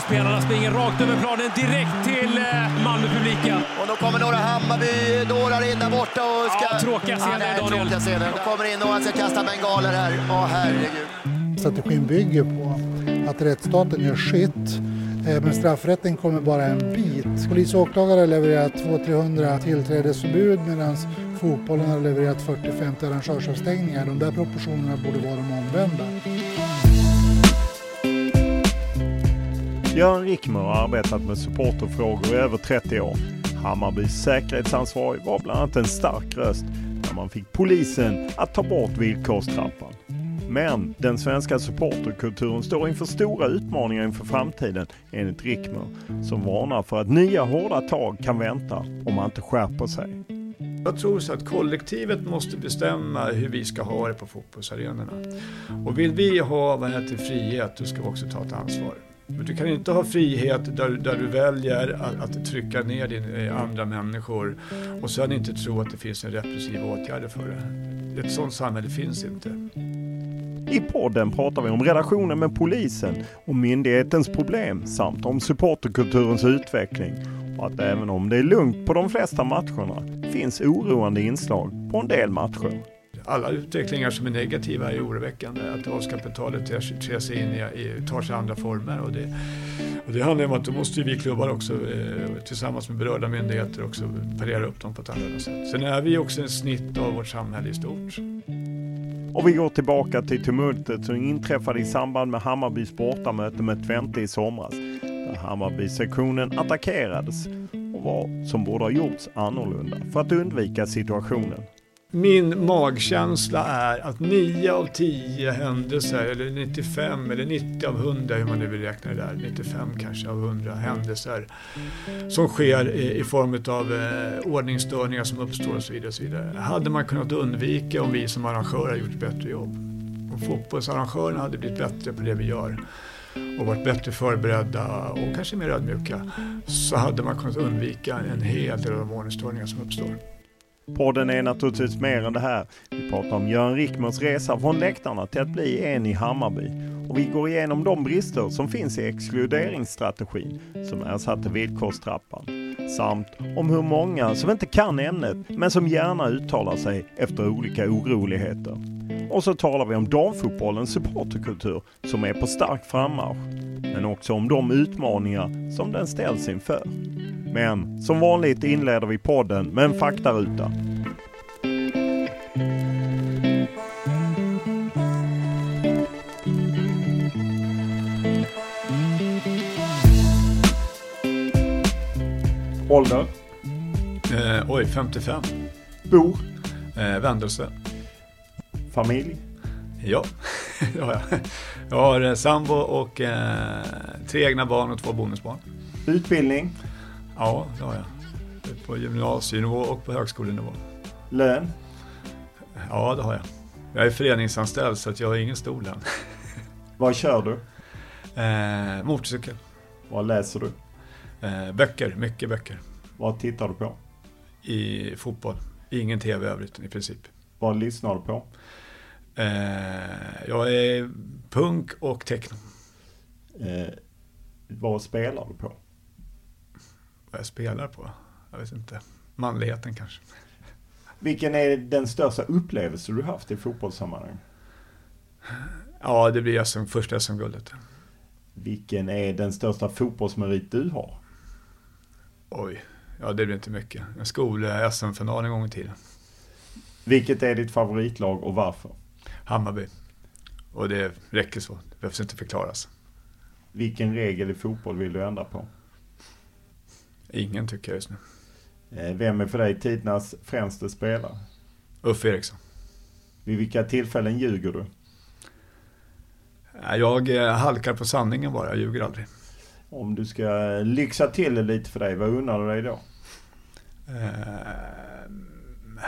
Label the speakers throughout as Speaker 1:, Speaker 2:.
Speaker 1: today.
Speaker 2: Malmöspelarna springer rakt över planen direkt till eh, Malmöpubliken.
Speaker 3: Och då kommer några Hammarby-dårar in där borta och ska...
Speaker 2: Ja, tråkiga scener,
Speaker 3: Nej,
Speaker 2: Daniel.
Speaker 3: tråkiga scener. De kommer in och han ska kasta bengaler här. Åh herregud.
Speaker 4: Strategin bygger på att rättsstaten gör eh, men straffrätten kommer bara en bit. Polis och åklagare har levererat 200-300 tillträdesförbud medan fotbollen har levererat 40-50 arrangörsavstängningar. De där proportionerna borde vara de omvända.
Speaker 5: Göran Rickmer har arbetat med supporterfrågor i över 30 år. Hammarbys säkerhetsansvarig var bland annat en stark röst när man fick polisen att ta bort villkorstrappan. Men den svenska supporterkulturen står inför stora utmaningar inför framtiden enligt Rickmer som varnar för att nya hårda tag kan vänta om man inte skärper sig.
Speaker 6: Jag tror så att kollektivet måste bestämma hur vi ska ha det på fotbollsarenorna. Och vill vi ha vad heter frihet, då ska vi också ta ett ansvar. Men du kan inte ha frihet där, där du väljer att, att trycka ner din, eh, andra människor och sen inte tro att det finns en repressiv åtgärd för det. Ett sådant samhälle finns inte.
Speaker 5: I podden pratar vi om relationen med polisen och myndighetens problem samt om supporterkulturens utveckling och att även om det är lugnt på de flesta matcherna finns oroande inslag på en del matcher.
Speaker 6: Alla utvecklingar som är negativa är oroväckande. Att våldskapitalet tar sig in i, i, tar sig andra former. Och det, och det handlar om att då måste vi klubbar också eh, tillsammans med berörda myndigheter också parera upp dem på ett annat sätt. Sen är vi också en snitt av vårt samhälle i stort.
Speaker 5: Och vi går tillbaka till tumultet som inträffade i samband med Hammarbys bortamöte med Twente i somras. Där Hammarby-sektionen attackerades och vad som borde ha gjorts annorlunda för att undvika situationen.
Speaker 6: Min magkänsla är att 9 av 10 händelser, eller 95 eller 90 av 100 hur man nu vill räkna det där, 95 kanske av 100 händelser som sker i, i form av eh, ordningsstörningar som uppstår och så vidare. Och så vidare. Hade man kunnat undvika om vi som arrangörer hade gjort ett bättre jobb. Om fotbollsarrangörerna hade blivit bättre på det vi gör och varit bättre förberedda och kanske mer ödmjuka så hade man kunnat undvika en hel del av de ordningsstörningar som uppstår.
Speaker 5: Podden är naturligtvis mer än det här. Vi pratar om Göran Rickmers resa från läktarna till att bli en i Hammarby. Och vi går igenom de brister som finns i exkluderingsstrategin som ersatte villkorstrappan. Samt om hur många som inte kan ämnet men som gärna uttalar sig efter olika oroligheter. Och så talar vi om damfotbollens supporterkultur som är på stark frammarsch. Men också om de utmaningar som den ställs inför. Men som vanligt inleder vi podden med en faktaruta. Ålder?
Speaker 6: Eh, oj, 55.
Speaker 5: Bor?
Speaker 6: Eh, Vändelse.
Speaker 5: Familj?
Speaker 6: Ja, det har jag. Jag har sambo och eh, tre egna barn och två bonusbarn.
Speaker 5: Utbildning?
Speaker 6: Ja, det har jag. På gymnasienivå och på högskolenivå.
Speaker 5: Lön?
Speaker 6: Ja, det har jag. Jag är föreningsanställd så att jag har ingen stor lön.
Speaker 5: Vad kör du?
Speaker 6: Eh, motorcykel.
Speaker 5: Vad läser du?
Speaker 6: Eh, böcker, mycket böcker.
Speaker 5: Vad tittar du på?
Speaker 6: I fotboll. Ingen tv övrigt i princip.
Speaker 5: Vad lyssnar du på?
Speaker 6: Eh, jag är punk och techno.
Speaker 5: Eh, vad spelar du på?
Speaker 6: Vad jag spelar på? Jag vet inte. Manligheten kanske.
Speaker 5: Vilken är den största upplevelse du haft i fotbollssammanhang?
Speaker 6: Ja, det blir SM, första SM-guldet.
Speaker 5: Vilken är den största fotbollsmerit du har?
Speaker 6: Oj, ja det blir inte mycket. En skol-SM-final en gång i tiden.
Speaker 5: Vilket är ditt favoritlag och varför?
Speaker 6: Hammarby. Och det räcker så, det behövs inte förklaras.
Speaker 5: Vilken regel i fotboll vill du ändra på?
Speaker 6: Ingen tycker jag just nu.
Speaker 5: Eh, vem är för dig tidernas främste spelare?
Speaker 6: Uffe Eriksson.
Speaker 5: Vid vilka tillfällen ljuger du?
Speaker 6: Jag eh, halkar på sanningen bara, jag ljuger aldrig.
Speaker 5: Om du ska lyxa till det lite för dig, vad unnar du dig då?
Speaker 6: Eh,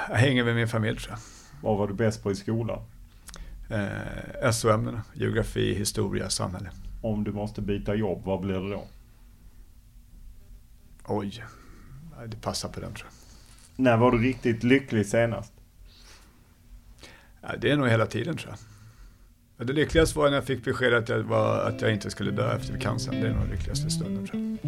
Speaker 6: jag hänger med min familj tror jag.
Speaker 5: Vad var du bäst på i skolan?
Speaker 6: Eh, SO-ämnena, geografi, historia, samhälle.
Speaker 5: Om du måste byta jobb, vad blir det då?
Speaker 6: Oj, det passar på den tror jag.
Speaker 5: När var du riktigt lycklig senast?
Speaker 6: Ja, det är nog hela tiden tror jag. Det lyckligaste var när jag fick besked att jag, var, att jag inte skulle dö efter cancern. Det är nog den lyckligaste stunden tror jag.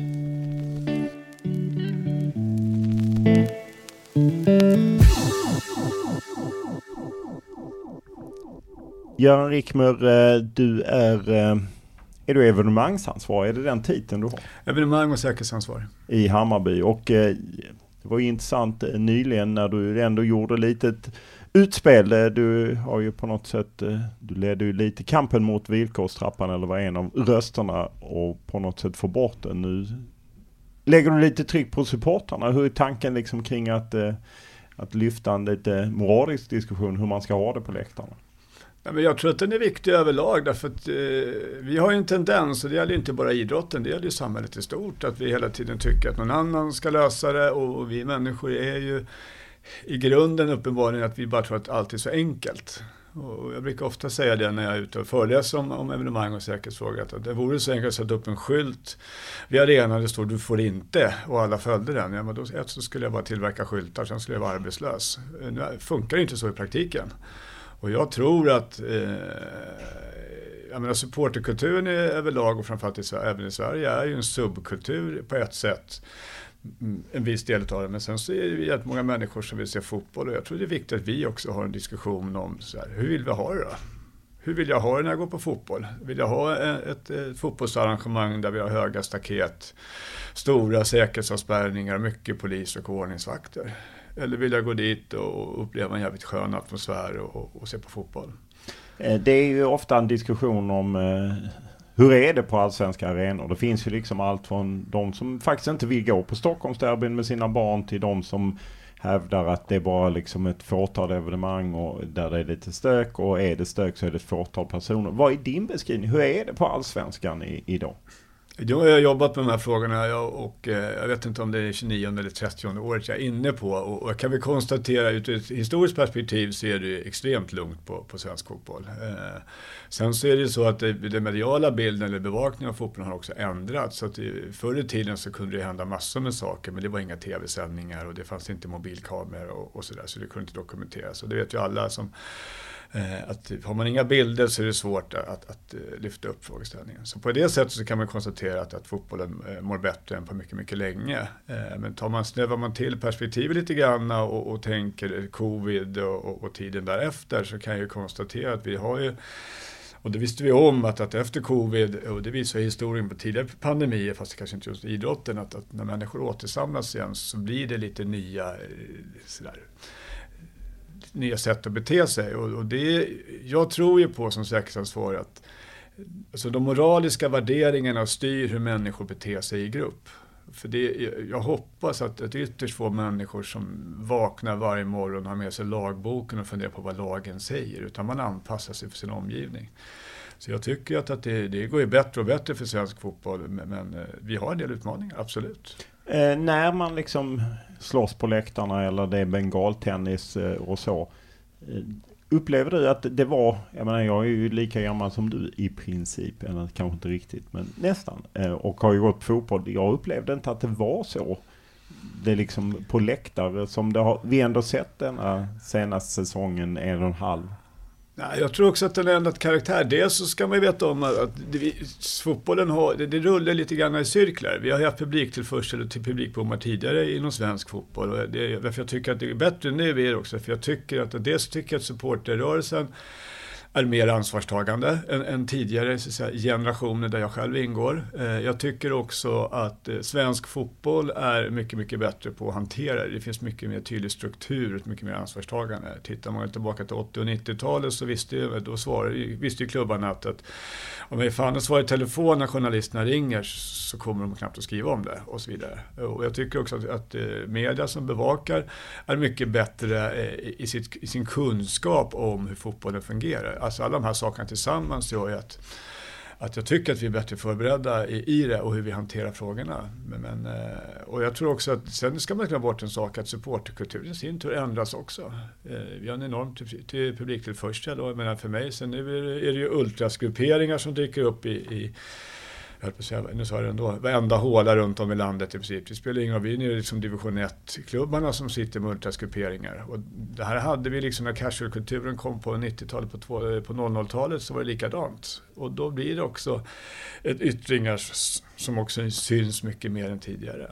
Speaker 5: Göran Rickmer, eh, du är, eh, är du evenemangsansvarig? Är det den titeln du har?
Speaker 6: Evenemang och säkerhetsansvarig.
Speaker 5: I Hammarby. Och eh, det var intressant nyligen när du ändå gjorde lite ett utspel. Du har ju på något sätt, du ledde ju lite kampen mot villkorstrappan eller var en av rösterna och på något sätt få bort den. Nu lägger du lite tryck på supportrarna. Hur är tanken liksom kring att, att lyfta en lite moralisk diskussion hur man ska ha det på läktarna?
Speaker 6: Ja, men jag tror att den är viktig överlag därför att eh, vi har ju en tendens, och det gäller inte bara idrotten, det gäller ju samhället i stort, att vi hela tiden tycker att någon annan ska lösa det och vi människor är ju i grunden uppenbarligen att vi bara tror att allt är så enkelt. Och jag brukar ofta säga det när jag är ute och föreläser om, om evenemang och säkerhetsfrågor, att det vore så enkelt att sätta upp en skylt vid arenan det står du får inte och alla följde den. Ja, men då ett, så skulle jag bara tillverka skyltar, sen skulle jag vara arbetslös. Eh, nu funkar det inte så i praktiken. Och jag tror att eh, jag menar, supporterkulturen är överlag och framförallt i, även i Sverige är ju en subkultur på ett sätt. Mm, en viss del av det, men sen så är det ju jättemånga många människor som vill se fotboll och jag tror det är viktigt att vi också har en diskussion om så här, hur vill vi ha det då? Hur vill jag ha det när jag går på fotboll? Vill jag ha eh, ett, ett fotbollsarrangemang där vi har höga staket, stora säkerhetsavspärrningar, mycket polis och ordningsvakter? Eller vill jag gå dit och uppleva en jävligt skön atmosfär och, och se på fotboll?
Speaker 5: Eh, det är ju ofta en diskussion om eh, hur är det på allsvenska arenor? Det finns ju liksom allt från de som faktiskt inte vill gå på Stockholmsderbyn med sina barn till de som hävdar att det är bara liksom ett fåtal evenemang och där det är lite stök och är det stök så är det ett fåtal personer. Vad är din beskrivning? Hur är det på allsvenskan i, idag?
Speaker 6: Jag har jobbat med de här frågorna och eh, jag vet inte om det är 29 eller 30 året jag är inne på. Och jag kan väl konstatera ur ett historiskt perspektiv så är det extremt lugnt på, på svensk fotboll. Eh, sen så är det ju så att den mediala bilden eller bevakningen av fotbollen har också ändrats. Så att förr i tiden så kunde det hända massor med saker men det var inga tv-sändningar och det fanns inte mobilkameror och, och sådär så det kunde inte dokumenteras. Och det vet ju alla som Eh, att har man inga bilder så är det svårt att, att, att lyfta upp frågeställningen. Så på det sättet så kan man konstatera att, att fotbollen eh, mår bättre än på mycket, mycket länge. Men tar man, snävar man till perspektivet lite grann och, och tänker covid och, och, och, tiden därefter så kan jag ju konstatera att vi har ju och det visste vi om att, att efter covid, och det visar historien på tidigare pandemier, fast det kanske inte just idrotten, att, att när människor återsamlas igen så blir det lite nya sådär, nya sätt att bete sig. Och, och det, jag tror ju på som säkerhetsansvarig att alltså de moraliska värderingarna styr hur människor beter sig i grupp. För det, jag hoppas att, att ytterst få människor som vaknar varje morgon har med sig lagboken och funderar på vad lagen säger, utan man anpassar sig för sin omgivning. Så jag tycker att, att det, det går ju bättre och bättre för svensk fotboll, men, men eh, vi har en del utmaningar, absolut.
Speaker 5: Eh, när man liksom slåss på läktarna eller det är bengaltennis eh, och så. Eh, upplever du att det var, jag menar jag är ju lika gammal som du i princip, eller kanske inte riktigt men nästan. Eh, och har ju gått på fotboll. Jag upplevde inte att det var så. Det är liksom på läktare som det har, vi ändå sett denna senaste säsongen en och en halv
Speaker 6: Nej, jag tror också att den har ändrat karaktär. Dels så ska man ju veta om att det, fotbollen har, det, det rullar lite grann i cirklar. Vi har ju haft publiktillförsel till publikbommar tidigare inom svensk fotboll. Och det, varför jag tycker att det är bättre nu är också för jag tycker att dels tycker jag att supporterrörelsen är mer ansvarstagande än, än tidigare säga, generationer där jag själv ingår. Eh, jag tycker också att eh, svensk fotboll är mycket, mycket bättre på att hantera det. Det finns mycket mer tydlig struktur, mycket mer ansvarstagande. Tittar man tillbaka till 80 och 90-talet så visste ju, då svarade, visste ju klubbarna att, att om jag fan att i telefon när journalisterna ringer så kommer de knappt att skriva om det och så vidare. Och jag tycker också att, att eh, media som bevakar är mycket bättre eh, i, sitt, i sin kunskap om hur fotbollen fungerar alltså alla de här sakerna tillsammans gör ju att, att jag tycker att vi är bättre förberedda i, i det och hur vi hanterar frågorna. Men, men, eh, och jag tror också att sen ska man glömma bort en sak att supporterkulturen i sin tur ändras också. Eh, vi har en enorm till, till publiktillförsel och menar för mig sen nu är det, är det ju ultrasgrupperingar som dyker upp i, i jag höll på att säga, nu sa jag det ändå, varenda håla runt om i landet i princip. Det spelar ingen roll, vi är nu liksom division 1-klubbarna som sitter med ultraskuperingar. Och det här hade vi liksom när casualkulturen kom på 90-talet, på, eh, på 00-talet så var det likadant. Och då blir det också ett yttringar som också syns mycket mer än tidigare.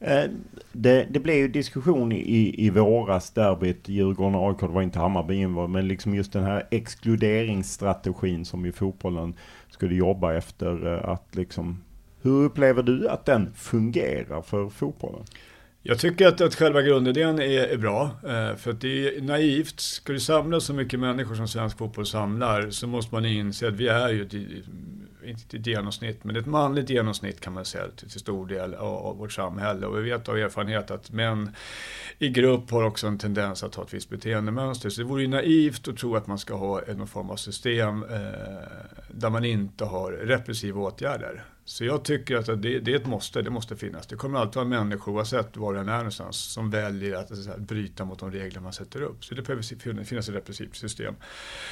Speaker 5: Eh, det, det blev ju diskussion i, i våras, derbyt, Djurgården och AIK, det var inte Hammarby men liksom just den här exkluderingsstrategin som ju fotbollen skulle jobba efter eh, att liksom, hur upplever du att den fungerar för fotbollen?
Speaker 6: Jag tycker att, att själva grundidén är, är bra. Eh, för att det är naivt. Ska du samla så mycket människor som svensk fotboll samlar så måste man inse att vi är ju ett, inte ett genomsnitt, men ett manligt genomsnitt kan man säga till, till stor del av, av, vårt samhälle. Och vi vet av erfarenhet att män i grupp har också en tendens att ha ett visst beteendemönster. Så det vore ju naivt att tro att man ska ha någon form av system eh, där man inte har repressiva åtgärder. Så jag tycker att det, det, är ett måste, det måste finnas. Det kommer alltid vara människor, oavsett var den är någonstans, som väljer att, att, att bryta mot de regler man sätter upp. Så det behöver finnas ett repressivt system.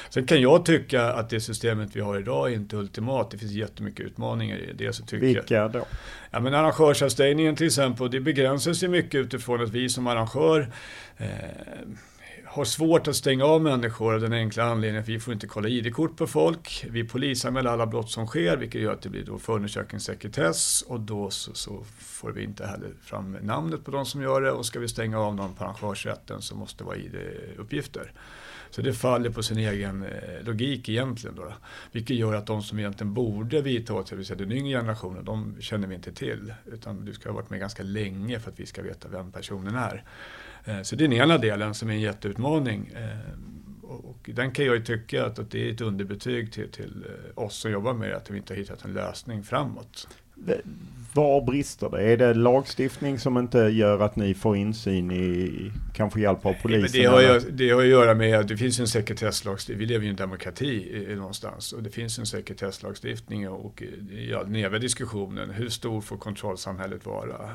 Speaker 6: Sen kan jag tycka att det systemet vi har idag är inte ultimat. Det finns jättemycket utmaningar i det. Så tycker
Speaker 5: Vilka då?
Speaker 6: Ja, men arrangörsavstängningen till exempel, det begränsas ju mycket utifrån att vi som arrangör eh, har svårt att stänga av människor av den enkla anledningen att vi får inte kolla ID-kort på folk. Vi polisanmäler alla brott som sker, vilket gör att det blir då förundersökningssekretess och då så, så, får vi inte heller fram namnet på de som gör det och ska vi stänga av någon på arrangörsrätten så måste det vara ID-uppgifter. Så det faller på sin egen eh, logik egentligen. Då, vilket gör att de som egentligen borde vidta åtgärder, det vill säga den yngre generationen, de känner vi inte till. Utan du ska ha varit med ganska länge för att vi ska veta vem personen är. Eh, så det är den ena delen som är en jätteutmaning. Eh, och den kan jag ju tycka att det är ett underbetyg till, till eh, oss som jobbar med det, att vi inte har hittat en lösning framåt.
Speaker 5: Var brister det? Är det lagstiftning som inte gör att ni får insyn i, kanske hjälp av polisen?
Speaker 6: Det har, ju, det har att göra med att det finns en sekretesslagstiftning. Vi lever ju i en demokrati någonstans och det finns en sekretesslagstiftning och ja, den eviga diskussionen. Hur stor får kontrollsamhället vara?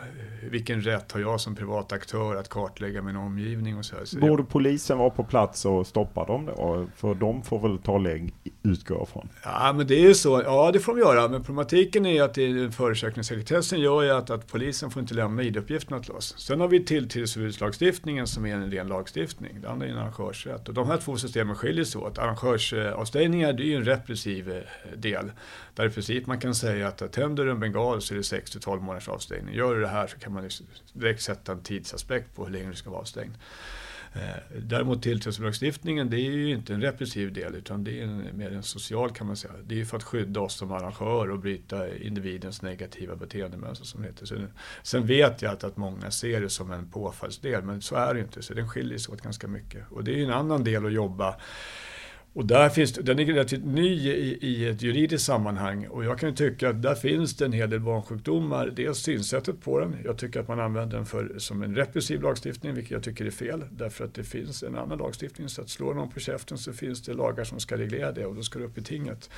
Speaker 6: Vilken rätt har jag som privat aktör att kartlägga min omgivning och så här. Så
Speaker 5: Borde polisen vara på plats och stoppa dem då? För de får väl ta lägg, utgå från?
Speaker 6: Ja, men det är ju så. Ja, det får de göra. Men problematiken är att förundersökningssekretessen gör ju att, att polisen får inte lämna ID-uppgifterna till oss. Sen har vi tilltillsförbudslagstiftningen som är en ren lagstiftning. Det andra är en arrangörsrätt. Och de här två systemen skiljer sig åt. Arrangörsavstängningar det är ju en repressiv eh, del. Där i princip man kan säga att tänder du en bengal så är det 6 12 månaders avstängning. Gör du det här så kan man direkt sätta en tidsaspekt på hur länge du ska vara avstängd. Eh, däremot tillträdeslagstiftningen det är ju inte en repressiv del utan det är en, mer en social kan man säga. Det är ju för att skydda oss som arrangör och bryta individens negativa beteendemönster som det heter. Så, sen vet jag att, att många ser det som en påfallsdel men så är det ju inte. Så den skiljer sig åt ganska mycket. Och det är ju en annan del att jobba och där finns, den är relativt ny i, i ett juridiskt sammanhang och jag kan tycka att där finns det en hel del barnsjukdomar. Dels synsättet på den. Jag tycker att man använder den för, som en repressiv lagstiftning, vilket jag tycker är fel. Därför att det finns en annan lagstiftning. Så att slår någon på käften så finns det lagar som ska reglera det och då ska det upp i tinget.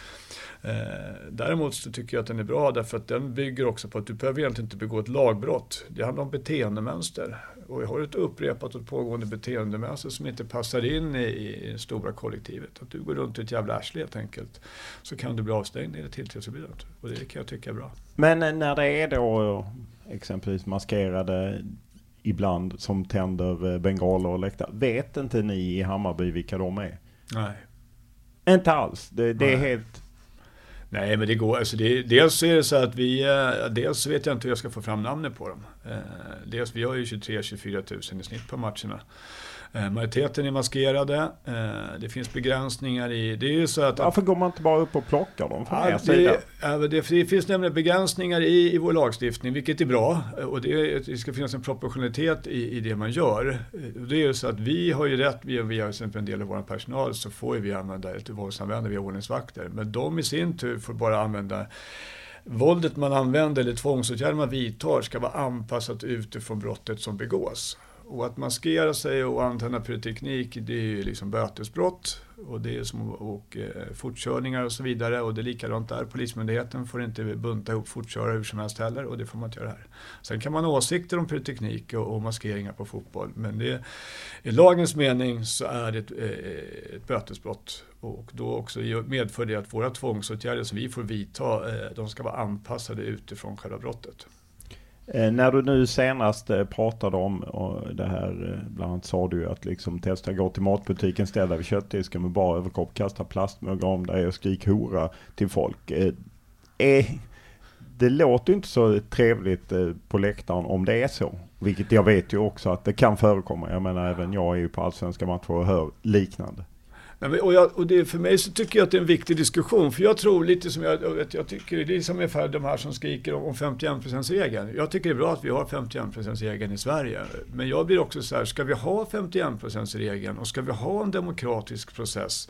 Speaker 6: Eh, däremot så tycker jag att den är bra därför att den bygger också på att du behöver egentligen inte begå ett lagbrott. Det handlar om beteendemönster och vi har ett upprepat och pågående beteendemönster som inte passar in i, i det stora kollektivet. Att du går runt i ett jävla arsle helt enkelt. Så kan du bli avstängd eller tillträdesförbud. Och det kan jag tycka är bra.
Speaker 5: Men eh, när det är då exempelvis maskerade ibland som tänder eh, bengaler och läktare. Vet inte ni i Hammarby vilka de är?
Speaker 6: Nej.
Speaker 5: Inte alls? Det, det är helt...
Speaker 6: Nej, men det går. Alltså det, dels är det så att vi, eh, dels vet jag inte hur jag ska få fram namnet på dem. Eh, dels, vi har ju 23-24 000 i snitt på matcherna. Eh, majoriteten är maskerade. Eh, det finns begränsningar i... Det är ju så att...
Speaker 5: Varför går man inte bara upp och plockar dem
Speaker 6: ja? Det, det, det finns nämligen begränsningar i, i vår lagstiftning, vilket är bra. Och det, det ska finnas en proportionalitet i, i det man gör. Det är ju så att vi har ju rätt, vi, vi har exempel en del av vår personal, så får vi använda ett våldsanvändare, vi har ordningsvakter. Men de i sin tur får bara använda Våldet man använder eller tvångsåtgärder man vidtar ska vara anpassat utifrån brottet som begås. Och att maskera sig och antända pyroteknik det är ju liksom bötesbrott och det är som och, eh, fortkörningar och så vidare och det är likadant där. Polismyndigheten får inte bunta ihop fortkörare hur som helst heller och det får man inte göra här. Sen kan man ha åsikter om pyroteknik och, och maskeringar på fotboll men det, i lagens mening så är det ett, eh, ett bötesbrott och då också medför det att våra tvångsåtgärder som vi får vidta eh, de ska vara anpassade utifrån själva brottet.
Speaker 5: Eh, när du nu senast eh, pratade om det här, eh, bland annat sa du att liksom testa gå till matbutiken, ställa vid köttdisken med bara överkropp, kasta plastmuggar om dig och skrik hora till folk. Eh, det låter inte så trevligt på läktaren om det är så. Vilket jag vet ju också att det kan förekomma. Jag menar även jag är ju på allsvenska matcher och hör liknande.
Speaker 6: Och, jag, och det, för mig så tycker jag att det är en viktig diskussion. För jag tror lite som jag, vet, jag tycker, det är som ungefär de här som skriker om 51%-regeln. Jag tycker det är bra att vi har 51%-regeln i Sverige. Men jag blir också så här, ska vi ha 51%-regeln och ska vi ha en demokratisk process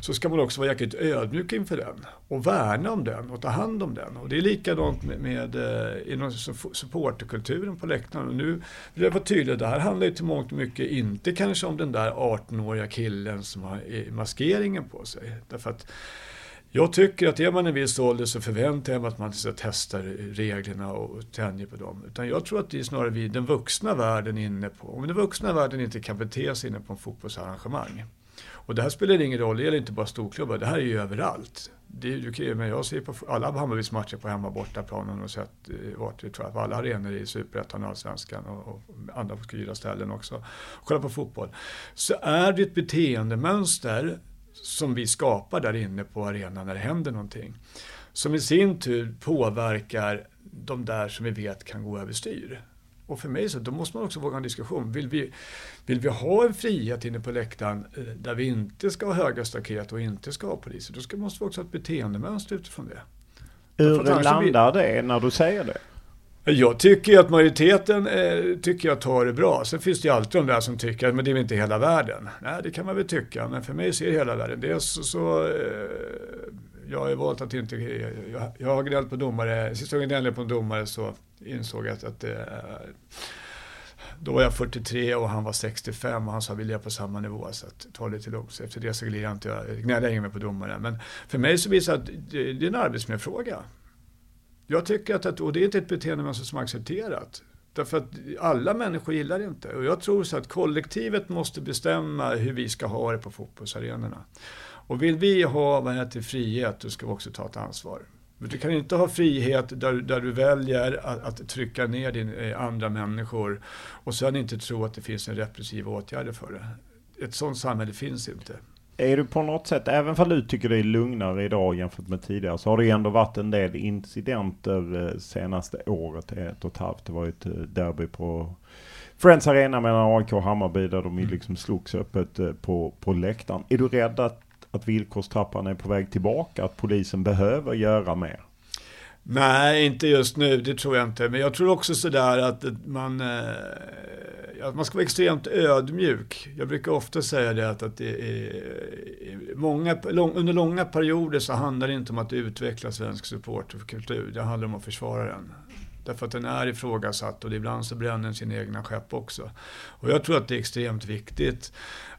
Speaker 6: så ska man också vara jäkligt ödmjuk inför den och värna om den och ta hand om den. Och det är likadant med, med eh, inom supporterkulturen på läktaren. Och nu vill jag vara tydlig, det här handlar ju till mångt och mycket inte kanske om den där 18-åriga killen som har maskeringen på sig. Därför att jag tycker att är man en viss ålder så förväntar jag mig att man ska testa reglerna och tänja på dem. Utan jag tror att det är snarare vi, den vuxna världen inne på, om den vuxna världen inte kan bete sig inne på en fotbollsarrangemang. Och det här spelar ingen roll, det gäller inte bara storklubbar, det här är ju överallt. Det, är ju men jag ser på alla Hammarbys matcher på hemma bortaplanen och sett eh, vart det tror jag, på alla arenor i Superettan och Allsvenskan och, och andra fyra ställen också. Kolla på fotboll. Så är det ett beteendemönster som vi skapar där inne på arenan när det händer någonting. Som i sin tur påverkar de där som vi vet kan gå överstyr. Och för mig så då måste man också våga en diskussion. Vill vi, vill vi ha en frihet inne på läktaren eh, där vi inte ska ha höga staket och inte ska ha poliser, då ska, måste vi också ha ett beteendemönster utifrån det.
Speaker 5: Hur landar vi... det när du säger det?
Speaker 6: Jag tycker att majoriteten eh, tycker jag tar det bra. Sen finns det ju alltid de där som tycker att men det är väl inte hela världen. Nej, det kan man väl tycka, men för mig så är det hela världen. Dels så, så eh, jag har ju valt att inte, jag, jag har gnällt på domare, sista gången jag gnällde på en domare så insåg jag att, att det, då var jag 43 och han var 65 och han sa vi lever på samma nivå så att ta lite lugnt. Efter det så gnällde jag inte, gnäller jag mer på domare. Men för mig så visar det att det, det är en arbetsmiljöfråga. Jag tycker att, och det är inte ett beteende som är accepterat. Därför att alla människor gillar det inte. Och jag tror så att kollektivet måste bestämma hur vi ska ha det på fotbollsarenorna. Och vill vi ha vad heter, frihet, då ska vi också ta ett ansvar. Du kan inte ha frihet där, där du väljer att, att trycka ner din, eh, andra människor och sen inte tro att det finns en repressiv åtgärd för det. Ett sådant samhälle finns inte.
Speaker 5: Är du på något sätt, även om du tycker det är lugnare idag jämfört med tidigare, så har det ändå varit en del incidenter eh, senaste året, ett och ett halvt. Det var ett eh, derby på Friends Arena mellan AIK och Hammarby där de mm. liksom slogs öppet på, på läktaren. Är du rädd att att villkorstrappan är på väg tillbaka? Att polisen behöver göra mer?
Speaker 6: Nej, inte just nu, det tror jag inte. Men jag tror också sådär att man... Eh, att man ska vara extremt ödmjuk. Jag brukar ofta säga det att, att det är många, lång, under långa perioder så handlar det inte om att utveckla svensk supporterkultur. Det handlar om att försvara den. Därför att den är ifrågasatt och ibland så bränner den sina egna skepp också. Och jag tror att det är extremt viktigt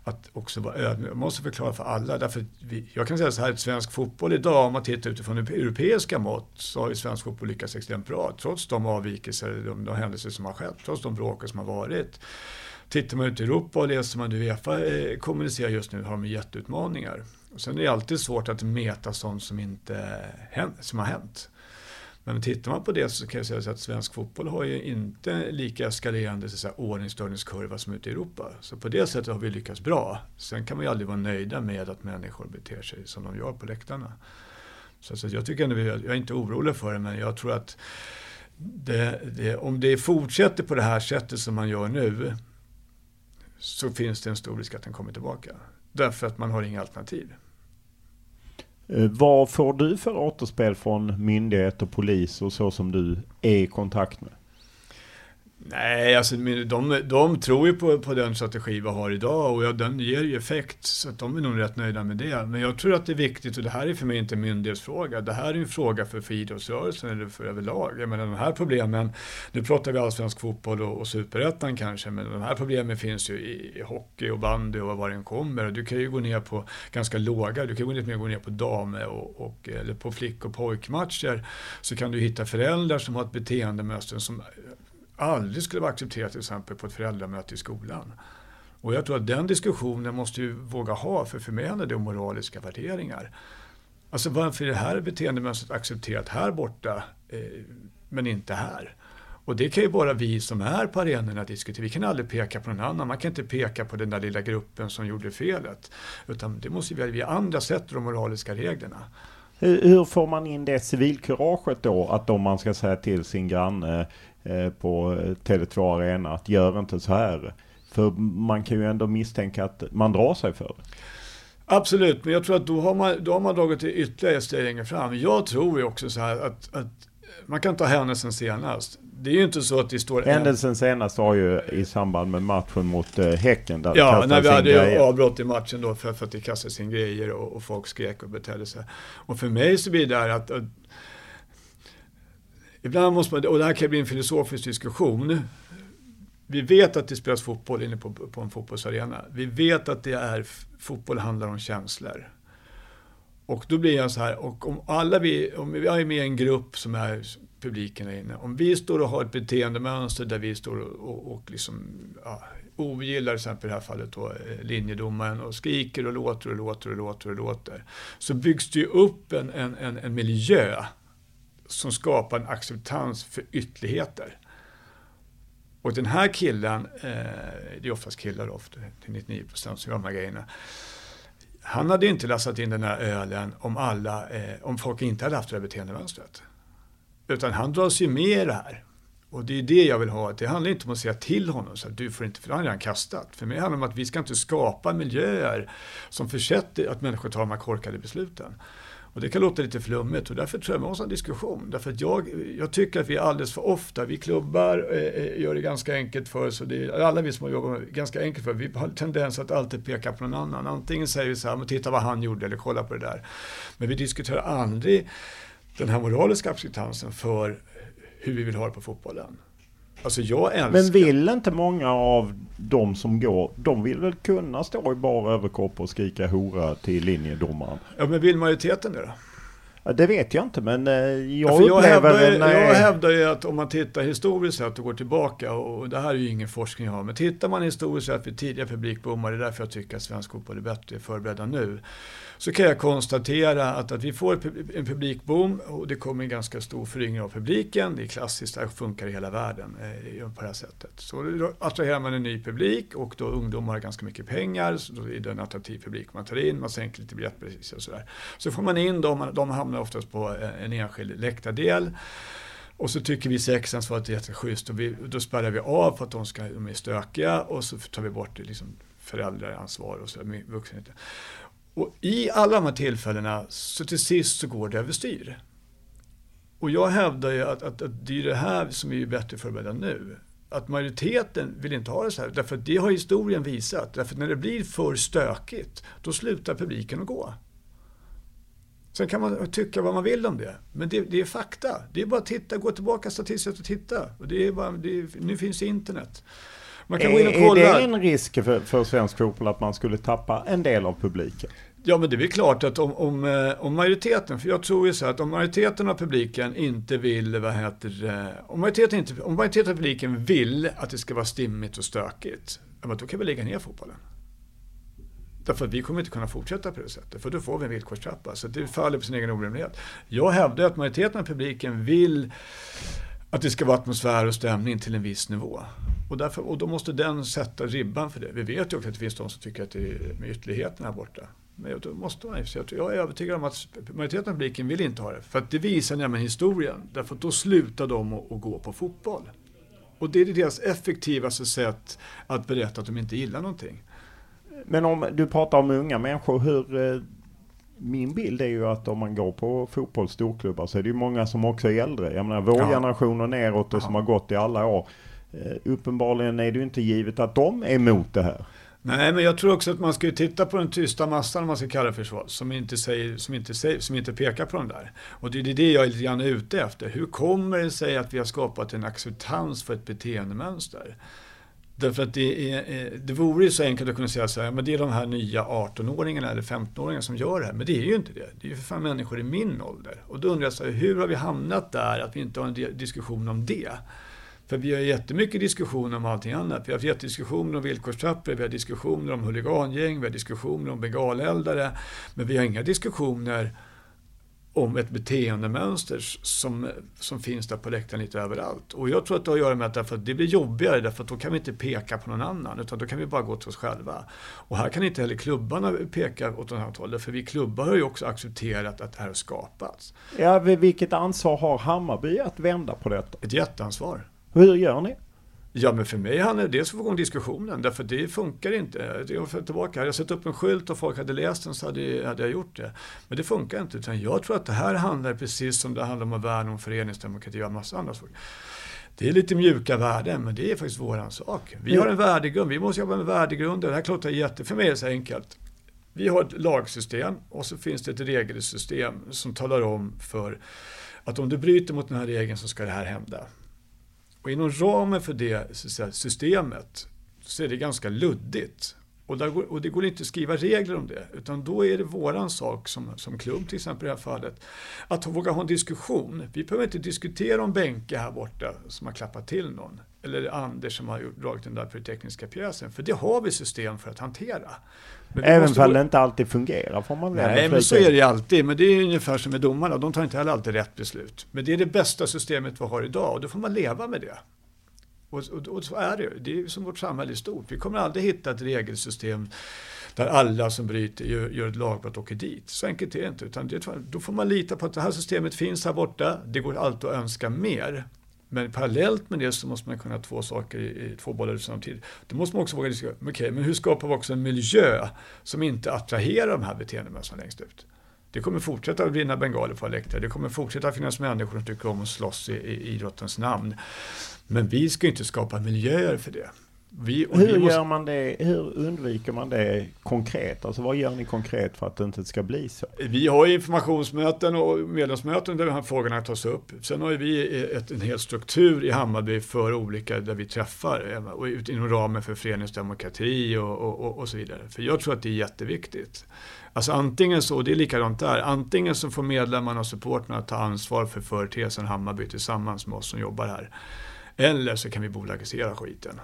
Speaker 6: att också vara ödmjuk. Jag måste förklara för alla. Därför vi, jag kan säga så här, att svensk fotboll idag, om man tittar utifrån europeiska mått, så har ju svensk fotboll lyckats extremt bra. Trots de avvikelser, de, de händelser som har skett, trots de bråk som har varit. Tittar man ut i Europa och läser man Uefa eh, kommunicerar just nu har de jätteutmaningar. Och sen är det alltid svårt att mäta sånt som inte som har hänt. Men tittar man på det så kan jag säga att svensk fotboll har ju inte lika eskalerande så ordningsstörningskurva som ute i Europa. Så på det sättet har vi lyckats bra. Sen kan man ju aldrig vara nöjda med att människor beter sig som de gör på läktarna. Så, så jag tycker ändå, jag är inte orolig för det, men jag tror att det, det, om det fortsätter på det här sättet som man gör nu så finns det en stor risk att den kommer tillbaka. Därför att man har inga alternativ.
Speaker 5: Eh, vad får du för återspel från myndigheter, polis och så som du är i kontakt med?
Speaker 6: Nej, alltså de, de tror ju på, på den strategi vi har idag och ja, den ger ju effekt så att de är nog rätt nöjda med det. Men jag tror att det är viktigt och det här är för mig inte en myndighetsfråga. Det här är en fråga för, för idrottsrörelsen eller för överlag. Jag menar de här problemen, nu pratar vi allsvensk fotboll och, och superettan kanske, men de här problemen finns ju i, i hockey och bandy och var det än kommer. Du kan ju gå ner på ganska låga, du kan gå ner, gå ner på dam och, och, eller på flick och pojkmatcher så kan du hitta föräldrar som har ett beteendemönster som aldrig skulle vara accepterat till exempel på ett föräldramöte i skolan. Och jag tror att den diskussionen måste vi våga ha, för för mig handlar det om moraliska värderingar. Alltså varför är det här beteendemönstret accepterat här borta, eh, men inte här? Och det kan ju bara vi som är på arenorna diskutera. Vi kan aldrig peka på någon annan. Man kan inte peka på den där lilla gruppen som gjorde felet. Utan det måste vi, vi andra sätter de moraliska reglerna.
Speaker 5: Hur, hur får man in det civilkuraget då? Att om man ska säga till sin granne på Tele2 Arena att gör inte så här. För man kan ju ändå misstänka att man drar sig för det.
Speaker 6: Absolut, men jag tror att då har man, då har man dragit det ytterligare ett steg längre fram. Jag tror ju också så här att, att man kan ta händelsen senast. Det är ju inte så att det står...
Speaker 5: Händelsen senast var ju i samband med matchen mot uh, Häcken.
Speaker 6: Där ja, när vi hade grejer. avbrott i matchen då för, för att det kastades in grejer och, och folk skrek och betedde sig. Och för mig så blir det här att, att ibland måste man, och det här kan bli en filosofisk diskussion. Vi vet att det spelas fotboll inne på, på en fotbollsarena. Vi vet att det är, fotboll handlar om känslor. Och då blir jag så här, och om alla vi, om vi är med i en grupp som är publiken är inne. Om vi står och har ett beteendemönster där vi står och, och, och liksom, ja, ogillar, till exempel i det här fallet då, eh, linjedomaren och skriker och låter och låter och låter och låter. Så byggs det ju upp en, en, en, en miljö som skapar en acceptans för ytterligheter. Och den här killen, eh, det är oftast killar ofta, till 99 procent som gör de här grejerna. Han hade inte lastat in den här ölen om, alla, eh, om folk inte hade haft det här beteendemönstret. Utan han dras ju med i det här. Och det är det jag vill ha. Det handlar inte om att säga till honom så att du får inte, för han redan kastat. För mig handlar det om att vi ska inte skapa miljöer som försätter att människor tar de här korkade besluten. Och det kan låta lite flummigt och därför tror jag vi måste ha en diskussion. Därför att jag, jag tycker att vi alldeles för ofta, vi klubbar eh, eh gör det ganska enkelt för oss. Och det är, alla vi som har jobbat med ganska enkelt för Vi har tendens att alltid peka på någon annan. Antingen säger vi så här, men titta vad han gjorde eller kolla på det där. Men vi diskuterar aldrig den här moraliska acceptansen för hur vi vill ha det på fotbollen. Alltså jag älskar...
Speaker 5: Men vill inte många av de som går, de vill väl kunna stå i bara överkropp och skrika hora till linjedomaren?
Speaker 6: Ja men vill majoriteten det då?
Speaker 5: Ja, det vet jag inte men eh, jag
Speaker 6: ja. Jag hävdar, ju, jag hävdar ju att om man tittar historiskt sett och går tillbaka och det här är ju ingen forskning jag har. Men tittar man historiskt sett vid tidiga publikbommar, det är därför jag tycker att svensk fotboll är bättre förberedda nu så kan jag konstatera att, att vi får en publikboom och det kommer en ganska stor föryngring av publiken. Det är klassiskt, det funkar i hela världen eh, på det här sättet. Så då attraherar man en ny publik och då ungdomar har ganska mycket pengar, så då är det en attraktiv publik man tar in, man sänker lite biljettpriser och sådär. Så får man in dem, de hamnar oftast på eh, en enskild läktardel. Och så tycker vi sektionsansvaret är jätteschysst och vi, då spärrar vi av för att de, ska, de är stökiga och så tar vi bort liksom föräldraransvar och så, vuxenheten. Och i alla de här tillfällena så till sist så går det överstyr. Och jag hävdar ju att, att, att det är det här som är bättre förberedda nu. att majoriteten vill inte ha det så här. Därför att det har historien visat. Därför att när det blir för stökigt, då slutar publiken att gå. Sen kan man tycka vad man vill om det. Men det, det är fakta. Det är bara att titta, gå tillbaka statistiskt och titta. Och det är bara, det är, nu finns internet.
Speaker 5: Man kan är, gå in och kolla. Är det en risk för, för svensk fotboll att man skulle tappa en del av publiken?
Speaker 6: Ja, men det är väl klart att om, om, eh, om majoriteten, för jag tror ju så att om majoriteten av publiken inte vill, vad heter om majoriteten, inte, om majoriteten av publiken vill att det ska vara stimmigt och stökigt, ja, men då kan vi lägga ner fotbollen. Därför att vi kommer inte kunna fortsätta på det sättet, för då får vi en villkorstrappa. Så det faller på sin egen orimlighet. Jag hävdar att majoriteten av publiken vill att det ska vara atmosfär och stämning till en viss nivå. Och, därför, och då måste den sätta ribban för det. Vi vet ju också att det finns de som tycker att det är med ytterligheterna här borta. Men då måste man ju jag är övertygad om att majoriteten av publiken vill inte ha det. För att det visar nämligen historien. Därför att då slutar de att, att gå på fotboll. Och det är deras effektivaste sätt att berätta att de inte gillar någonting.
Speaker 5: Men om du pratar om unga människor, hur... Eh, min bild är ju att om man går på fotboll, storklubbar, så är det ju många som också är äldre. Jag menar vår ja. generation och neråt och ja. som har gått i alla år. Eh, uppenbarligen är det ju inte givet att de är emot det här.
Speaker 6: Nej, men jag tror också att man ska titta på den tysta massan, om man ska kalla det för så, som inte, säger, som, inte säger, som inte pekar på de där. Och det är det jag är lite grann ute efter. Hur kommer det sig att vi har skapat en acceptans för ett beteendemönster? Därför att det, är, eh, det vore ju så enkelt att kunna säga så här, men det är de här nya 18-åringarna eller 15-åringarna som gör det här. Men det är ju inte det. Det är ju för fan människor i min ålder. Och då undrar jag så här, hur har vi hamnat där att vi inte har en diskussion om det? För vi har jättemycket diskussioner om allting annat. Vi har haft diskussioner om villkorstrappor, vi har diskussioner om huligangäng, vi har diskussioner om bengaleldare. Men vi har inga diskussioner om ett beteendemönster som, som finns där på läktaren lite överallt. Och jag tror att det har att göra med att det blir jobbigare därför att då kan vi inte peka på någon annan utan då kan vi bara gå till oss själva. Och här kan inte heller klubbarna peka åt något annat håll för vi klubbar har ju också accepterat att det här har skapats.
Speaker 5: Ja, vilket ansvar har Hammarby att vända på detta?
Speaker 6: Ett jätteansvar.
Speaker 5: Hur gör ni?
Speaker 6: Ja, men för mig handlar det dels om att få igång diskussionen, därför det funkar inte. Jag får tillbaka, hade jag satt upp en skylt och folk hade läst den så hade, hade jag gjort det. Men det funkar inte, utan jag tror att det här handlar precis som det handlar om att värna om föreningsdemokrati och en massa andra saker. Det är lite mjuka värden, men det är faktiskt våran sak. Vi har en värdegrund, vi måste jobba med värdegrunder. Det här klart är jätte, för mig är det så enkelt. Vi har ett lagsystem och så finns det ett regelsystem som talar om för att om du bryter mot den här regeln så ska det här hända. Och inom ramen för det systemet så är det ganska luddigt. Och, går, och, det går inte att skriva regler om det, utan då är det våran sak som, som klubb till exempel i det här fallet, att våga ha en diskussion. Vi behöver inte diskutera om Benke här borta som har klappat till någon, eller Anders som har dragit den där pyrotekniska pjäsen, för det har vi system för att hantera.
Speaker 5: Även om det inte alltid fungerar får man
Speaker 6: väl Nej, men så är det alltid. Men det är ungefär som med domarna, de tar inte heller alltid rätt beslut. Men det är det bästa systemet vi har idag och då får man leva med det. Och, och, och så är det Det är som vårt samhälle i stort. Vi kommer aldrig hitta ett regelsystem där alla som bryter gör, gör ett lagbrott och åker dit. Så enkelt är det inte. Utan det, då får man lita på att det här systemet finns här borta. Det går alltid att önska mer. Men parallellt med det så måste man kunna ha två saker i, två bollar samtidigt. Då måste man också våga diskutera, okay, men hur skapar vi också en miljö som inte attraherar de här beteendemönstren längst ut? Det kommer fortsätta att brinna bengaler på läktare. Det kommer fortsätta finnas människor som tycker om att slåss i, i idrottens namn. Men vi ska inte skapa miljöer för det.
Speaker 5: Vi, hur måste... gör man det? Hur undviker man det konkret? Alltså vad gör ni konkret för att det inte ska bli så?
Speaker 6: Vi har informationsmöten och medlemsmöten där de här frågorna tas upp. Sen har vi ett, en hel struktur i Hammarby för olika där vi träffar och inom ramen för föreningsdemokrati och, och, och, och så vidare. För jag tror att det är jätteviktigt. Alltså antingen så, det är likadant där, antingen så får medlemmarna och supporterna ta ansvar för företeelsen Hammarby tillsammans med oss som jobbar här. Eller så kan vi bolagisera skiten.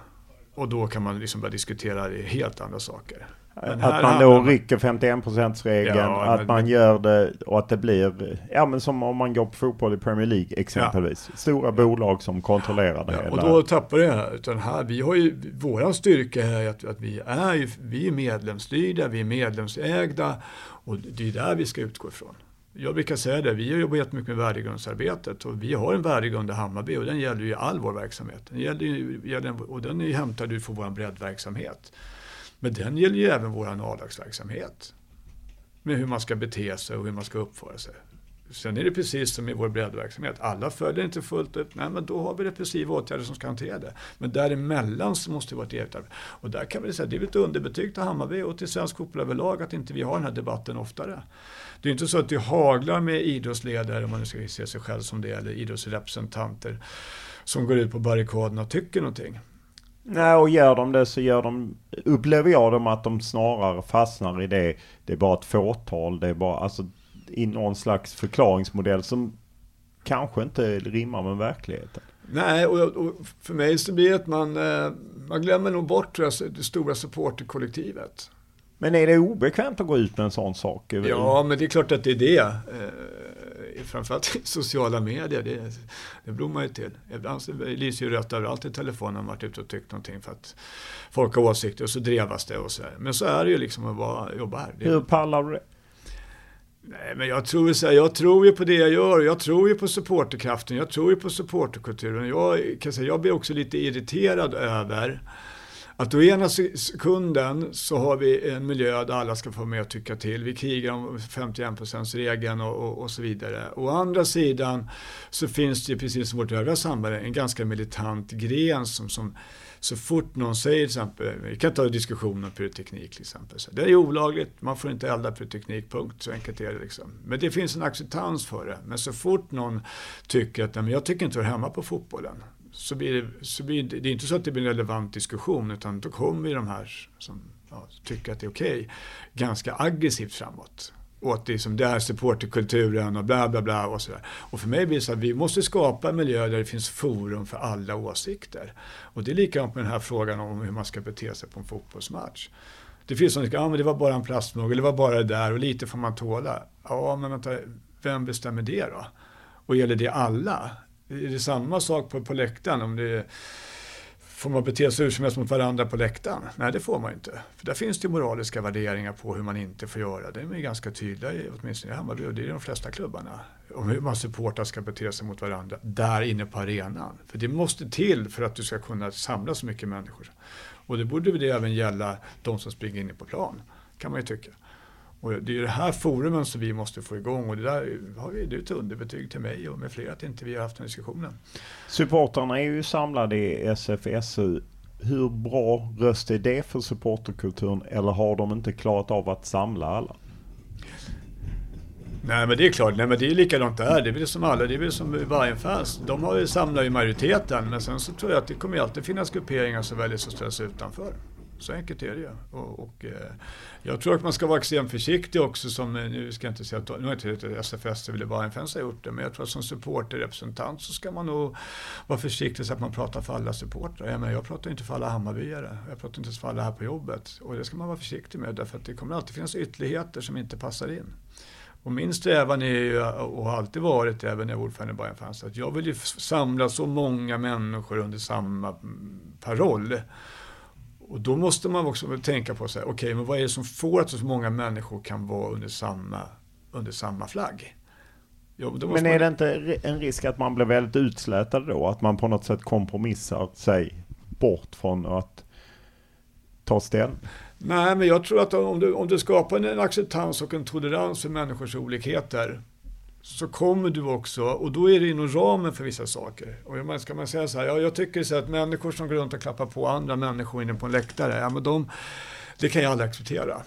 Speaker 6: Och då kan man liksom börja diskutera helt andra saker.
Speaker 5: att man då man... rycker 51%-regeln, ja, att men... man gör det och att det blir, ja men som om man går på fotboll i Premier League exempelvis. Ja. Stora bolag som kontrollerar det
Speaker 6: ja,
Speaker 5: hela.
Speaker 6: Och då tappar det här. Utan här, vi har ju, våran styrka är att, att vi är ju, vi är medlemsstyrda, vi är medlemsägda och det är där vi ska utgå ifrån. Jag brukar säga det, vi har jobbat jättemycket med värdegrundsarbetet och vi har en värdegrund i Hammarby och den gäller ju all vår verksamhet. Den gäller, och den är hämtad ur vår breddverksamhet. Men den gäller ju även vår A-lagsverksamhet. Med hur man ska bete sig och hur man ska uppföra sig. Sen är det precis som i vår breddverksamhet. Alla följer inte fullt ut. Nej, men då har vi repressiva åtgärder som ska hantera det. Men däremellan så måste det vara ett eget arbete. Och där kan vi säga, det är ett underbetyg till Hammarby och till svensk fotboll överlag att inte vi har den här debatten oftare. Det är inte så att det haglar med idrottsledare, om man nu ska se sig själv som det, eller idrottsrepresentanter som går ut på barrikaderna och tycker någonting.
Speaker 5: Nej, och gör de det så gör de, upplever jag dem att de snarare fastnar i det. Det är bara ett fåtal, det är bara, alltså i någon slags förklaringsmodell som kanske inte rimmar med verkligheten.
Speaker 6: Nej, och, och för mig så blir det att man, eh, man glömmer nog bort det stora supporterkollektivet.
Speaker 5: Men är det obekvämt att gå ut med en sån sak?
Speaker 6: Ja, men det är klart att det är det. Eh, framförallt i sociala medier, det, det beror man ju till. Ibland så lyser ju rött överallt i telefonen om man varit ute och tyckt någonting för att folk har åsikter och så drevas det och så här. Men så är det ju liksom att vara, jobba här.
Speaker 5: Hur pallar du det?
Speaker 6: Nej, men jag tror, så här, jag tror ju på det jag gör. Jag tror ju på supporterkraften. Jag tror ju på supporterkulturen. Jag, kan säga, jag blir också lite irriterad över att å ena sekunden så har vi en miljö där alla ska få med och tycka till. Vi krigar om 51%-regeln och, och, och, så vidare. Å andra sidan så finns det precis som vårt övriga samhälle en ganska militant gren som, som så fort någon säger till exempel, vi kan ta en diskussion om pyroteknik till exempel. Så det är olagligt, man får inte elda pyroteknik, punkt. Så enkelt är det liksom. Men det finns en acceptans för det. Men så fort någon tycker att, nej men jag tycker inte det hör hemma på fotbollen så blir det, så blir det, det är inte så att det blir en relevant diskussion utan då kommer ju de här som ja, tycker att det är okej okay, ganska aggressivt framåt. Och att det, liksom, det är supporterkulturen och bla bla bla och sådär. Och för mig blir det så att vi måste skapa en miljö där det finns forum för alla åsikter. Och det är likadant med den här frågan om hur man ska bete sig på en fotbollsmatch. Det finns som ja men det var bara en plastmugg, eller det var bara det där och lite får man tåla. Ja men vänta, vem bestämmer det då? Och gäller det alla? Är det samma sak på, på läktaren? Om det är, får man bete sig hur som helst mot varandra på läktaren? Nej, det får man inte. För där finns det moraliska värderingar på hur man inte får göra. Det är ganska tydliga, åtminstone i Hammarby och det är de flesta klubbarna. Om hur man supportrar ska bete sig mot varandra där inne på arenan. För det måste till för att du ska kunna samla så mycket människor. Och det borde väl även gälla de som springer inne på plan, kan man ju tycka. Och det är det här forumen som vi måste få igång och det där har vi, det ett underbetyg till mig och med flera att inte vi har haft den diskussionen.
Speaker 5: Supportrarna är ju samlade i SFSU. Hur bra röst är det för supporterkulturen eller har de inte klarat av att samla alla?
Speaker 6: Nej men det är klart, nej men det är likadant där. Det är väl som alla, det är väl som Bajenfans. De har ju samlat i majoriteten men sen så tror jag att det kommer alltid finnas grupperingar som väljer att ställa sig utanför. Så enkelt är det ju. Och, och eh, jag tror att man ska vara extremt försiktig också som, eh, nu ska jag inte säga att, nu har inte SFS eller Bajenfans har gjort det, men jag tror att som supporterrepresentant så ska man nog vara försiktig så att man pratar för alla supportrar. Jag, menar, jag pratar inte för alla Hammarbyare, jag pratar inte ens för alla här på jobbet. Och det ska man vara försiktig med därför att det kommer alltid finnas ytterligheter som inte passar in. Och min strävan är ju, och har alltid varit, även när jag var ordförande i Bajenfans, att jag vill ju samla så många människor under samma mm, paroll. Och då måste man också tänka på, okej, okay, men vad är det som får att så många människor kan vara under samma, under samma flagg?
Speaker 5: Jo, men är man... det inte en risk att man blir väldigt utslätad då? Att man på något sätt kompromissar sig bort från att ta ställning?
Speaker 6: Nej, men jag tror att om du, om du skapar en acceptans och en tolerans för människors olikheter så kommer du också, och då är det inom ramen för vissa saker. Och ska man säga så här, ja, jag tycker så att människor som går runt och klappar på andra människor inne på en läktare, ja men de, det kan jag aldrig acceptera.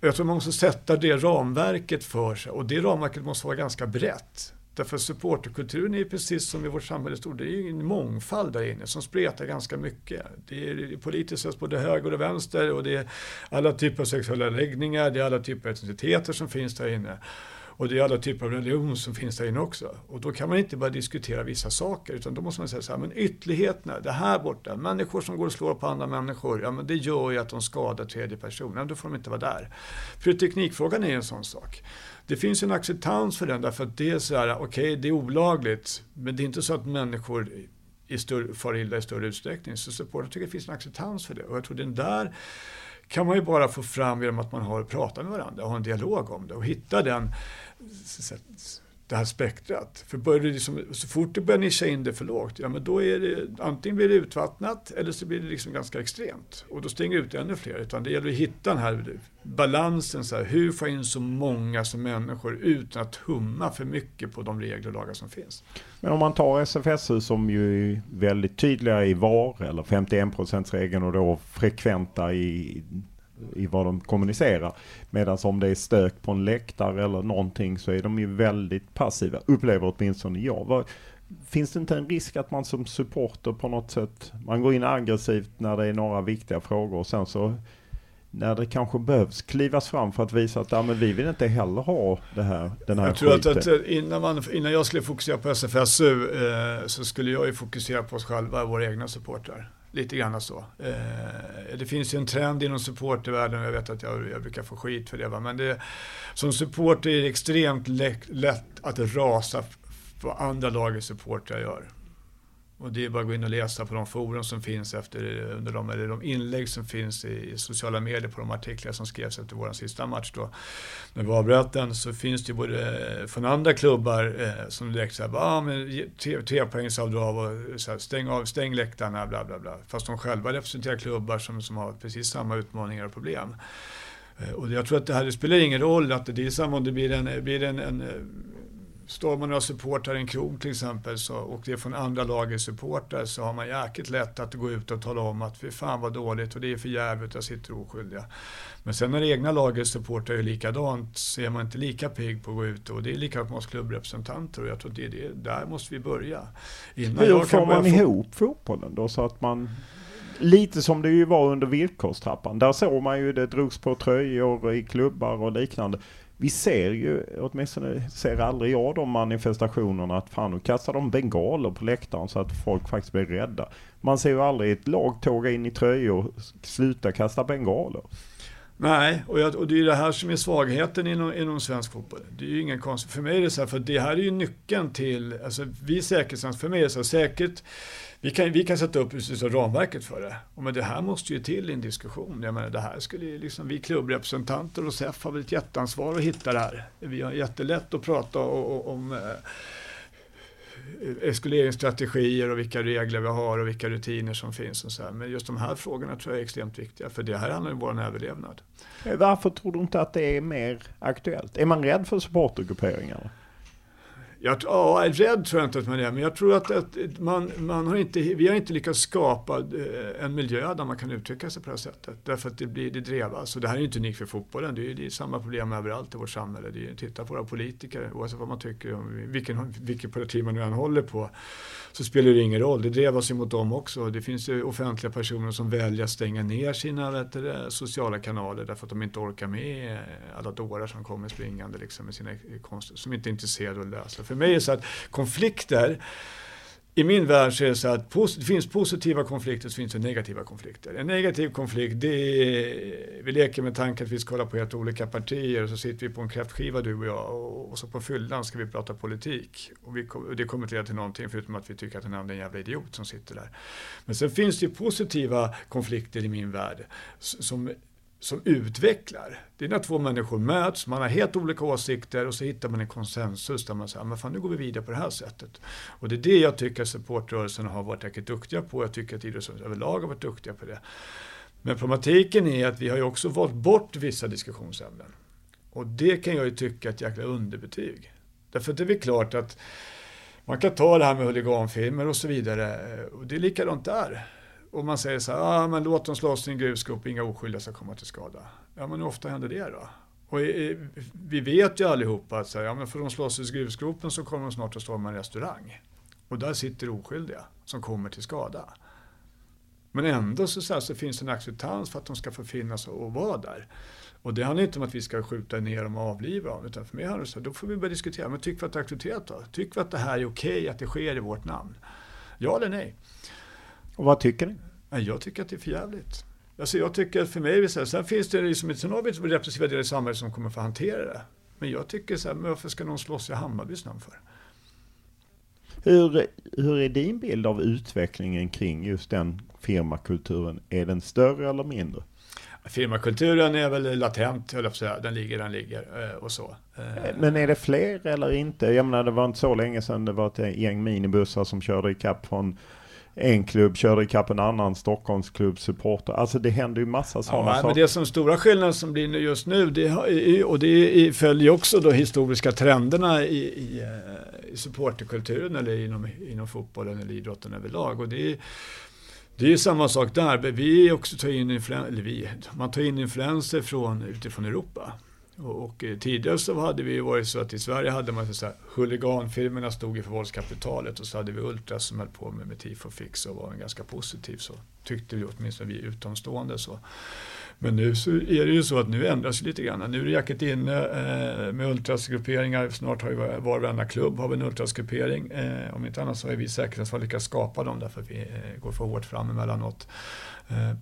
Speaker 6: Jag tror man måste sätta det ramverket för sig och det ramverket måste vara ganska brett. Därför supporterkulturen är precis som i vårt samhälle stort, det är en mångfald där inne som spretar ganska mycket. Det är politiskt sett både höger och vänster och det är alla typer av sexuella läggningar, det är alla typer av etniciteter som finns där inne. Och det är alla typer av religion som finns där inne också. Och då kan man inte bara diskutera vissa saker utan då måste man säga så här, men ytterligheterna, det här borta, människor som går och slår på andra människor, ja men det gör ju att de skadar tredje person, ja, då får de inte vara där. För teknikfrågan är en sån sak. Det finns en acceptans för den därför att det är så här, okej okay, det är olagligt, men det är inte så att människor i större, far illa i större utsträckning. Så supportrar tycker det finns en acceptans för det. Och jag tror den där kan man ju bara få fram genom att man har pratat med varandra och har en dialog om det och hitta den det här spektrat. För börjar det liksom, så fort du börjar nischa in det för lågt, ja men då är det antingen blir det utvattnat eller så blir det liksom ganska extremt. Och då stänger ut ännu fler. Utan det gäller att hitta den här balansen, så här, hur får jag in så många som människor utan att humma för mycket på de regler och lagar som finns.
Speaker 5: Men om man tar SFSU som ju är väldigt tydliga i VAR eller 51 regeln och då frekventa i i vad de kommunicerar. Medan om det är stök på en läktare eller någonting så är de ju väldigt passiva, upplever åtminstone jag. finns det inte en risk att man som supporter på något sätt, man går in aggressivt när det är några viktiga frågor och sen så när det kanske behövs klivas fram för att visa att ja, men vi vill inte heller ha det här, den här
Speaker 6: Jag tror att, att, innan, man, innan jag skulle fokusera på SFSU eh, så skulle jag ju fokusera på oss själva, våra egna supportrar. Lite grann så. Eh, det finns ju en trend inom supportervärlden, jag vet att jag, jag brukar få skit för det, va? men det, som supporter är det extremt lätt, lätt att rasa vad andra lagets supportrar gör. Och det är bara att gå in och läsa på de forum som finns efter, under de, eller de inlägg som finns i sociala medier på de artiklar som skrevs efter vår sista match då. När vi avbröt den så finns det ju både eh, från andra klubbar eh, som direkt säger ah, men trepoängsavdrag och så här, stäng, av, stäng läktarna, bla bla bla. Fast de själva representerar klubbar som, som har precis samma utmaningar och problem. Eh, och jag tror att det här det spelar ingen roll att det är samma om det blir en, blir en, en eh, står man och supportar en krog till exempel så, och det är från andra lagets supportrar så har man jäkligt lätt att gå ut och tala om att fy fan vad dåligt och det är för jävligt, jag sitter oskyldiga. Men sen när det egna lagets supportrar är likadant så är man inte lika pigg på att gå ut och det är likadant med oss klubbrepresentanter och jag tror att det är det, där måste vi börja.
Speaker 5: Innan Hur får man ihop fotbollen då så att man Lite som det ju var under villkorstrappan. Där såg man ju det drogs på tröjor i klubbar och liknande vi ser ju, åtminstone ser aldrig jag de manifestationerna att fan nu kastar de bengaler på läktaren så att folk faktiskt blir rädda. Man ser ju aldrig ett lag tåga in i tröjor och sluta kasta bengaler.
Speaker 6: Nej, och, jag, och det är det här som är svagheten inom, inom svensk fotboll. Det är ju ingen konstigt. För mig är det så här, för det här är ju nyckeln till, alltså vi säkerhetstjänst, för mig är det så här, säkert vi kan, vi kan sätta upp så ramverket för det. Och men det här måste ju till i en diskussion. Jag menar, det här skulle liksom, vi klubbrepresentanter och SEF har väl ett jätteansvar att hitta det här. Vi har jättelätt att prata om, om eh, eskaleringsstrategier och vilka regler vi har och vilka rutiner som finns. Och så här. Men just de här frågorna tror jag är extremt viktiga, för det här handlar ju om vår överlevnad.
Speaker 5: Eh, varför tror du inte att det är mer aktuellt? Är man rädd för supportergrupperingarna?
Speaker 6: Jag, ja, rädd tror jag inte att man är, men jag tror att, att man, man har inte, vi har inte lyckats skapa eh, en miljö där man kan uttrycka sig på det här sättet. Därför att det, blir, det drevas. Och det här är ju inte unikt för fotbollen, det är, det är samma problem överallt i vårt samhälle. Det är, titta på våra politiker, oavsett vad man tycker, om vilken, vilken parti man nu än håller på, så spelar det ingen roll. Det drevas ju mot dem också. Det finns ju offentliga personer som väljer att stänga ner sina det, sociala kanaler därför att de inte orkar med alla dårar som kommer springande liksom, med sina konster, som inte är intresserade av att läsa. För mig är det så att konflikter i min värld så är det så att det finns positiva konflikter så finns det negativa konflikter. En negativ konflikt det är, vi leker med tanken att vi ska hålla på helt olika partier och så sitter vi på en kräftskiva du och jag och, och så på fyllan ska vi prata politik. Och, vi, och det kommer inte leda till någonting förutom att vi tycker att den andra är en jävla idiot som sitter där. Men sen finns det ju positiva konflikter i min värld som som utvecklar. Det är när två människor möts, man har helt olika åsikter och så hittar man en konsensus där man säger, men fan nu går vi vidare på det här sättet. Och det är det jag tycker att supportrörelsen har varit jäkligt duktiga på. Jag tycker att idrottsrörelsen överlag har varit duktiga på det. Men problematiken är att vi har ju också valt bort vissa diskussionsämnen. Och det kan jag ju tycka är ett jäkla underbetyg. Därför att det är väl klart att man kan ta det här med huliganfilmer och så vidare. Och det är likadant där och man säger så här, ah, men låt dem slåss i en grusgrop, inga oskyldiga ska komma till skada. Ja, men hur ofta händer det då? Och vi vet ju allihopa att så här, ja, men får de slåss i grusgropen så kommer de snart att storma en restaurang. Och där sitter oskyldiga som kommer till skada. Men ändå så, så, här, så finns det en acceptans för att de ska få finnas och vara där. Och det handlar inte om att vi ska skjuta ner dem och avliva dem. Utan för mig handlar det så här, då får vi börja diskutera. Men tycker vi att det är accepterat då? Tycker vi att det här är okej okay, att det sker i vårt namn? Ja eller nej?
Speaker 5: Och vad tycker ni?
Speaker 6: Jag tycker att det är för jävligt. Alltså jag tycker att för mig, så här, sen finns det liksom, sen har vi repressiva delar i samhället som kommer få hantera det. Men jag tycker så här, men varför ska någon slåss i Hammarbys namn för?
Speaker 5: Hur, hur är din bild av utvecklingen kring just den firmakulturen? Är den större eller mindre?
Speaker 6: Firmakulturen är väl latent, höll jag på att säga. Den ligger, den ligger eh, och så. Eh,
Speaker 5: Men är det fler eller inte? Jag menar det var inte så länge sedan det var ett gäng minibussar som körde ikapp från en klubb, körde ikapp en annan Stockholmsklubb supporter. Alltså det händer ju massa sådana
Speaker 6: Ja,
Speaker 5: saker.
Speaker 6: men det som stora skillnaden som blir nu just nu, det, i- och det följer också de historiska trenderna i, i, eh, i supporterkulturen eller inom, inom fotbollen eller idrotten överlag. Och det är, det är samma sak där. men Vi också tar in influen- eller vi, man tar in influenser från, utifrån Europa. Och, och eh, tidigare så hade vi ju varit så att i Sverige hade man så här, huliganfilmerna stod ju för våldskapitalet och så hade vi Ultras som höll på med, med tifo fix och var en ganska positiv så. Tyckte vi åtminstone vi utomstående så. Men nu så är det ju så att nu ändras det lite grann. Nu är det jacket inne eh, med ultrasgrupperingar. Snart har ju var var och klubb har vi en ultrasgruppering. Eh, om inte annat så har ju vi säkert lyckats skapa dem därför att vi eh, går för hårt fram emellanåt. Eh,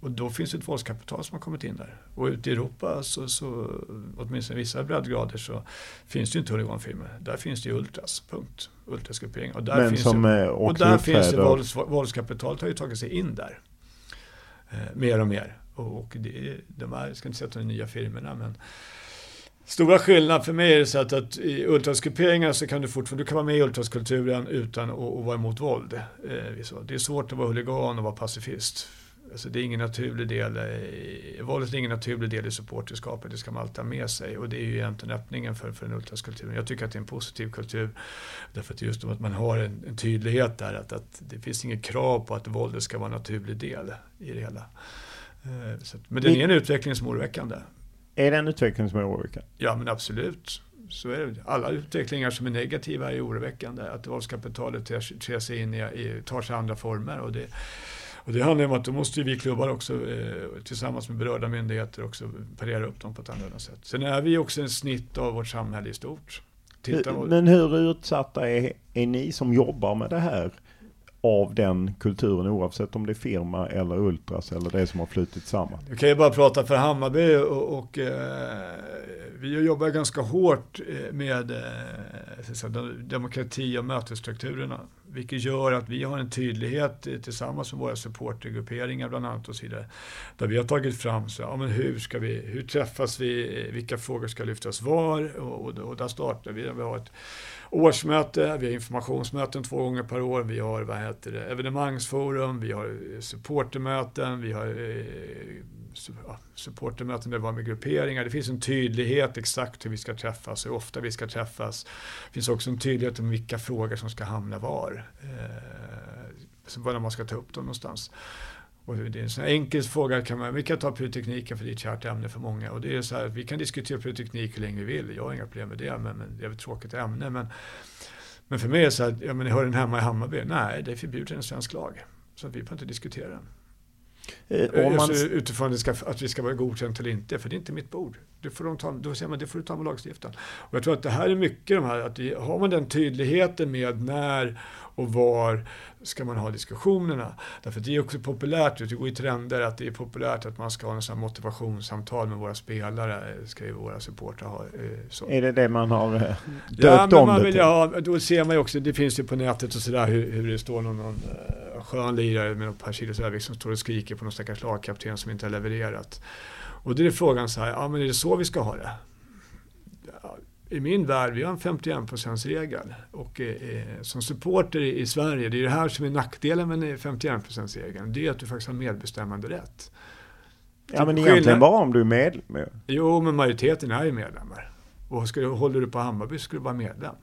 Speaker 6: och då finns det ett våldskapital som har kommit in där. Och ute i Europa, så, så, åtminstone i vissa breddgrader, så finns det ju inte huliganfilmer. Där finns det ju ultras, punkt. Ultrasgruppering. Och där
Speaker 5: Men
Speaker 6: finns
Speaker 5: som,
Speaker 6: det,
Speaker 5: eh,
Speaker 6: och där finns det vålds, våldskapitalet har ju tagit sig in där. Eh, mer och mer. Och, och det, de här, jag ska inte säga att de är nya firmorna, men Stora skillnaden för mig är det så att, att i ultrasgrupperingar så kan du fortfarande, du kan vara med i ultraskulturen utan att, att vara emot våld. Eh. Det är svårt att vara huligan och vara pacifist. Alltså det är ingen naturlig del, våldet är ingen naturlig del i supporterskapet, det ska man alltid ha med sig. Och det är ju egentligen öppningen för, för den ultraskulturen. Jag tycker att det är en positiv kultur. Därför att just att man har en, en tydlighet där, att, att det finns inget krav på att våldet ska vara en naturlig del i det hela. Eh, så, men det är en utveckling som är oroväckande.
Speaker 5: Är det en utveckling som är oroväckande?
Speaker 6: Ja, men absolut. Så är det. Alla utvecklingar som är negativa är oroväckande. Att våldskapitalet ter sig in i, i, tar sig andra former. Och det, och det handlar om att då måste vi klubbar också eh, tillsammans med berörda myndigheter också parera upp dem på ett annorlunda sätt. Sen är vi också en snitt av vårt samhälle i stort. Titta,
Speaker 5: Hur- Men hur utsatta är, är ni som jobbar med det här av den kulturen oavsett om det är firma eller ultras eller det som har flutit samman?
Speaker 6: Jag kan ju bara prata för Hammarby och, och eh, vi jobbar ganska hårt eh, med eh, demokrati och mötesstrukturerna. Vilket gör att vi har en tydlighet eh, tillsammans med våra supportergrupperingar bland annat och så vidare. Där vi har tagit fram så, ja, men hur, ska vi, hur träffas vi, vilka frågor ska lyftas var och, och, och där startar vi. Vi har ett årsmöte, vi har informationsmöten två gånger per år, vi har vad heter det, evenemangsforum, vi har eh, supportermöten, vi har eh, supportermöten där vi var med grupperingar. Det finns en tydlighet exakt hur vi ska träffas, hur ofta vi ska träffas. Det finns också en tydlighet om vilka frågor som ska hamna var. Eh, var man ska ta upp dem någonstans. Och det är en sån enkel fråga, kan man, vi kan ta pyrotekniken för det är ett kärt ämne för många. Och det är så här, vi kan diskutera pyroteknik hur länge vi vill, jag har inga problem med det, men, men det är ett tråkigt ämne. Men, men för mig är det så här, ja, men hör den hemma i Hammarby? Nej, det är förbjudet enligt svensk lag. Så vi får inte diskutera den.
Speaker 5: Eh, om man,
Speaker 6: utifrån att vi ska vara godkänt eller inte, för det är inte mitt bord. Det får, de ta, då säger man, det får du ta med lagstiftaren. Och jag tror att det här är mycket de här, att det, har man den tydligheten med när och var ska man ha diskussionerna. Därför det är också populärt, det går i trender att det är populärt att man ska ha en sån motivationssamtal med våra spelare, ska ju våra supportrar ha. eh, Så.
Speaker 5: är det det man har eh,
Speaker 6: Ja,
Speaker 5: döpt
Speaker 6: men
Speaker 5: om
Speaker 6: man
Speaker 5: det
Speaker 6: vill,
Speaker 5: till?
Speaker 6: ja, då ser man ju också, det finns ju på nätet och sådär hur, hur det står någon, någon uh, skön lirare med ett par kilos övervikt som står och skriker på någon stackars lagkapten som inte har levererat. Och då är frågan så här, ja men är det så vi ska ha det? Ja, I min värld, vi har en 51%-regel och eh, som supporter i, Sverige, det är det här som är nackdelen med 51%-regeln, det är att du faktiskt har medbestämmande rätt.
Speaker 5: Ja men
Speaker 6: Skillnad-
Speaker 5: egentligen bara om du är medlem.
Speaker 6: Jo, men majoriteten är ju medlemmar. Och ska du, håller du på Hammarby så ska du vara medlem.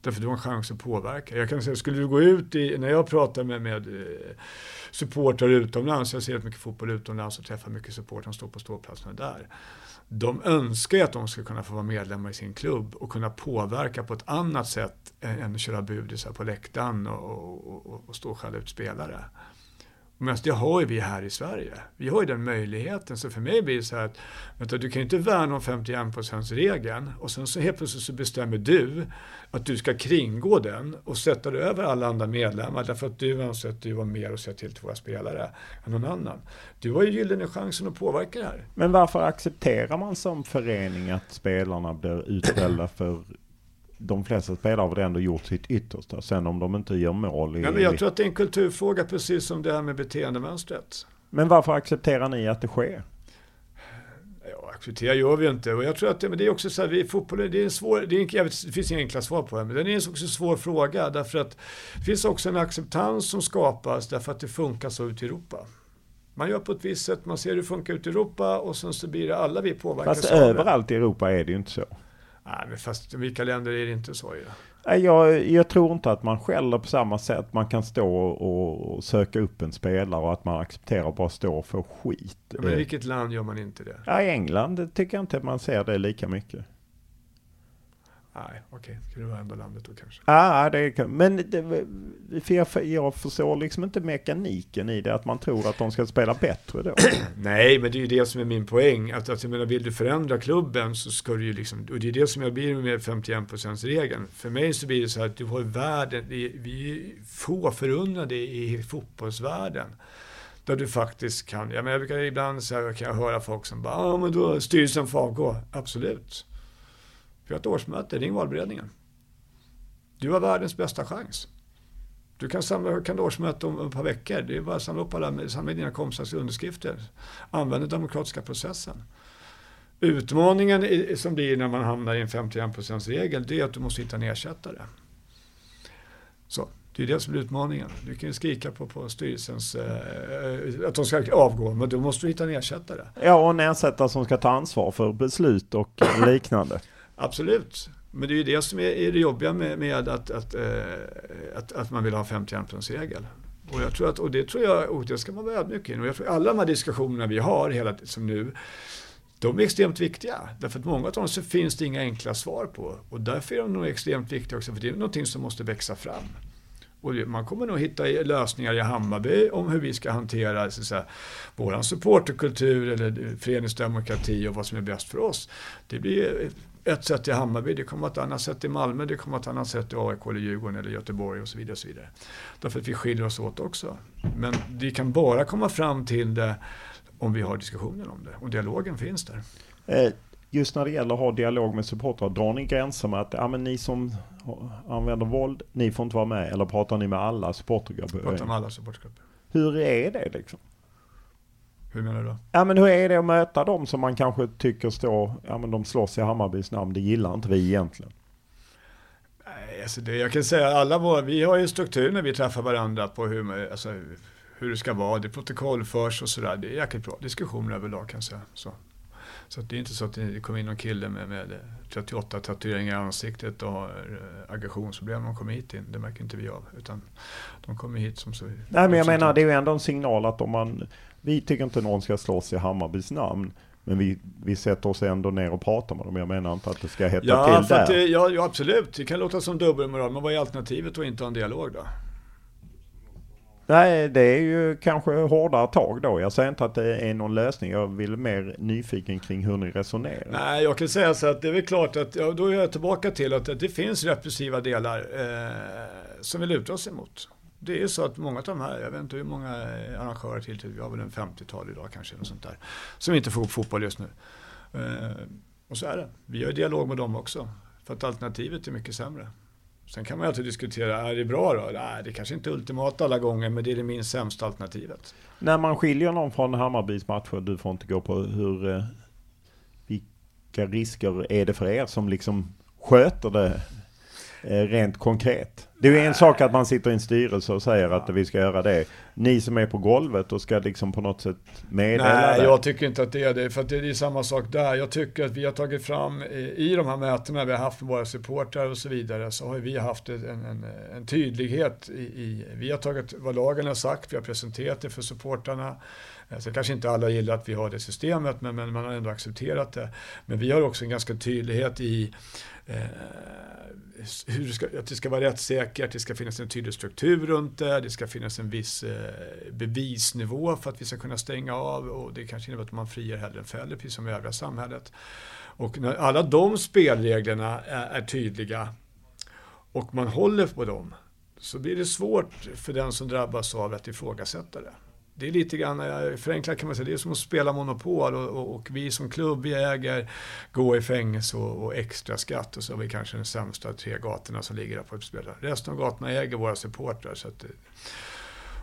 Speaker 6: Därför du har en chans att påverka. Jag kan säga, skulle du gå ut i, när jag pratar med, med eh, supportrar utomlands, jag ser rätt mycket fotboll utomlands och träffar mycket supportrar som står på ståplatserna där. De önskar ju att de ska kunna få vara medlemmar i sin klubb och kunna påverka på ett annat sätt än att köra budisar på läktaren och, och, och, och stå och skälla ut spelare. Men det har ju vi här i Sverige. Vi har ju den möjligheten. Så för mig blir det så här att vänta, du kan ju inte värna om 51%-regeln och sen så helt plötsligt så bestämmer du att du ska kringgå den och sätta dig över alla andra medlemmar därför att du anser att du har mer att säga till till våra spelare än någon annan. Du har ju gyllene chansen att påverka det här.
Speaker 5: Men varför accepterar man som förening att spelarna blir utställda för de flesta spelare har väl ändå gjort sitt yttersta. Sen om de inte gör mål. i-
Speaker 6: Ja, men jag tror att det är en kulturfråga precis som det här med beteendemönstret.
Speaker 5: men varför accepterar ni att det sker?
Speaker 6: acceptera gör vi inte. Och jag tror att det, men det är också så här, vi, fotboll, det är en svår, det, är en, jag vet, det finns inga enkla svar på det, men det är också en svår fråga därför att det finns också en acceptans som skapas därför att det funkar så ute i Europa. Man gör på ett visst sätt, man ser hur det funkar ute i Europa och sen så blir det alla vi påverkas
Speaker 5: Fast överallt i Europa är det ju inte så.
Speaker 6: Nej, men fast vilka länder är det inte så? Ja.
Speaker 5: Jag, jag tror inte att man skäller på samma sätt. Man kan stå och, och söka upp en spelare och att man accepterar att bara stå och få skit.
Speaker 6: Ja, men i vilket land gör man inte det?
Speaker 5: Ja, I England tycker jag inte att man ser det lika mycket.
Speaker 6: Nej, okej. Det var ändå landet då kanske.
Speaker 5: Ja, det är, men det, för jag, jag förstår liksom inte mekaniken i det, att man tror att de ska spela bättre då.
Speaker 6: Nej, men det är ju det som är min poäng. Att, att jag menar, vill du förändra klubben så ska du ju liksom, och det är det som jag blir med 51% regeln. För mig så blir det så här att du har världen, vi är få förunnade i fotbollsvärlden där du faktiskt kan, jag, menar, jag brukar ibland så här, kan jag höra folk som bara, ja men då styrelsen får avgå. Absolut. Vi har ett årsmöte, ring valberedningen. Du har världens bästa chans. Du kan samla kan årsmöte om ett par veckor. Det är bara att samla upp alla, samla dina kompisars underskrifter. Använd den demokratiska processen. Utmaningen som blir när man hamnar i en 51 regel, det är att du måste hitta en ersättare. Så, det är det som är utmaningen. Du kan ju skrika på, på styrelsens, eh, att de ska avgå, men då måste du hitta en ersättare.
Speaker 5: Ja, och en ersättare som ska ta ansvar för beslut och liknande.
Speaker 6: Absolut. Men det är ju det som är, det jobbiga med, med att, att, eh, att, att, man vill ha 51-regel. Och, jag tror att, och det tror jag, och det ska man vara ödmjuk in. Och jag tror alla de här diskussionerna vi har hela som nu, de är extremt viktiga. Därför att många av dem så finns det inga enkla svar på. Och därför är de nog extremt viktiga också, för det är någonting som måste växa fram. Och man kommer nog hitta lösningar i Hammarby om hur vi ska hantera så vår supporterkultur eller föreningsdemokrati och vad som är bäst för oss. Det blir ett sätt i Hammarby, det kommer vara ett annat sätt i Malmö, det kommer vara ett annat sätt i AIK eller Djurgården eller Göteborg och så vidare. Och så vidare. Därför att vi skiljer oss åt också. Men vi kan bara komma fram till det om vi har diskussioner om det och dialogen finns där.
Speaker 5: Eh, just när det gäller att ha dialog med supportrar, drar ni gränser med att ja, men ni som använder våld, ni får inte vara med? Eller pratar ni med alla supportergrupper?
Speaker 6: Pratar med alla supportergrupper.
Speaker 5: Hur är det liksom?
Speaker 6: Hur menar du?
Speaker 5: Ja men hur är det att möta dem som man kanske tycker står, ja men de slåss i Hammarbys namn, det gillar inte vi egentligen.
Speaker 6: Nej, alltså det, jag kan säga alla våra, vi har ju struktur när vi träffar varandra på hur, alltså, hur det ska vara, det protokollförs och sådär. Det är jäkligt bra diskussioner överlag kan jag säga. Så. Så det är inte så att det kommer in någon kille med, med 38 tatueringar i ansiktet och har eh, aggressionsproblem när de kommer hit in. Det märker inte vi av. Utan de kommer hit som så...
Speaker 5: Nej men jag menar det är ju ändå en signal att om man vi tycker inte någon ska slåss i Hammarbys namn. Men vi, vi sätter oss ändå ner och pratar med dem. Jag menar inte att det ska hetta
Speaker 6: ja,
Speaker 5: till där.
Speaker 6: Det, ja, ja, absolut. Det kan låta som dubbelmoral. Men vad är alternativet att inte ha en dialog då?
Speaker 5: Nej, det är ju kanske hårdare tag då. Jag säger inte att det är någon lösning. Jag vill mer nyfiken kring hur ni resonerar.
Speaker 6: Nej, jag kan säga så att det är väl klart att, ja, då är jag tillbaka till att, att det finns repressiva delar eh, som vi lutar oss emot det är så att många av de här, jag vet inte hur många eh, arrangörer till, vi har väl en 50-tal idag kanske, något sånt där, som inte får upp fotboll just nu. Eh, och så är det. Vi har dialog med dem också, för att alternativet är mycket sämre. Sen kan man ju alltid diskutera, är det bra då? Nej, det kanske inte är ultimat alla gånger, men det är det minst sämsta alternativet.
Speaker 5: När man skiljer någon från Hammarbys matcher, du får inte gå på hur, eh, vilka risker är det för er som liksom sköter det rent konkret. Det är ju en sak att man sitter i en styrelse och säger att vi ska göra det. Ni som är på golvet och ska liksom på något sätt meddela
Speaker 6: Nej,
Speaker 5: det.
Speaker 6: jag tycker inte att det är det. För att det är samma sak där. Jag tycker att vi har tagit fram i de här mötena vi har haft med våra supportrar och så vidare så har vi haft en, en, en tydlighet i, i, Vi har tagit vad lagen har sagt, vi har presenterat det för supportrarna. Eh, så kanske inte alla gillar att vi har det systemet, men, men man har ändå accepterat det. Men vi har också en ganska tydlighet i eh, Eh, hur det ska, att det ska vara rättssäkert, det ska finnas en tydlig struktur runt det, det ska finnas en viss eh, bevisnivå för att vi ska kunna stänga av och det kanske innebär att man friar hellre än fäller, precis som i övriga samhället. Och när alla de spelreglerna är, är tydliga och man håller på dem så blir det svårt för den som drabbas av att ifrågasätta det det är lite grann, eh, förenklat kan man säga, det är som att spela Monopol och, och, och vi som klubb, vi äger gå i fängelse och, och, extra skatt och så har vi kanske den sämsta tre gatorna som ligger där på att spela. Resten av gatorna äger våra supportrar. Så att, eh,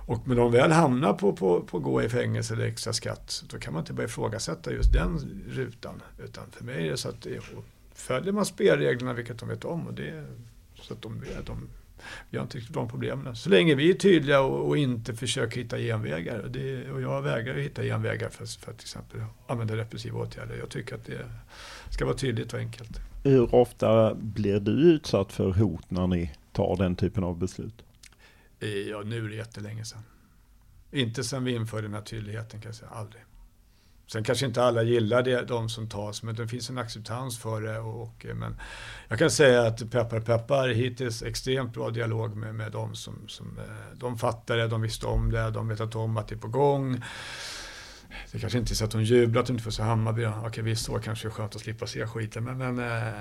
Speaker 6: Och när de väl hamnar på, på, på gå i fängelse eller extra skatt, då kan man inte börja ifrågasätta just den rutan. Utan för mig är det så att eh, det, följer man spelreglerna, vilket de vet om, och det, så att de, de vi har inte riktigt de problemen. Så länge vi är tydliga och, och inte försöker hitta genvägar. Och, det, och jag vägrar hitta genvägar för, för att till exempel använda repressiva åtgärder. Jag tycker att det ska vara tydligt och enkelt.
Speaker 5: Hur ofta blir du utsatt för hot när ni tar den typen av beslut?
Speaker 6: Ja, nu är det jättelänge sedan. Inte sedan vi införde den här tydligheten kan jag säga, aldrig. Sen kanske inte alla gillar det, de som tas, men det finns en acceptans för det. Och, och, men jag kan säga att peppar peppar hittills extremt bra dialog med, med de som, som eh, de fattar det, de visste om det, de vet att om att det är på gång. Det kanske inte är så att de jublar att de inte får se Hammarby. Okej, visst så kanske det är skönt att slippa se skiten. Men, men, eh,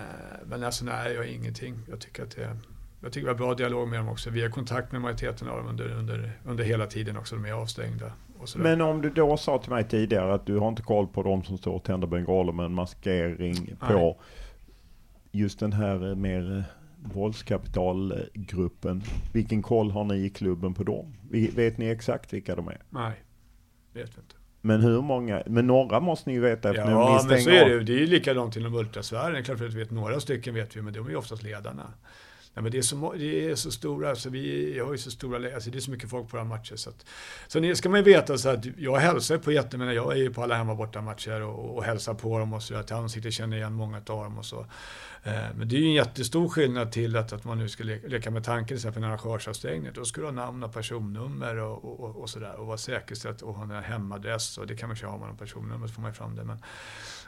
Speaker 6: men alltså nej, jag har ingenting. Jag tycker att det jag tycker vi har bra dialog med dem också. Vi har kontakt med majoriteten av dem under, under, under hela tiden också. De är avstängda.
Speaker 5: Men om du då sa till mig tidigare att du har inte koll på de som står och tänder bengaler med en maskering på Nej. just den här mer eh, våldskapitalgruppen. Vilken koll har ni i klubben på dem? Vet ni exakt vilka de är?
Speaker 6: Nej, vet vi inte.
Speaker 5: Men hur många? Men några måste ni ju veta
Speaker 6: efter Ja, men så är det ju. Det är ju likadant inom ultrasfären. Klart att vi vet några stycken vet vi, men de är ju oftast ledarna. Nej, men det, är så, det är så stora, alltså vi har ju så stora, alltså det är så mycket folk på våra matcher. Så, att, så nu ska man ju veta så att jag hälsar på jättemånga, jag är ju på alla hemma borta matcher och, och hälsar på dem och så, till ansiktet känner igen många av dem och så. Eh, men det är ju en jättestor skillnad till att, att man nu ska leka, leka med tanken till exempel när arrangörsavstängning. Då ska du ha namn och personnummer och, och, och, och sådär och vara säkerställt och ha en hemadress och det kan man ju ha om man har personnummer så får man ju fram det. Men,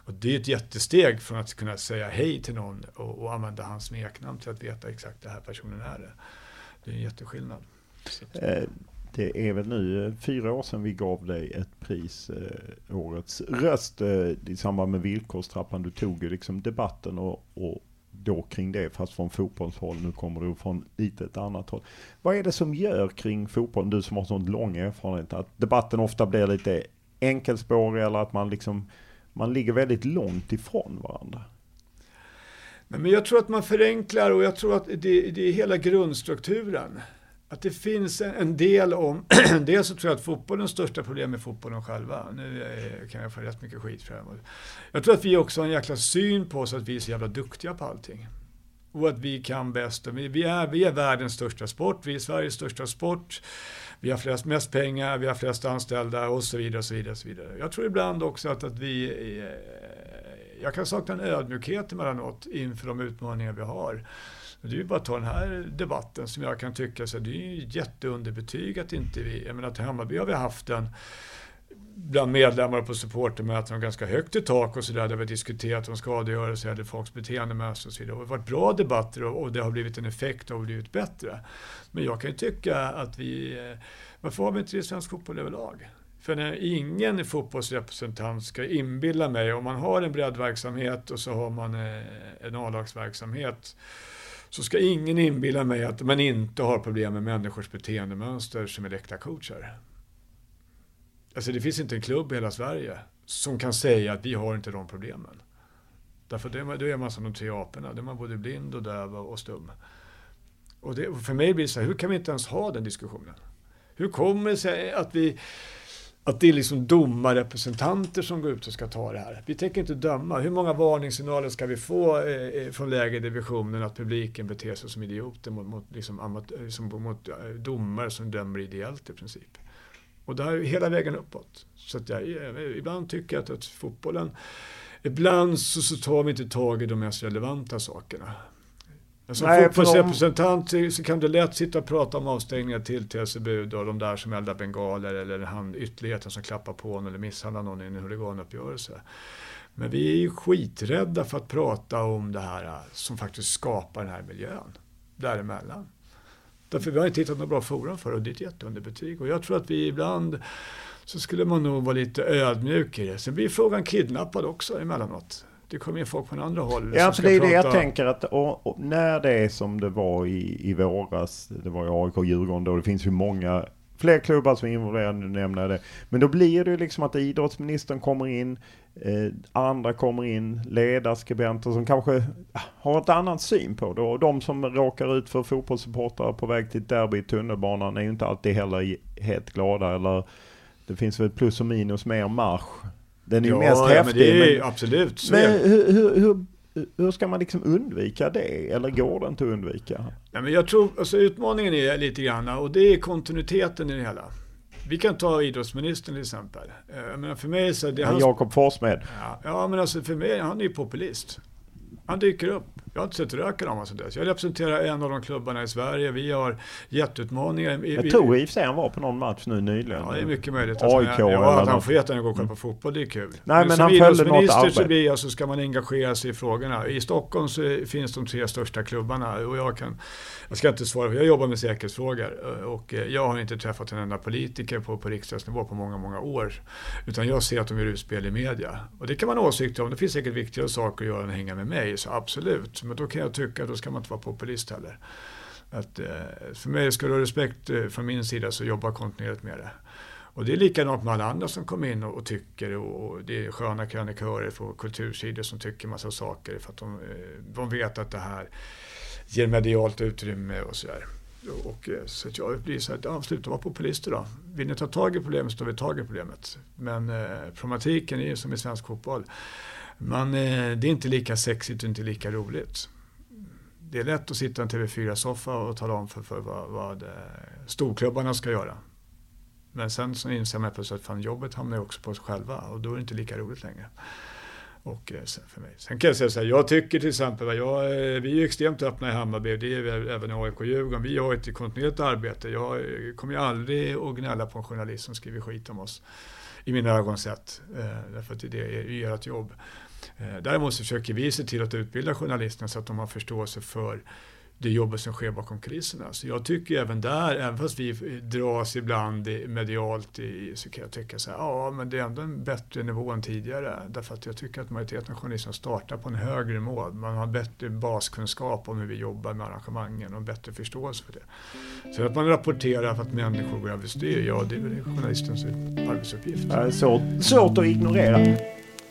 Speaker 6: och det är ett jättesteg från att kunna säga hej till någon och, och använda hans smeknamn till att veta exakt det här personen är. Det, det är en jätteskillnad.
Speaker 5: Eh, det är väl nu eh, fyra år sedan vi gav dig ett pris, eh, årets röst, eh, i samband med villkorstrappan. Du tog ju liksom debatten och, och då kring det, fast från fotbollshåll. Nu kommer du från lite ett annat håll. Vad är det som gör kring fotbollen, du som har sån lång erfarenhet, att debatten ofta blir lite enkelspårig eller att man liksom man ligger väldigt långt ifrån varandra.
Speaker 6: Men jag tror att man förenklar och jag tror att det, det är hela grundstrukturen. Att det finns en, del om, dels så tror jag att fotbollens största problem är fotbollen själva. Nu eh, kan jag få rätt mycket skit för det. Jag tror att vi också har en jäkla syn på oss att vi är så jävla duktiga på allting. Och att vi kan bäst. Vi är, vi är världens största sport, vi är Sveriges största sport vi har flest, mest pengar, vi har flest anställda och så vidare. Och så vidare, och så vidare. Jag tror ibland också att, att vi, eh, jag kan sakna en ödmjukhet emellanåt inför de utmaningar vi har. Det är ju bara att ta den här debatten som jag kan tycka, så det är ju jätteunderbetyg att inte vi, jag menar till Hammarby har vi haft en bland medlemmar på supportermöten ganska högt i tak och sådär där vi har diskuterat om skadegörelse eller folks beteendemönster och så vidare. Det har varit bra debatter och, det har blivit en effekt och blivit bättre. Men jag kan ju tycka att vi, eh, varför har vi inte det i svensk fotboll överlag? För när ingen fotbollsrepresentant ska inbilla mig, om man har en breddverksamhet och så har man eh, en A-lagsverksamhet, så ska ingen inbilla mig att man inte har problem med människors beteendemönster som är läktarcoacher. Alltså det finns inte en klubb i hela Sverige som kan säga att vi har inte de problemen. Därför det, då är man som de tre aporna. Då är man både blind och döv och stum. Och det, för mig blir det så här, hur kan vi inte ens ha den diskussionen? Hur kommer det sig att vi att det är liksom domarrepresentanter som går ut och ska ta det här. Vi tänker inte döma. Hur många varningssignaler ska vi få eh, eh från lägre divisionen att publiken beter sig som idioter mot, mot, liksom, amat, liksom, mot eh, domare som dömer ideellt i princip? Och där hela vägen uppåt. Så att jag, ibland tycker jag att, att fotbollen, ibland så, så tar vi inte tag i de mest relevanta sakerna. Som Nej, fotbollsrepresentant de... så kan du lätt sitta och prata om avstängningar till TSB och de där som eldar bengaler eller han ytterligheten som klappar på någon eller misshandlar någon i en huliganuppgörelse. Men vi är ju skiträdda för att prata om det här som faktiskt skapar den här miljön däremellan. Därför vi har inte hittat något bra forum för och det är ett jätteunderbetyg. Och jag tror att vi ibland så skulle man nog vara lite ödmjuk i det. Sen blir frågan kidnappad också emellanåt. Det kommer in folk från andra håll.
Speaker 5: Ja, för det är prata... det jag tänker att och, och när det är som det var i, i våras, det var i AIK och Djurgården då, det finns ju många Fler klubbar som är involverade, nu nämner jag det. Men då blir det ju liksom att idrottsministern kommer in, eh, andra kommer in, ledarskribenter som kanske har ett annat syn på det. Och de som råkar ut för fotbollssupportrar på väg till ett derby i tunnelbanan är ju inte alltid heller helt glada. Eller det finns väl plus och minus en marsch. Den är ju
Speaker 6: Ja,
Speaker 5: mest
Speaker 6: ja,
Speaker 5: häftig.
Speaker 6: men det är
Speaker 5: men-
Speaker 6: absolut.
Speaker 5: Men hur, hur, hur, hur ska man liksom undvika det? Eller går det inte att undvika?
Speaker 6: Ja, men jag tror, alltså utmaningen är lite grann, och det är kontinuiteten i det hela. Vi kan ta idrottsministern till exempel. Eh, Jag menar för mig så är det
Speaker 5: Ja,
Speaker 6: hans-
Speaker 5: Jakob Forssmed.
Speaker 6: Ja, ja, men alltså för mig, han är ju populist. Han dyker upp. Jag har inte sett röken av honom sedan dess. Jag representerar en av de klubbarna i Sverige. Vi har jätteutmaningar.
Speaker 5: Jag tror i och för sig han var på någon match nu nyligen.
Speaker 6: Ja, det är mycket möjligt.
Speaker 5: AIK
Speaker 6: Alltså, ja,
Speaker 5: eller
Speaker 6: att han får jättegärna gå och kolla på fotboll, det är kul.
Speaker 5: Nej, men
Speaker 6: som
Speaker 5: han följde något
Speaker 6: idrottsminister så
Speaker 5: arbete.
Speaker 6: blir jag, så ska man engagera sig i frågorna. I Stockholm så finns de tre största klubbarna och jag kan, jag ska inte svara, jag jobbar med säkerhetsfrågor eh, och eh, jag har inte träffat en enda politiker på, på riksdagsnivå på många, många år. Utan jag ser att de gör utspel i media. Och det kan man ha åsikter om, det finns säkert viktigare saker att göra än att hänga med mig, så absolut. Men då kan jag tycka, då ska man inte vara populist heller. Att, eh, för mig, ska du ha respekt eh, från min sida så jobba kontinuerligt med det. Och det är likadant med alla andra som kommer in och, och tycker och, och det är sköna krönikörer på kultursidor som tycker massa saker för att de, eh, de vet att det här ger medialt utrymme och sådär. Och, så att jag blir så att, ja, sluta vara populister då. Vill ni ta tag i problemet så tar vi tag i problemet. Men eh, problematiken är ju som i svensk fotboll. Man, eh, det är inte lika sexigt och inte lika roligt. Det är lätt att sitta i en TV4-soffa och tala om för, för vad, vad eh, storklubbarna ska göra. Men sen så inser man plötsligt att fan, jobbet hamnar ju också på oss själva och då är det inte lika roligt längre. Och eh, sen för mig. Sen kan jag säga så här, jag tycker till exempel, jag, eh, vi är ju extremt öppna i Hammarby, det är vi även i AIK och Djurgården. Vi har ett kontinuerligt arbete. Jag kommer ju aldrig att gnälla på en journalist som skriver skit om oss. I mina ögon sett, därför att det är ju ert jobb. Eh, däremot så försöker vi se till att utbilda journalisterna så att de har förståelse för det jobbet som sker bakom kulisserna. Så jag tycker även där, även fast vi dras ibland medialt i, så kan jag tycka så här, ja men det är ändå en bättre nivå än tidigare. Därför att jag tycker att majoriteten av journalisterna startar på en högre nivå. Man har bättre baskunskap om hur vi jobbar med arrangemangen och bättre förståelse för det. Så att man rapporterar för att människor går överstyr, ja det är väl journalistens arbetsuppgift.
Speaker 5: Det är svårt, svårt att ignorera.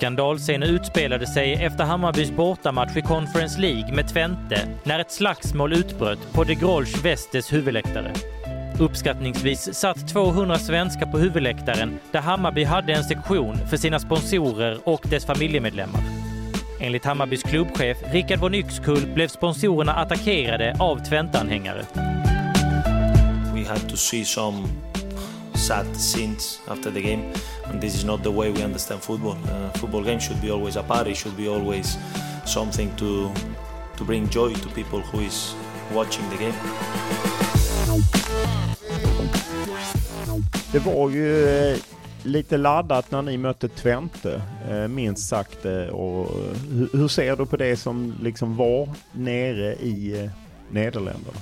Speaker 7: Skandalscenen utspelade sig efter Hammarbys bortamatch i Conference League med Twente när ett slagsmål utbröt på de Grolsch Vestes huvudläktare. Uppskattningsvis satt 200 svenskar på huvudläktaren där Hammarby hade en sektion för sina sponsorer och dess familjemedlemmar. Enligt Hammarbys klubbchef Rickard von Yxkull blev sponsorerna attackerade av Twente-anhängare.
Speaker 8: We had to see some sad scenes after the game and this is not the way we understand football. Uh, football game should be always a party, should be always something to to bring joy to people who is watching the game.
Speaker 5: Det var ju eh, lite laddat när ni mötte Twente, eh, minst sagt. Eh, och eh, hur- ser du på det som liksom var nere i Nederländerna?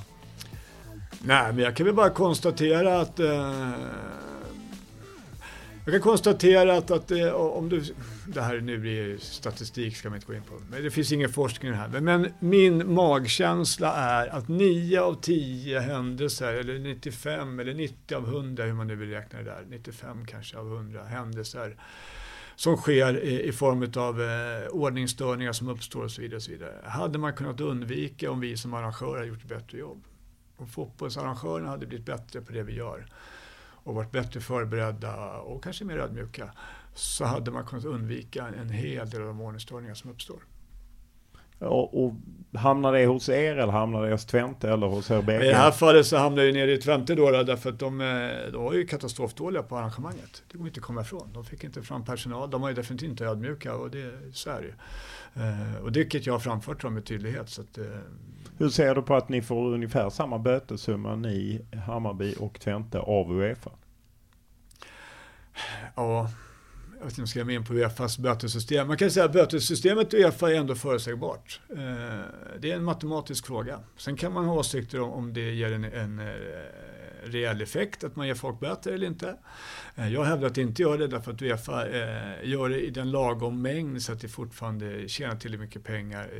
Speaker 6: Nej, men jag kan väl bara konstatera att eh, jag kan konstatera att, att eh, om du, det här nu blir statistik ska man inte gå in på, men det finns ingen forskning här. Men, men min magkänsla är att 9 av 10 händelser, eller 95 eller 90 av 100, hur man nu vill räkna det där, 95 kanske av 100 händelser som sker i, i form av eh, ordningsstörningar som uppstår och så vidare. Och så vidare. Hade man kunnat undvika om vi som arrangörer hade gjort ett bättre jobb. Om fotbollsarrangörerna hade blivit bättre på det vi gör och varit bättre förberedda och kanske mer ödmjuka så hade man kunnat undvika en hel del av de ordningsstörningar som uppstår.
Speaker 5: Och, och hamnar det hos er eller hamnar det hos Twente eller hos er
Speaker 6: I
Speaker 5: bägge?
Speaker 6: det här fallet så hamnar jag nere i Twente då, då därför att de, eh, de var ju katastrofdåliga på arrangemanget. Det går inte att komma ifrån. De fick inte fram personal. De var ju definitivt inte ödmjuka och det, så är det ju. Eh, och det jag har framfört dem med tydlighet. Så att, eh,
Speaker 5: Hur ser du på att ni får ungefär samma bötessumma, ni, Hammarby och Twente, av Uefa?
Speaker 6: Ja, jag vet inte om jag ska ge mig in på Uefas bötessystem. Man kan säga att bötessystemet i Uefa är ändå förutsägbart. Eh, det är en matematisk fråga. Sen kan man ha åsikter om, det ger en, en eh, reell effekt, att man ger folk böter eller inte. Eh, jag hävdar att det inte gör det därför att Uefa gör det i den lagom mängd så att det fortfarande tjänar tillräckligt mycket pengar.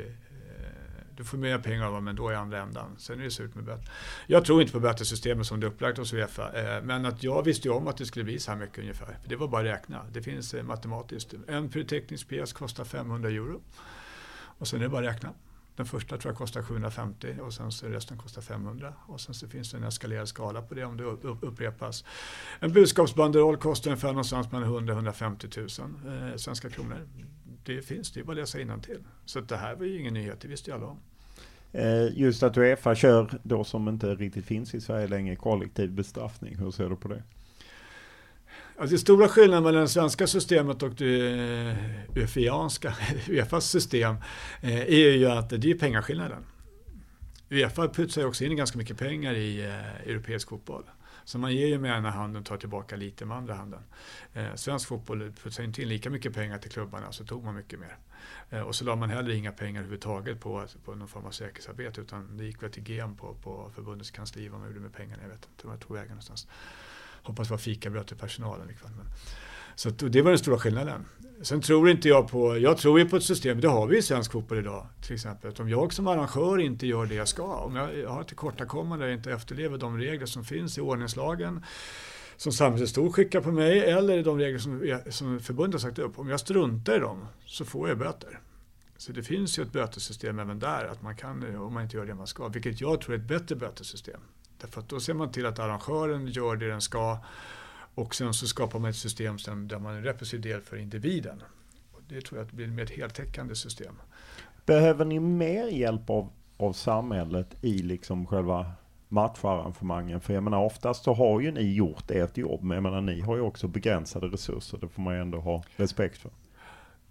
Speaker 6: Du får mer pengar av dem men då i andra ändan. Sen är det surt med böter. Jag tror inte på bötesystemet som det är upplagt hos Uefa. Eh, men att jag visste ju om att det skulle bli så här mycket ungefär. För det var bara att räkna. Det finns eh, matematiskt. En pyroteknisk pjäs kostar 500 euro. Och sen är det bara att räkna. Den första tror jag kostar 750 och sen så resten kostar 500. Och sen så finns det en eskalerad skala på det om det upprepas. En budskapsbanderoll kostar ungefär någonstans mellan 100 150 000 eh, svenska kronor. Det finns, det är bara att läsa innantill. Så det här var ju ingen nyhet, det visste ju alla om.
Speaker 5: Eh, just att Uefa kör då som inte riktigt finns i Sverige längre, kollektiv bestraffning. Hur ser du på det?
Speaker 6: Alltså det stora skillnaden mellan det svenska systemet och det eh, uefianska, Uefas system, eh, är ju att det är pengaskillnaden. Uefa putsar ju också in ganska mycket pengar i europeisk fotboll. Så man ger ju med ena handen och tar tillbaka lite med andra handen. Eh, svensk fotboll putsar inte in lika mycket pengar till klubbarna, så tog man mycket mer. Eh, och så la man heller inga pengar överhuvudtaget på, på någon form av säkerhetsarbete, utan det gick väl till GM på, på förbundets kansli vad man gjorde med pengarna. Jag vet inte vart de tog vägen någonstans. Hoppas det var fikabröd till personalen ikväll. Men. Så att, det var den stora skillnaden. Sen tror inte jag på, jag tror ju på ett system, det har vi i svensk fotboll idag till exempel. Att om jag som arrangör inte gör det jag ska, om jag har tillkortakommande och inte efterlever de regler som finns i ordningslagen, som samhället skickar på mig eller de regler som, som förbundet har sagt upp. Om jag struntar i dem så får jag böter. Så det finns ju ett bötessystem även där, att man kan, om man inte gör det man ska, vilket jag tror är ett bättre bötessystem. Därför att då ser man till att arrangören gör det den ska och sen så skapar man ett system där man är en repressiv del för individen. Och det tror jag att det blir ett mer heltäckande system.
Speaker 5: Behöver ni mer hjälp av, av samhället i liksom själva matcharrangemangen? För jag menar oftast så har ju ni gjort ert jobb, men jag menar ni har ju också begränsade resurser. Det får man ju ändå ha respekt för.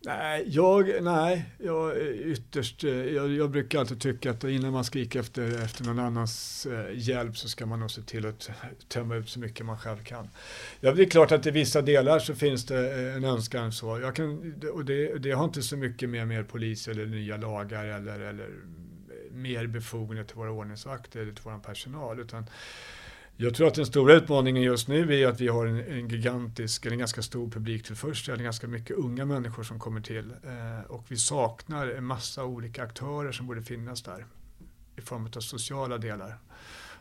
Speaker 6: Nej, jag, nej, jag ytterst, eh, jag, jag brukar alltid tycka att innan man skriker efter, efter någon annans eh, hjälp så ska man nog se till att tömma ut så mycket man själv kan. Ja, det är klart att i vissa delar så finns det eh, en önskan så. Jag kan, och det, det har inte så mycket med mer polis eller nya lagar eller, eller mer befogenhet till våra ordningsvakter eller till vår personal. Utan jag tror att den stora utmaningen just nu är att vi har en, en gigantisk, eller en ganska stor publiktillförsel, ganska mycket unga människor som kommer till. Eh, och vi saknar en massa olika aktörer som borde finnas där i form av sociala delar.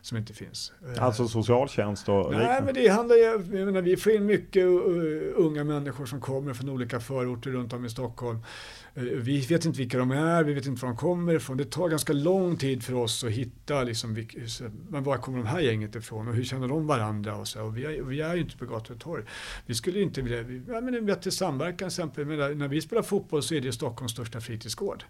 Speaker 6: som inte finns.
Speaker 5: Alltså socialtjänst och
Speaker 6: Nej, men det handlar ju, jag menar, vi får in mycket uh, unga människor som kommer från olika förorter runt om i Stockholm. Eh, vi vet inte vilka de är, vi vet inte var de kommer ifrån. Det tar ganska lång tid för oss att hitta, liksom, men var kommer de här gänget ifrån och hur känner de varandra? Och så. Och vi, är, vi är ju inte på gator och torg. Vi skulle inte vilja, vi, ja, men en bättre samverkan till exempel. När vi spelar fotboll så är det Stockholms största fritidsgård.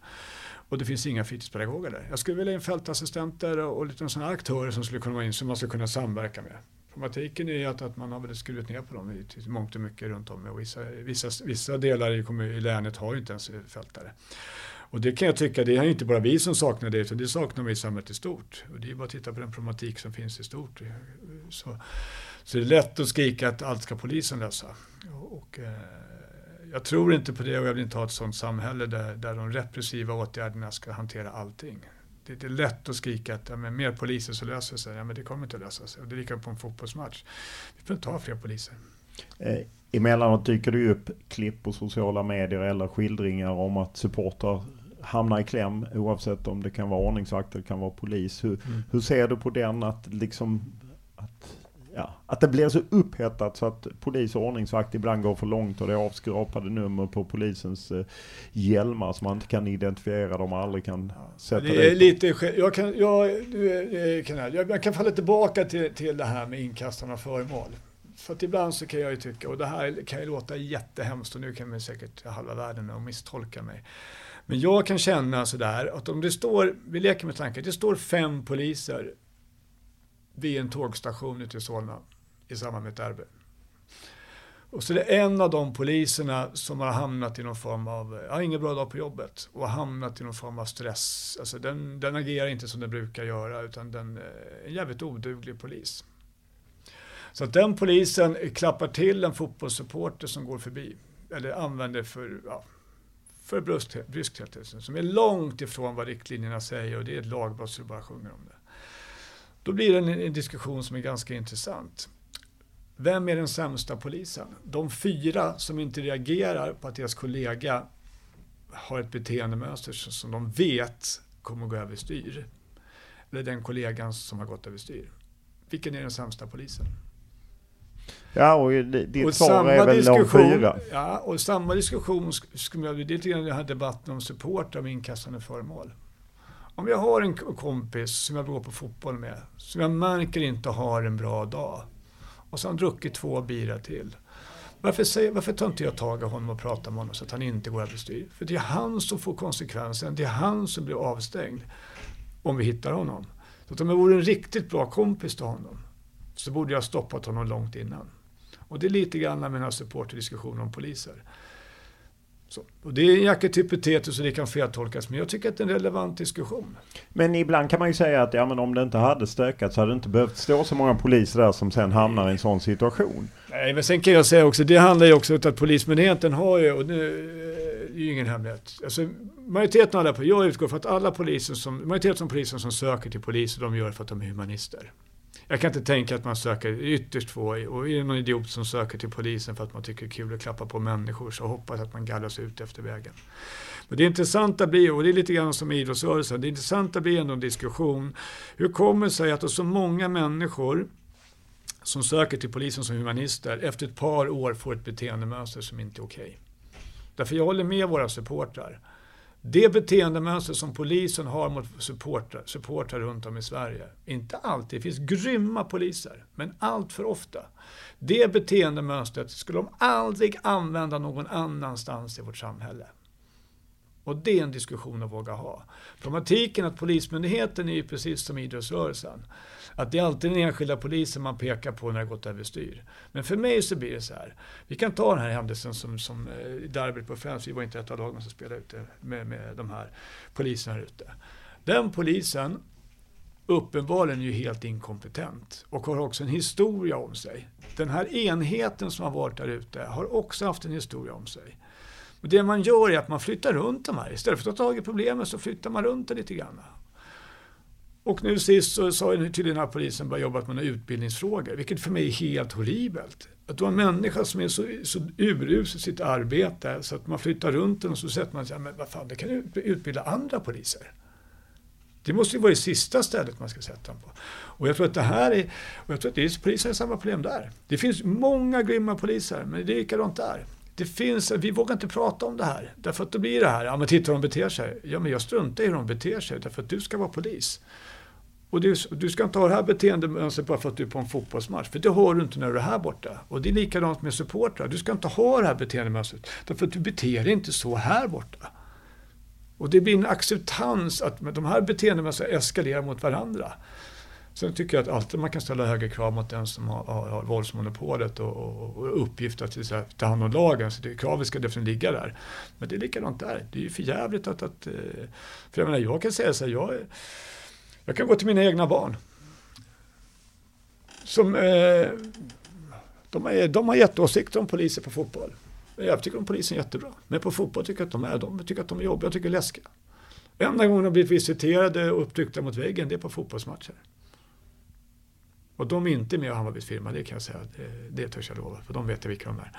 Speaker 6: Och det finns inga fritidspedagoger där. Jag skulle vilja ha in fältassistenter och lite sådana aktörer som skulle kunna vara in som man skulle kunna samverka med. Problematiken är att, att man har väl skurit ner på dem i mångt och mycket runt om. Och vissa, vissa, vissa delar i, kommun, i länet har ju inte ens fältare. Och det kan jag tycka, det är inte bara vi som saknar det, utan det saknar vi i samhället i stort. Och det är bara att titta på den problematik som finns i stort. Så, så det är lätt att skrika att allt ska polisen lösa. Och, och eh, jag tror inte på det och jag vill inte ha ett sådant samhälle där, där de repressiva åtgärderna ska hantera allting. Det är lätt att skrika att ja, men mer poliser så löser det sig. Ja, men det kommer inte att lösa sig. Och det är lika på en fotbollsmatch. Vi får inte ha fler poliser.
Speaker 5: Eh, emellanåt dyker det upp klipp på sociala medier eller skildringar om att supportrar hamnar i kläm oavsett om det kan vara ordningsvakt eller kan vara polis. Hur, mm. hur ser du på den att liksom att ja, att det blir så upphettat så att polis och ordningsvakt ibland går för långt och det är avskrapade nummer på polisens eh, hjälmar som man inte kan identifiera dem och aldrig kan sätta
Speaker 6: det är lite, jag kan, jag, kan, jag, jag kan falla tillbaka till, till det här med inkastarna föremål. För att ibland så kan jag ju tycka, och det här kan ju låta jättehemskt och nu kan man säkert halva världen och misstolka mig. Men jag kan känna sådär att om det står, vi leker med tanken, det står fem poliser vid en tågstation ute i Solna i samband med ett derby. Och så det är en av de poliserna som har hamnat i någon form av, ja, ingen bra dag på jobbet och har hamnat i någon form av stress. Alltså den, den agerar inte som den brukar göra utan den är en jävligt oduglig polis. Så att den polisen klappar till en fotbollssupporter som går förbi eller använder för, ja, för brösthet, som är långt ifrån vad riktlinjerna säger och det är ett lagbrott så det bara sjunger om det. Då blir det en, en diskussion som är ganska intressant. Vem är den sämsta polisen? De fyra som inte reagerar på att deras kollega har ett beteendemönster som de vet kommer att gå överstyr. Eller den kollegan som har gått överstyr. Vilken är den sämsta polisen?
Speaker 5: Ja, och ditt svar är väl de fyra?
Speaker 6: Ja, och samma diskussion det är lite grann den här debatten om support av inkastande föremål. Om jag har en kompis som jag går på fotboll med, som jag märker inte har en bra dag, och så har han druckit två bira till. Varför, säger, varför tar inte jag tag i honom och pratar med honom så att han inte går överstyr? För det är han som får konsekvensen, det är han som blir avstängd om vi hittar honom. Så att om jag vore en riktigt bra kompis till honom så borde jag ha stoppat honom långt innan. Och det är lite grann mina supporterdiskussioner om poliser. Så. Och det är en jäkligt hypotetiskt så det kan feltolkas, men jag tycker att det är en relevant diskussion.
Speaker 5: Men ibland kan man ju säga att ja, men om det inte hade stökat så hade det inte behövt stå så många poliser där som sen hamnar i en sån situation.
Speaker 6: Nej, men sen kan jag säga också, det handlar ju också om att Polismyndigheten har ju, och det är ju ingen hemlighet, alltså majoriteten av alla, jag utgår från att alla poliser som, majoriteten av polisen som söker till poliser, de gör för att de är humanister. Jag kan inte tänka att man söker, ytterst få, och är det någon idiot som söker till polisen för att man tycker det är kul att klappa på människor så hoppas att man gallras ut efter vägen. Men det intressanta blir, och det är lite grann som idrottsrörelsen, det intressanta blir ändå en diskussion. Hur kommer det sig att så många människor som söker till polisen som humanister efter ett par år får ett beteendemönster som inte är okej? Okay? Därför jag håller med våra supportrar. Det beteendemönster som polisen har mot supportrar, supportrar runt om i Sverige, inte alltid, det finns grymma poliser, men allt för ofta. Det beteendemönstret skulle de aldrig använda någon annanstans i vårt samhälle. Och det är en diskussion att våga ha. Problematiken att Polismyndigheten är ju precis som idrottsrörelsen. Att det är alltid den enskilda polisen man pekar på när det gått överstyr. Men för mig så blir det så här. Vi kan ta den här händelsen som, som eh, derbyt på Friends. Vi var inte ett av lagen som spelade ute med, med de här poliserna här ute. Den polisen uppenbarligen är ju helt inkompetent och har också en historia om sig. Den här enheten som har varit där ute har också haft en historia om sig. Men det man gör är att man flyttar runt de här. Istället för att ta tag i problemet så flyttar man runt det lite grann. Och nu sist så sa tydligen att polisen börjat jobba med utbildningsfrågor, vilket för mig är helt horribelt. Att du har en människa som är så, så urus i sitt arbete så att man flyttar runt den och så sätter man sig, men vad fan, det kan ju utbilda andra poliser. Det måste ju vara det sista stället man ska sätta dem på. Och jag tror att det här är, och jag tror att det är, polisen har samma problem där. Det finns många grymma poliser, men det är likadant där. Det finns, vi vågar inte prata om det här. Därför att då blir det här, ja men titta hur de beter sig. Ja men jag struntar i hur de beter sig, därför att du ska vara polis. Och du, du ska inte ha det här beteendemönstret bara för att du är på en fotbollsmatch. För det har du inte när du är här borta. Och det är likadant med supportrar. Du ska inte ha det här beteendemönstret. Därför att du beter dig inte så här borta. Och det blir en acceptans att de här beteendemönstren eskalerar mot varandra. Sen tycker jag att alltid man kan ställa högre krav mot den som har, har, har våldsmonopolet och, och, och uppgift att ta hand om lagen. Så det, kravet ska definitivt ligga där. Men det är likadant där. Det är ju för jävligt att, att... Eh, för jag menar, jag kan säga så här, jag, jag kan gå till mina egna barn. Som, eh, de, är, de har jätteåsikter om poliser på fotboll. Jag tycker om polisen jättebra. Men på fotboll tycker jag att de är, de tycker att de är jobbiga, jag tycker läskiga. Enda gången de blivit visiterade och upptryckta mot väggen, det är på fotbollsmatcher. Och de är inte med i Hammarbys firma, det kan jag säga. Det, det törs jag lova, för de vet vilka de är.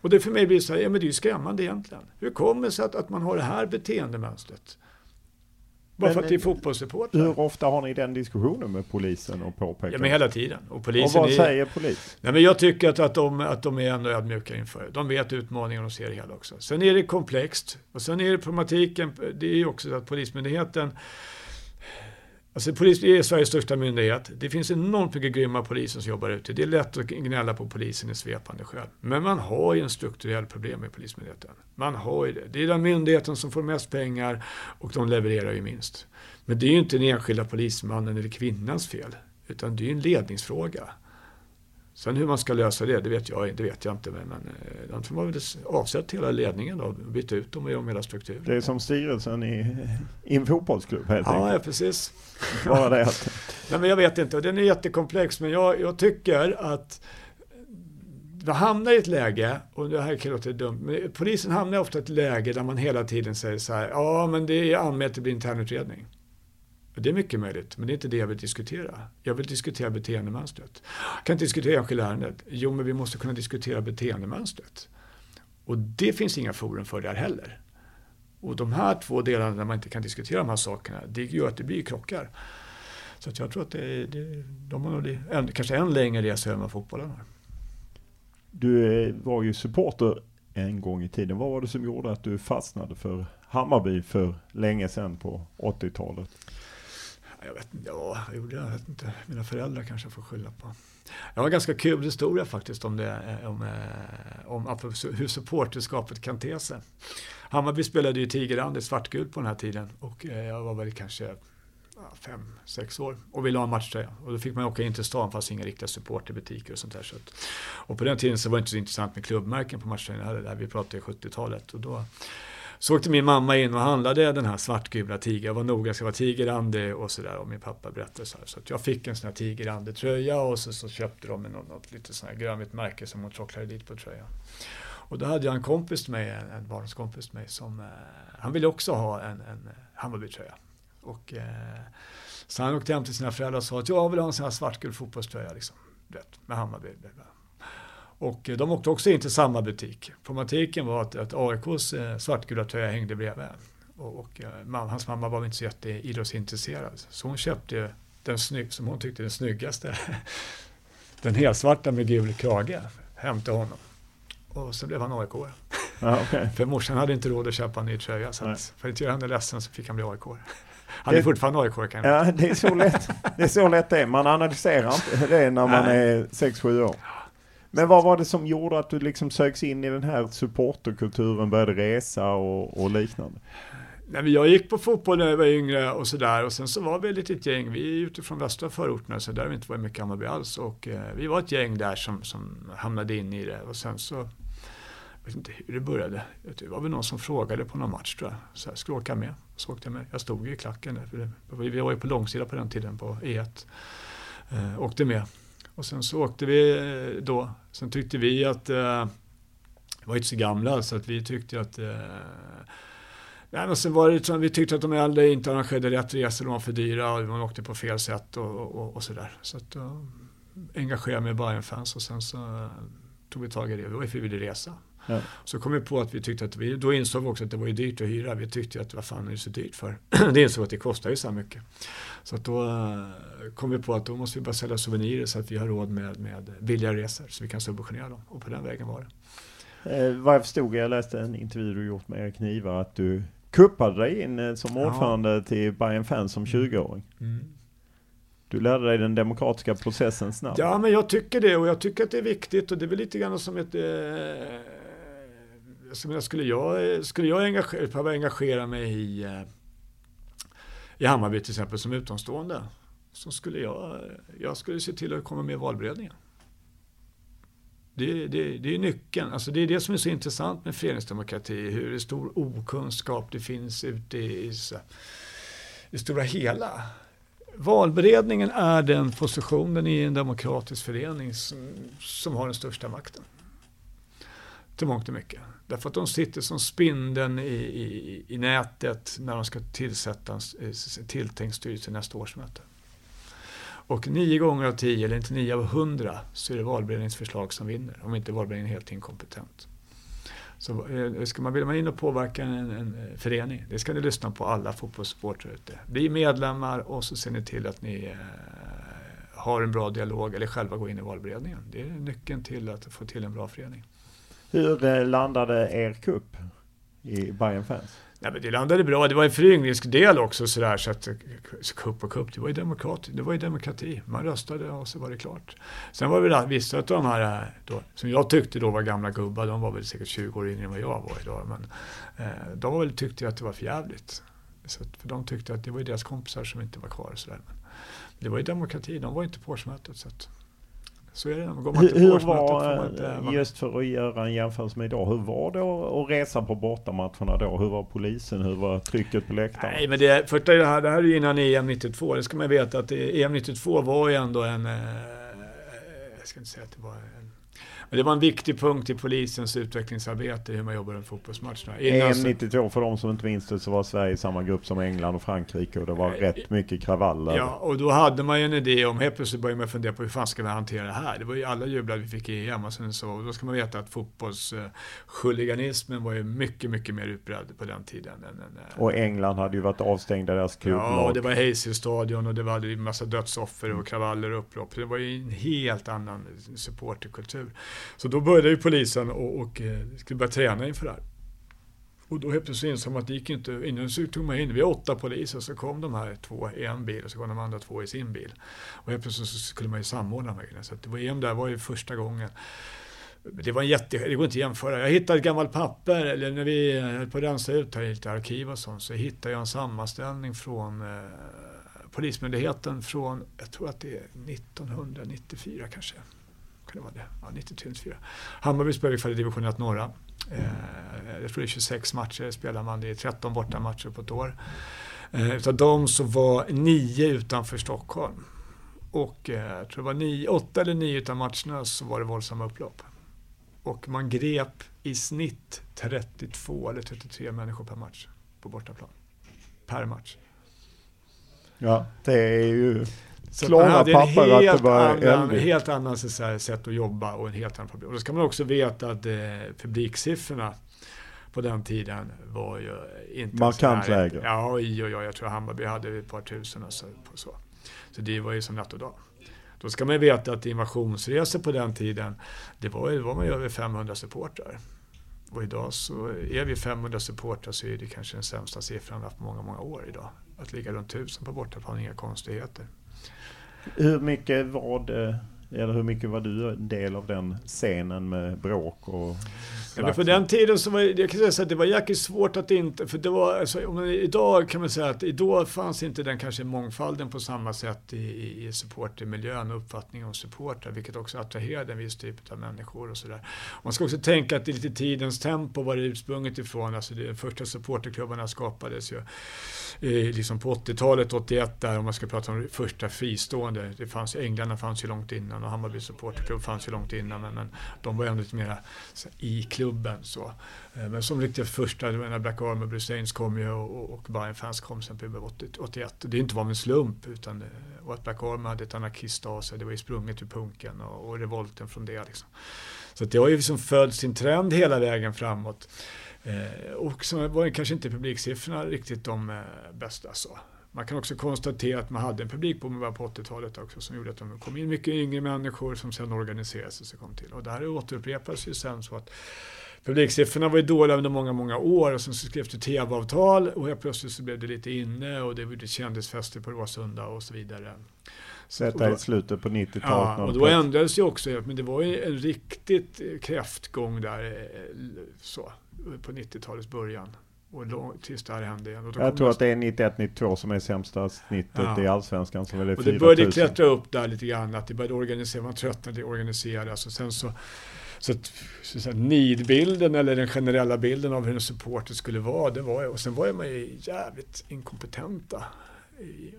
Speaker 6: Och det för mig blir så här, ja men det är ju skrämmande egentligen. Hur kommer det sig att, att man har det här beteendemönstret? Bara för att det är fotbollssupportrar.
Speaker 5: Hur ofta har ni den diskussionen med polisen och påpekar?
Speaker 6: Ja men hela tiden. Och, polisen
Speaker 5: och vad
Speaker 6: är,
Speaker 5: säger polis?
Speaker 6: Nej men jag tycker att, att, de, att de är ändå ödmjuka inför det. De vet utmaningen och ser det hela också. Sen är det komplext. Och sen är det problematiken, det är ju också så att Polismyndigheten Alltså polisen är Sveriges största myndighet. Det finns enormt mycket grymma poliser som jobbar ute. Det är lätt att gnälla på polisen i svepande skäl. Men man har ju en strukturell problem med Polismyndigheten. Man har ju det. Det är den myndigheten som får mest pengar och de levererar ju minst. Men det är ju inte den enskilda polismannen eller kvinnans fel. Utan det är ju en ledningsfråga. Sen hur man ska lösa det, det vet jag, det vet jag inte. Men, men eh, de får man väl avsätta hela ledningen då, byta ut dem och göra om hela strukturen.
Speaker 5: Det är som styrelsen i, i en fotbollsklubb helt
Speaker 6: ja,
Speaker 5: enkelt.
Speaker 6: Ja, precis.
Speaker 5: Bara det att...
Speaker 6: Nej, men jag vet inte, den är jättekomplex. Men jag, jag tycker att vi hamnar i ett läge, och det här kan låta dumt, men polisen hamnar ofta i ett läge där man hela tiden säger så här, ja men det är anmält, det blir internutredning. Det är mycket möjligt, men det är inte det jag vill diskutera. Jag vill diskutera beteendemönstret. Jag kan inte diskutera enskilda ärendet. Jo, men vi måste kunna diskutera beteendemönstret. Och det finns inga forum för där heller. Och de här två delarna där man inte kan diskutera de här sakerna, det gör att det blir krockar. Så att jag tror att det, det, de har nog en, kanske en längre resa över fotbollen har.
Speaker 5: Du eh, var ju supporter en gång i tiden. Vad var det som gjorde att du fastnade för Hammarby för länge sedan på 80-talet?
Speaker 6: Jag vet inte, ja, jag gjorde jag vet inte. Mina föräldrar kanske jag får skylla på. Jag har en ganska kul historia faktiskt om, det, eh, om, eh, om, om hur supporterskapet kan te sig. Hammarby spelade ju Tigerand i svartgult på den här tiden och eh, jag var väl kanske fem, sex år och ville ha en matchtröja. Och då fick man åka in till stan fast inga riktiga supporterbutiker och sånt där. Så att, och på den tiden så var det inte så intressant med klubbmärken på matchtröjorna. heller. Vi pratade 70-talet och då så åkte min mamma in och handlade den här svartgula tiger. Jag var noga, det ska vara tigerande och sådär. Och min pappa berättade så här. Så att jag fick en sån här tigerande-tröja och så, så köpte de något, något lite sån här grönvitt märke som hon tråcklade dit på tröjan. Och då hade jag en kompis med mig, en, en barndomskompis med mig, som eh, han ville också ha en, en Hammarby-tröja. Och, eh, så han åkte hem till sina föräldrar och sa att jag vill ha en sån här svartgul fotbollströja liksom, vet, med Hammarby. Och eh, de åkte också in till samma butik. Problematiken var att, att AIKs eh, svartgula tröja hängde bredvid. Och, och eh, man, hans mamma var inte så jätteidrottsintresserad. Så hon köpte den snygg, som hon tyckte den snyggaste. den helsvarta med gul krage hem till honom. Och så blev han aik
Speaker 5: ah, okay.
Speaker 6: För morsan hade inte råd att köpa en ny tröja. Så att, för att inte göra henne ledsen så fick han bli aik Han är fortfarande aik kan
Speaker 5: Ja, det är så lätt det är. Så lätt det är. Man analyserar inte det när man Nej. är 6-7 år. Men vad var det som gjorde att du liksom söks in i den här supporterkulturen, började resa och, och liknande?
Speaker 6: Nej, men jag gick på fotboll när jag var yngre och sådär och sen så var vi ett litet gäng, vi är utifrån västra förorterna så där har vi inte varit mycket Hammarby alls och eh, vi var ett gäng där som, som hamnade in i det och sen så jag vet inte hur det började. Det var väl någon som frågade på någon match tror jag. Så här, ska du åka med? Så åkte jag med. Jag stod ju i klacken där. För det, vi var ju på långsida på den tiden på E1. Eh, åkte med. Och sen så åkte vi eh, då. Sen tyckte vi att, eh, vi var inte så gamla, så att vi tyckte att eh, Nej, men sen var det som vi tyckte att de äldre inte arrangerade rätt resor, de var för dyra och man åkte på fel sätt och, och, och sådär. Så att eh, då engagerade mig i Bayern-fans och sen så eh, tog vi tag i det. Vi var ju resa. Ja. Så kom vi på att vi tyckte att vi, då insåg vi också att det var ju dyrt att hyra. Vi tyckte att vad fan är det så dyrt för? det insåg att det kostar ju så här mycket. Så att då uh, kom vi på att då måste vi bara sälja souvenirer så att vi har råd med, med billiga resor så vi kan subventionera dem. Och på den vägen var
Speaker 5: det. Eh, vad jag förstod, jag läste en intervju du gjort med Erik Niva att du kuppade dig in eh, som ordförande ja. till Bayern Fans som 20-åring. Mm. Du lärde dig den demokratiska processen snabbt.
Speaker 6: Ja, men jag tycker det och jag tycker att det är viktigt och det är väl lite grann som ett... Eh, menar, skulle jag, skulle jag engagera, behöva engagera mig i, eh, i Hammarby till exempel som utomstående så skulle jag, jag skulle se till att komma med i valberedningen. Det, det, det är nyckeln. Alltså det är det som är så intressant med föreningsdemokrati. Hur stor okunskap det finns ute i, i, stora hela. Valberedningen är den positionen i en demokratisk förening som, som har den största makten. Till mångt och mycket. Därför att de sitter som spindeln i, i, i nätet när de ska tillsätta en tilltänkt styrelse nästa årsmöte. Och nio gånger av tio, eller inte nio av hundra, så är det valberedningens förslag som vinner. Om inte valberedningen är helt inkompetent. Så eh, ska man, vill man in och påverka en, en förening, det ska ni lyssna på alla fotbollssupportrar ute. Bli medlemmar och så ser ni till att ni eh, har en bra dialog eller själva går in i valberedningen. Det är nyckeln till att få till en bra förening.
Speaker 5: Hur eh, landade er kupp i Bayern Fans?
Speaker 6: Nej, men det landade bra. Det var en föryngringsdel också sådär. Så att eh, kupp och kupp, det var ju demokrati. Det var ju demokrati. Man röstade och så var det klart. Sen var det vissa av de här, eh, då, som jag tyckte då var gamla gubbar, de var väl säkert 20 år yngre än vad jag var idag. Men eh, de väl, tyckte att det var för jävligt. Så att, för de tyckte att det var ju deras kompisar som inte var kvar. Och sådär. Men det var ju demokrati, de var inte på årsmötet. Så att, så är det. Går man
Speaker 5: hur, hur var, inte, just för att göra en jämförelse med idag, hur var det att resa på bortamatcherna då? Hur var polisen? Hur var trycket på läktaren?
Speaker 6: Nej, men det, första det här, det här är ju innan EM 92. Det ska man veta att EM 92 var ju ändå en... Eh, jag ska inte säga att det var det var en viktig punkt i polisens utvecklingsarbete, hur man jobbar med fotbollsmatcherna.
Speaker 5: EM 92, för de som inte minns det, så var Sverige i samma grupp som England och Frankrike och det var rätt mycket kravaller.
Speaker 6: Ja, och då hade man ju en idé om, helt plötsligt började man fundera på hur fan ska vi hantera det här? Det var ju alla jublade vi fick EM och sen så, och då ska man veta att fotbollshuliganismen var ju mycket, mycket mer utbredd på den tiden. Än, än,
Speaker 5: och England hade ju varit avstängda deras klubblag.
Speaker 6: Ja, och det var Hazel-stadion och det var en massa dödsoffer och kravaller och upplopp. Det var ju en helt annan supporterkultur. Så då började ju polisen och, och eh, skulle börja träna inför det här. Och då helt plötsligt insåg man att det gick inte, innan så tog man in, vi har åtta poliser, så kom de här två i en bil och så kom de andra två i sin bil. Och helt plötsligt så skulle man ju samordna de här grejerna. Så det var EM där var ju första gången. Det var en jätte, det går inte att jämföra. Jag hittade ett gammalt papper, eller när vi höll på att rensa ut här i lite arkiv och sånt, så hittade jag en sammanställning från eh, Polismyndigheten från, jag tror att det är 1994 kanske kan det vara det? Ja, 94. Hammarby spelade ungefär i division 1 norra. Eh, jag tror det är 26 matcher spelar man, det är 13 bortamatcher på ett år. Eh, utav dem så var nio utanför Stockholm. Och eh, jag tror det var nio, åtta eller nio utav matcherna så var det våldsamma upplopp. Och man grep i snitt 32 eller 33 människor per match på bortaplan. Per match.
Speaker 5: Ja, det är ju så klara papper att det var
Speaker 6: annan, helt annan sätt att jobba och en helt annan problem. Och då ska man också veta att eh, publiksiffrorna på den tiden var ju inte
Speaker 5: Markant lägre.
Speaker 6: Ja, oj, oj, oj, jag tror Hammarby hade ett par tusen och så. så. Så det var ju som natt och dag. Då ska man veta att invasionsresor på den tiden, det var, det var man ju över 500 supportrar. Och idag så är vi 500 supportrar så är det kanske den sämsta siffran vi haft på många, många år idag. Att ligga runt 1000 på bortaplan, inga konstigheter.
Speaker 5: Hur mycket var det, eh, eller hur mycket var du en del av den scenen med bråk och
Speaker 6: Ja, för den tiden så var jag kan säga att det var jäkligt svårt att inte, för det var, alltså, om, idag kan man säga att idag fanns inte den kanske mångfalden på samma sätt i, i supportermiljön och uppfattningen om supportrar, vilket också attraherade en viss typ av människor och sådär. Man ska också tänka att det är lite tidens tempo var det ursprunget ifrån, alltså de första supporterklubbarna skapades ju liksom på 80-talet, 81 där, om man ska prata om första fristående, det fanns, Englarna fanns ju långt innan och Hammarby supporterklubb fanns ju långt innan men, men de var ändå lite mera i klubben så. Eh, men som riktigt första, när Black Arm och Bruce Ains kom ju och, och Bayern fans kom sen på 81. Det är inte var en slump utan eh, och att Black Arm hade ett anarkist av sig, det var ju sprunget ur punken och, och revolten från det liksom. Så det har ju liksom följt sin trend hela vägen framåt. Eh, och så var kanske inte publiksiffrorna riktigt de eh, bästa så. Man kan också konstatera att man hade en publikboom på 80-talet också som gjorde att det kom in mycket yngre människor som sen organiserade sig och kom till. Och det här återupprepas ju sen så att publiksiffrorna var ju dåliga under många, många år och sen så skrevs det tv-avtal och helt plötsligt så blev det lite inne och det blev kändisfester på Råsunda och så vidare.
Speaker 5: Detta i slutet på 90-talet.
Speaker 6: Ja, och då ändrades ju också, men det var ju en riktigt kräftgång där eh, så, på 90-talets början. Och lång, tills det här hände igen.
Speaker 5: jag tror att det är 91-92 som är sämsta snittet ja. i Allsvenskan. Som
Speaker 6: och det började klättra upp där lite grann, att det började organisera, man tröttnade organiseras och sen så så att, så att nidbilden eller den generella bilden av hur en supporter skulle vara, det var och sen var man ju jävligt inkompetenta.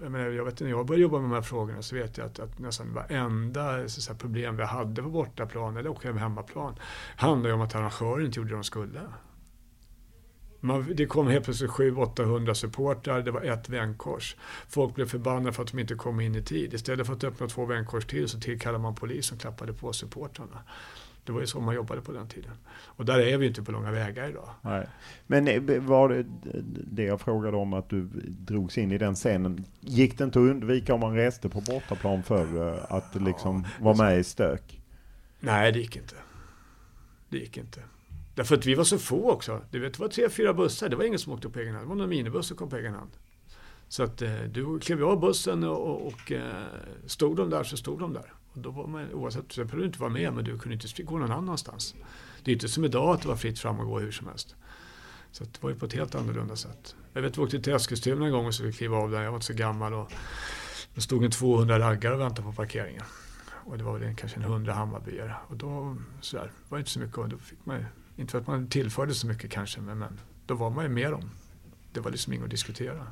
Speaker 6: Jag, menar, jag vet när jag började jobba med de här frågorna så vet jag att, att nästan varenda så att problem vi hade på bortaplan eller också på hemmaplan handlade om att arrangören inte gjorde det de skulle. Man, det kom helt plötsligt 700-800 supportrar, det var ett vänkors. Folk blev förbannade för att de inte kom in i tid. Istället för att öppna två vänkors till så tillkallade man polis som klappade på supportrarna. Det var ju så man jobbade på den tiden. Och där är vi inte på långa vägar idag.
Speaker 5: Nej. Men eh, var det det jag frågade om att du drogs in i den scenen. Gick det inte att undvika om man reste på bortaplan för eh, att liksom ja, vara med i stök?
Speaker 6: Nej, det gick inte. Det gick inte. Därför att vi var så få också. Du vet, det var tre, fyra bussar. Det var ingen som åkte på egen hand. Det var några minibuss som kom på egen hand. Så att eh, du klev av bussen och, och, och eh, stod de där så stod de där. Och då var man, oavsett, sen behövde du inte vara med men du kunde inte gå någon annanstans. Det är inte som idag att det var fritt fram och gå hur som helst. Så det var ju på ett helt annorlunda sätt. Jag vet, vi åkte till Eskilstuna en gång och skulle kliva av där. Jag var inte så gammal och det stod en 200 raggare och väntade på parkeringen. Och det var väl kanske en 100 Hammarbyare. Och då sådär, var det inte så mycket. Och då fick man inte för att man tillförde så mycket kanske, men, men då var man ju med dem. Det var liksom inget att diskutera.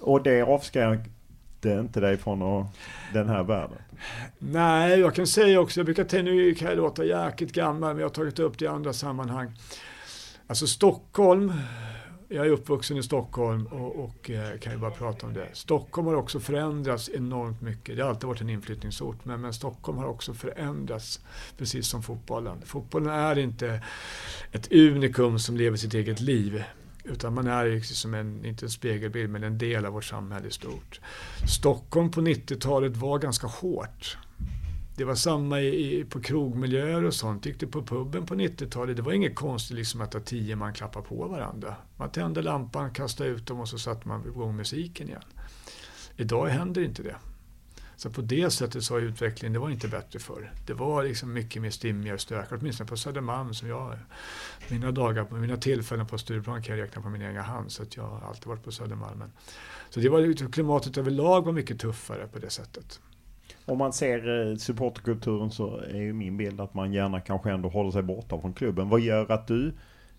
Speaker 5: Och det avskräckte inte dig från den här världen?
Speaker 6: Nej, jag kan säga också, jag brukar tänka, nu kan jag låta jäkligt gammal, men jag har tagit upp det i andra sammanhang. Alltså Stockholm, jag är uppvuxen i Stockholm och, och eh, kan ju bara prata om det. Stockholm har också förändrats enormt mycket. Det har alltid varit en inflyttningsort, men, men Stockholm har också förändrats precis som fotbollen. Fotbollen är inte ett unikum som lever sitt eget liv. Utan man är liksom en, inte en spegelbild, men en del av vårt samhälle i stort. Stockholm på 90-talet var ganska hårt. Det var samma i, på krogmiljöer och sånt. Gick du på puben på 90-talet, det var inget konstigt liksom att ha tio man klappar på varandra. Man tände lampan, kastade ut dem och så satte man igång musiken igen. Idag händer inte det. Så på det sättet så har utvecklingen, det var inte bättre förr. Det var liksom mycket mer stimmiga och stökigt, åtminstone på Södermalm som jag, mina dagar, mina tillfällen på Stureplan kan jag räkna på min egen hand, så att jag har alltid varit på Södermalm. Så det var, klimatet överlag var mycket tuffare på det sättet.
Speaker 5: Om man ser eh, supporterkulturen så är ju min bild att man gärna kanske ändå håller sig borta från klubben. Vad gör att du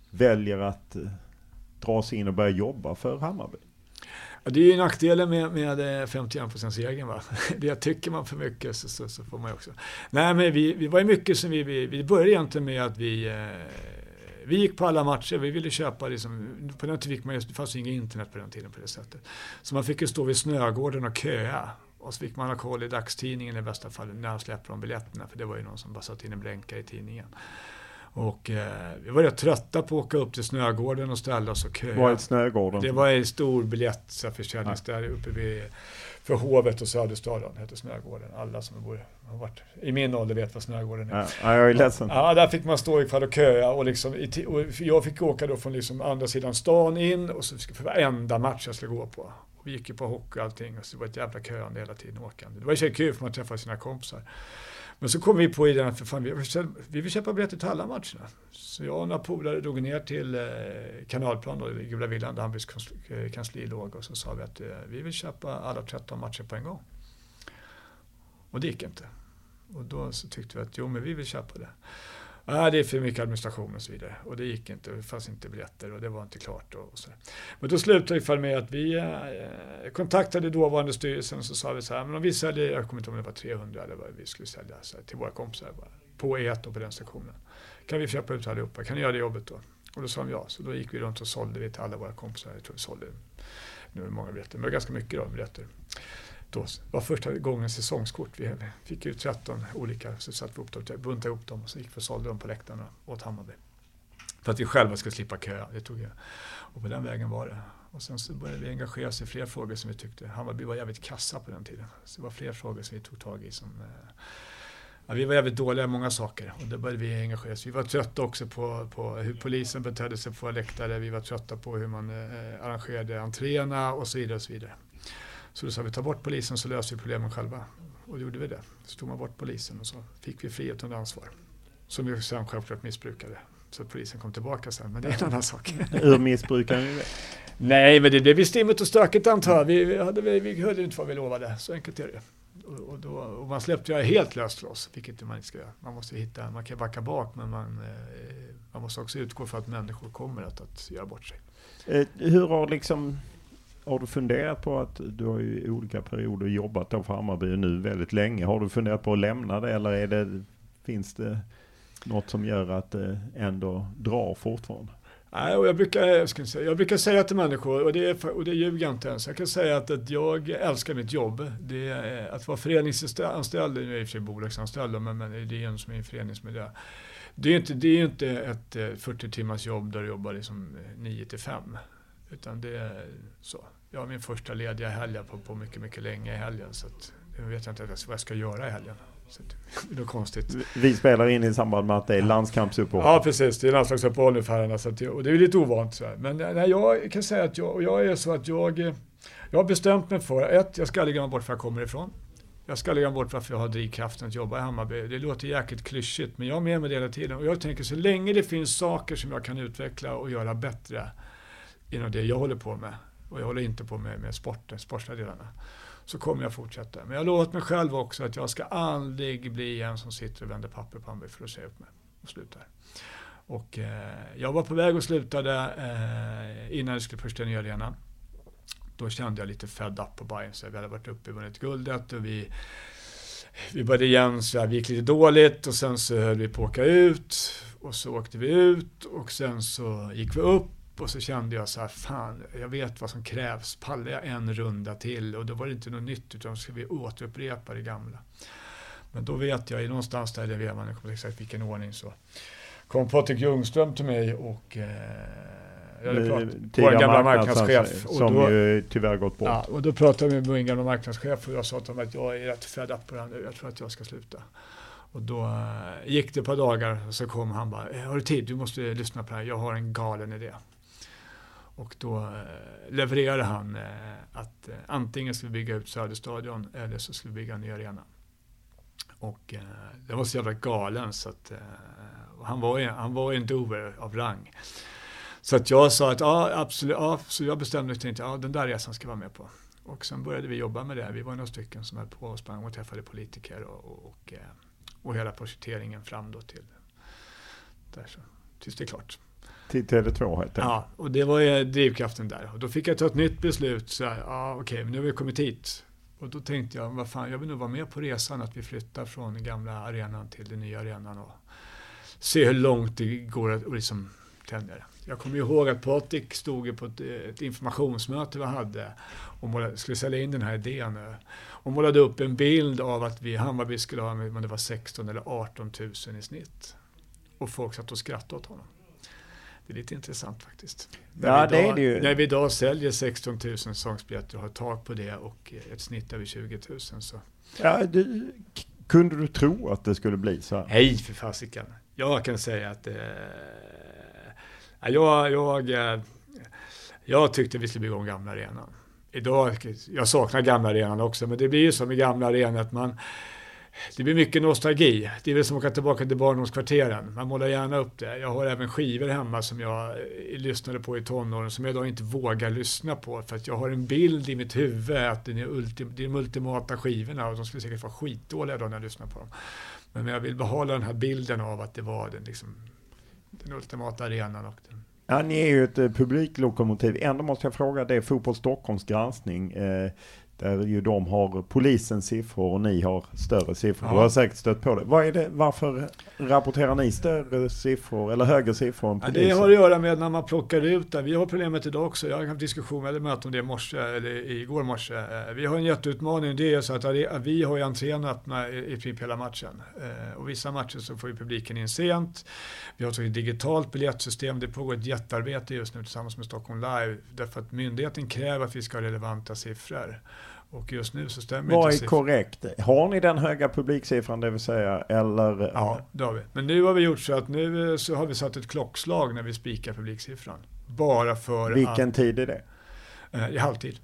Speaker 5: väljer att eh, dra sig in och börja jobba för Hammarby?
Speaker 6: Ja, det är ju nackdelen med, med eh, 51%-regeln. Va? Det tycker man för mycket så, så, så, får man ju också. Nej, men vi, vi var ju mycket som vi, vi, vi började egentligen med att vi eh, vi gick på alla matcher, vi ville köpa liksom, på den tiden fick man, det fanns ju inget internet på den tiden på det sättet. Så man fick ju stå vid Snögården och köa. Och så fick man ha koll i dagstidningen i bästa fall när de släpper de biljetterna, för det var ju någon som bara satt in en blänkare i tidningen. Och eh, vi var rätt trötta på att åka upp till Snögården och ställa oss och köa.
Speaker 5: Vad är Snögården?
Speaker 6: Det var en stor biljettförsäljning där uppe vid, för hovet och Söderstaden, hette Snögården. Alla som bor, har varit i min ålder vet vad Snögården är.
Speaker 5: Ja, jag är ledsen.
Speaker 6: Ja, där fick man stå ikväll och köa och, liksom, och jag fick åka då från liksom andra sidan stan in och så för varenda match jag skulle gå på. Och vi gick ju på hockey och allting och så det var ett jävla köande hela tiden åkande. Det var ju kul för man träffade sina kompisar. Men så kom vi på idén att för fan, vi, vi vill köpa biljetter till alla matcherna. Så jag och några polare drog ner till eh, Kanalplan, då, i Gula Villan, där Hammarbys eh, kansli låg. Och så sa vi att eh, vi vill köpa alla 13 matcher på en gång. Och det gick inte. Och då så tyckte vi att jo, men vi vill köpa det. Nej, det är för mycket administration och så vidare. Och det gick inte, det fanns inte biljetter och det var inte klart. Och, så. Men då slutade det med att vi eh, eh, kontaktade dåvarande styrelsen och så sa vi så här, men om vi säljer, jag kommer inte ihåg om det var 300 eller vad vi skulle sälja så här, till våra kompisar bara, på E1 och på den sektionen. Kan vi köpa ut allihopa? Kan ni göra det jobbet då? Och då sa de ja, så då gick vi runt och sålde vi till alla våra kompisar. Jag tror vi sålde, nu är det många biljetter, men ganska mycket då, biljetter då var första gången säsongskort. Vi fick ut 13 olika, så satte vi upp dem, typ buntade ihop dem och så gick vi och sålde dem på läktarna åt Hammarby. För att vi själva skulle slippa köa. Det tog jag. Och på den vägen var det. Och sen så började vi engagera oss i fler frågor som vi tyckte. Hammarby var jävligt kassa på den tiden. Så det var fler frågor som vi tog tag i. Som, eh, ja, vi var jävligt dåliga i många saker och då började vi engagera oss. Vi var trötta också på, på hur polisen betedde sig på läktare. Vi var trötta på hur man eh, arrangerade entréerna och så vidare. Och så vidare. Så då sa vi, ta bort polisen så löser vi problemen själva. Och då gjorde vi det. Så tog man bort polisen och så fick vi frihet under ansvar. Som vi sen självklart missbrukade. Så att polisen kom tillbaka sen, men det är en annan sak.
Speaker 5: Hur missbrukade ni det?
Speaker 6: Nej, men det blev stimmigt och stökigt antar jag. Vi, vi, hade, vi, vi höll inte vad vi lovade, så enkelt är det. Och, och, då, och man släppte ju helt löst loss, vilket man inte ska göra. Man måste hitta, man kan backa bak, men man, eh, man måste också utgå för att människor kommer att, att göra bort sig.
Speaker 5: Eh, hur har liksom har du funderat på att du har ju i olika perioder jobbat då för Hammarby nu väldigt länge. Har du funderat på att lämna det eller är det, finns det något som gör att det ändå drar fortfarande?
Speaker 6: Nej, och jag, brukar, jag, ska säga, jag brukar säga till människor, och det, och det ljuger jag inte ens, jag kan säga att, att jag älskar mitt jobb. Det är, att vara föreningsanställd, nu är jag i och för sig bolagsanställd, men, men det är en som är en föreningsmiljö. Det är inte, det är inte ett eh, 40 timmars jobb där du jobbar liksom 9 till 5. Utan det är så jag har min första lediga helg på, på mycket, mycket länge i helgen. Så att, jag vet inte vad jag ska göra i helgen. Så det är något konstigt.
Speaker 5: Vi spelar in i samband med att det är landskampsuppehåll.
Speaker 6: Ja, precis. Det är landslagsuppehåll nu för herrarna. Så att, och det är lite ovant. Så här. Men nej, jag kan säga att jag, jag är så att jag, jag har bestämt mig för ett, jag ska aldrig glömma bort var jag kommer ifrån. Jag ska aldrig glömma bort varför jag har drivkraften att jobba i Hammarby. Det låter jäkligt klyschigt, men jag har med mig det hela tiden. Och jag tänker så länge det finns saker som jag kan utveckla och göra bättre inom det jag håller på med, och jag håller inte på med, med sporten, sportsliga delarna, så kommer jag fortsätta. Men jag har lovat mig själv också att jag ska aldrig bli en som sitter och vänder papper på mig för att säga upp mig och slutar. Och eh, jag var på väg och slutade eh, innan jag skulle första nya arena. Då kände jag lite fed up på Bayern. Så vi hade varit uppe och vunnit guldet och vi, vi började igen, så vi gick lite dåligt och sen så höll vi på att åka ut. Och så åkte vi ut och sen så gick vi upp och så kände jag så här, fan, jag vet vad som krävs. Pallar jag en runda till? Och då var det inte något nytt, utan ska vi återupprepa det gamla. Men då vet jag, någonstans där i vevan, jag kommer exakt vilken ordning, så kom Patrik Ljungström till mig och eh, jag hade pratat, vår gamla marknadschef.
Speaker 5: Och som då, ju tyvärr gått bort.
Speaker 6: Ja, och då pratade jag med min gamla marknadschef och jag sa till honom att jag är rätt fed up på det här nu, jag tror att jag ska sluta. Och då eh, gick det ett par dagar och så kom han bara, har du tid? Du måste lyssna på det här, jag har en galen idé. Och då eh, levererade han eh, att eh, antingen skulle vi bygga ut Söderstadion eller så skulle vi bygga en ny arena. Och eh, det var så jävla galen så att eh, han, var, han var en doer av rang. Så att jag sa att ja, absolut, ja, så jag bestämde mig att ja, den där resan ska jag vara med på. Och sen började vi jobba med det. Vi var några stycken som höll på och sprang och träffade politiker och, och, och, och hela projekteringen fram då till där så, tills det är klart.
Speaker 5: Till Tele2 heter det.
Speaker 6: Ja, och det var ju drivkraften där. Och då fick jag ta ett nytt beslut. Så här, ja, okej, men nu har vi kommit hit. Och då tänkte jag, vad fan, jag vill nog vara med på resan att vi flyttar från den gamla arenan till den nya arenan och se hur långt det går att liksom tänja det. Jag kommer ihåg att Patrik stod på ett, ett informationsmöte vi hade och målade, skulle sälja in den här idén eh, och målade upp en bild av att vi i Hammarby skulle ha, men det var 16 eller 18 000 i snitt. Och folk satt och skrattade åt honom. Det är lite intressant faktiskt.
Speaker 5: Ja,
Speaker 6: när,
Speaker 5: vi idag, det är det ju.
Speaker 6: när vi idag säljer 16 000 säsongsbiljetter och har tak på det och ett snitt över 20 000 så.
Speaker 5: Ja, du, kunde du tro att det skulle bli så här?
Speaker 6: Nej, för fasiken. Jag kan säga att eh, jag, jag, eh, jag tyckte vi skulle bygga om gamla arenan. Idag, jag saknar gamla arenan också, men det blir ju som i gamla arenan att man det blir mycket nostalgi. Det är väl som att åka tillbaka till barndomskvarteren. Man målar gärna upp det. Jag har även skivor hemma som jag eh, lyssnade på i tonåren som jag idag inte vågar lyssna på för att jag har en bild i mitt huvud att det är, ultim, de ultimata skivorna och de skulle säkert vara skitdåliga då när jag lyssnar på dem. Men jag vill behålla den här bilden av att det var den, liksom, den ultimata arenan. Och den...
Speaker 5: Ja, ni är ju ett eh, publiklokomotiv. Ändå måste jag fråga, det är Fotboll Stockholms granskning. Eh, där ju de har polisens siffror och ni har större siffror. Ja. Du har säkert stött på det. Vad är det. Varför rapporterar ni större siffror eller högre siffror än polisen?
Speaker 6: Ja, det har att göra med när man plockar ut det. Vi har problemet idag också. Jag har haft diskussion eller möte om det i morse, eller igår morse. Eh, vi har en jätteutmaning. Det är så att vi har ju entrén öppna i princip hela matchen. Eh, och vissa matcher så får ju publiken in sent. Vi har ett digitalt biljettsystem. Det pågår ett jättearbete just nu tillsammans med Stockholm Live. Därför att myndigheten kräver att vi ska ha relevanta siffror. Och just nu så stämmer
Speaker 5: Vad
Speaker 6: inte
Speaker 5: är korrekt? Har ni den höga publiksiffran det vill säga? Eller?
Speaker 6: Ja, det har vi. Men nu har vi gjort så att nu så har vi satt ett klockslag när vi spikar publiksiffran. Bara för
Speaker 5: Vilken att, tid är det?
Speaker 6: Eh, I halvtid.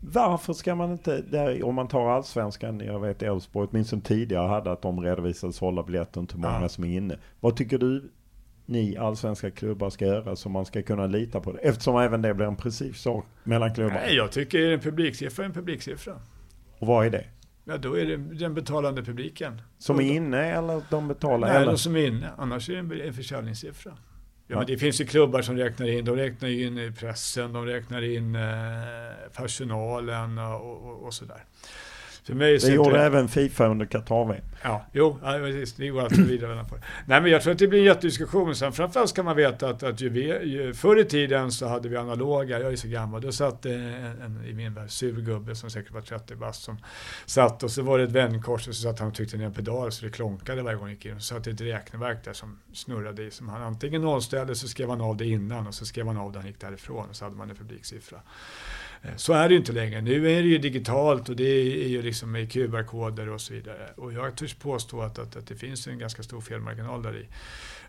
Speaker 5: Varför ska man inte, där, om man tar allsvenskan, jag vet Elfsborg åtminstone tidigare hade att de redovisade sålda biljetter, inte hur många ja. som är inne. Vad tycker du ni allsvenska klubbar ska göra så man ska kunna lita på det? Eftersom även det blir en precis sak mellan klubbar.
Speaker 6: Nej, jag tycker en publiksiffra är en publiksiffra.
Speaker 5: Och vad är det?
Speaker 6: Ja, då är det den betalande publiken.
Speaker 5: Som är inne eller de betalar?
Speaker 6: Nej, eller? de som är inne. Annars är det en försäljningssiffra. Ja, ja. Men det finns ju klubbar som räknar in, de räknar in pressen, de räknar in eh, personalen och, och, och sådär.
Speaker 5: För mig det gjorde det... även Fifa under qatar
Speaker 6: Ja, jo, ja, det går alltid vidare på. Nej, men jag tror att det blir en jättediskussion. Sen framförallt ska man veta att, att ju, ju, förr i tiden så hade vi analoga, jag är så gammal, då satt en, en i min värld sur gubbe som säkert var 30 bast som satt och så var det ett vändkors och så satt han och tryckte ner en pedal så det klonkade varje gång han gick in. Så satt det ett räkneverk där som snurrade i som han antingen nollställde så skrev han av det innan och så skrev han av det han gick därifrån och så hade man en publiksiffra. Eh, så är det ju inte längre. Nu är det ju digitalt och det är ju liksom med QR-koder och så vidare. Och jag törs påstå att, att, att det finns en ganska stor felmarginal där i.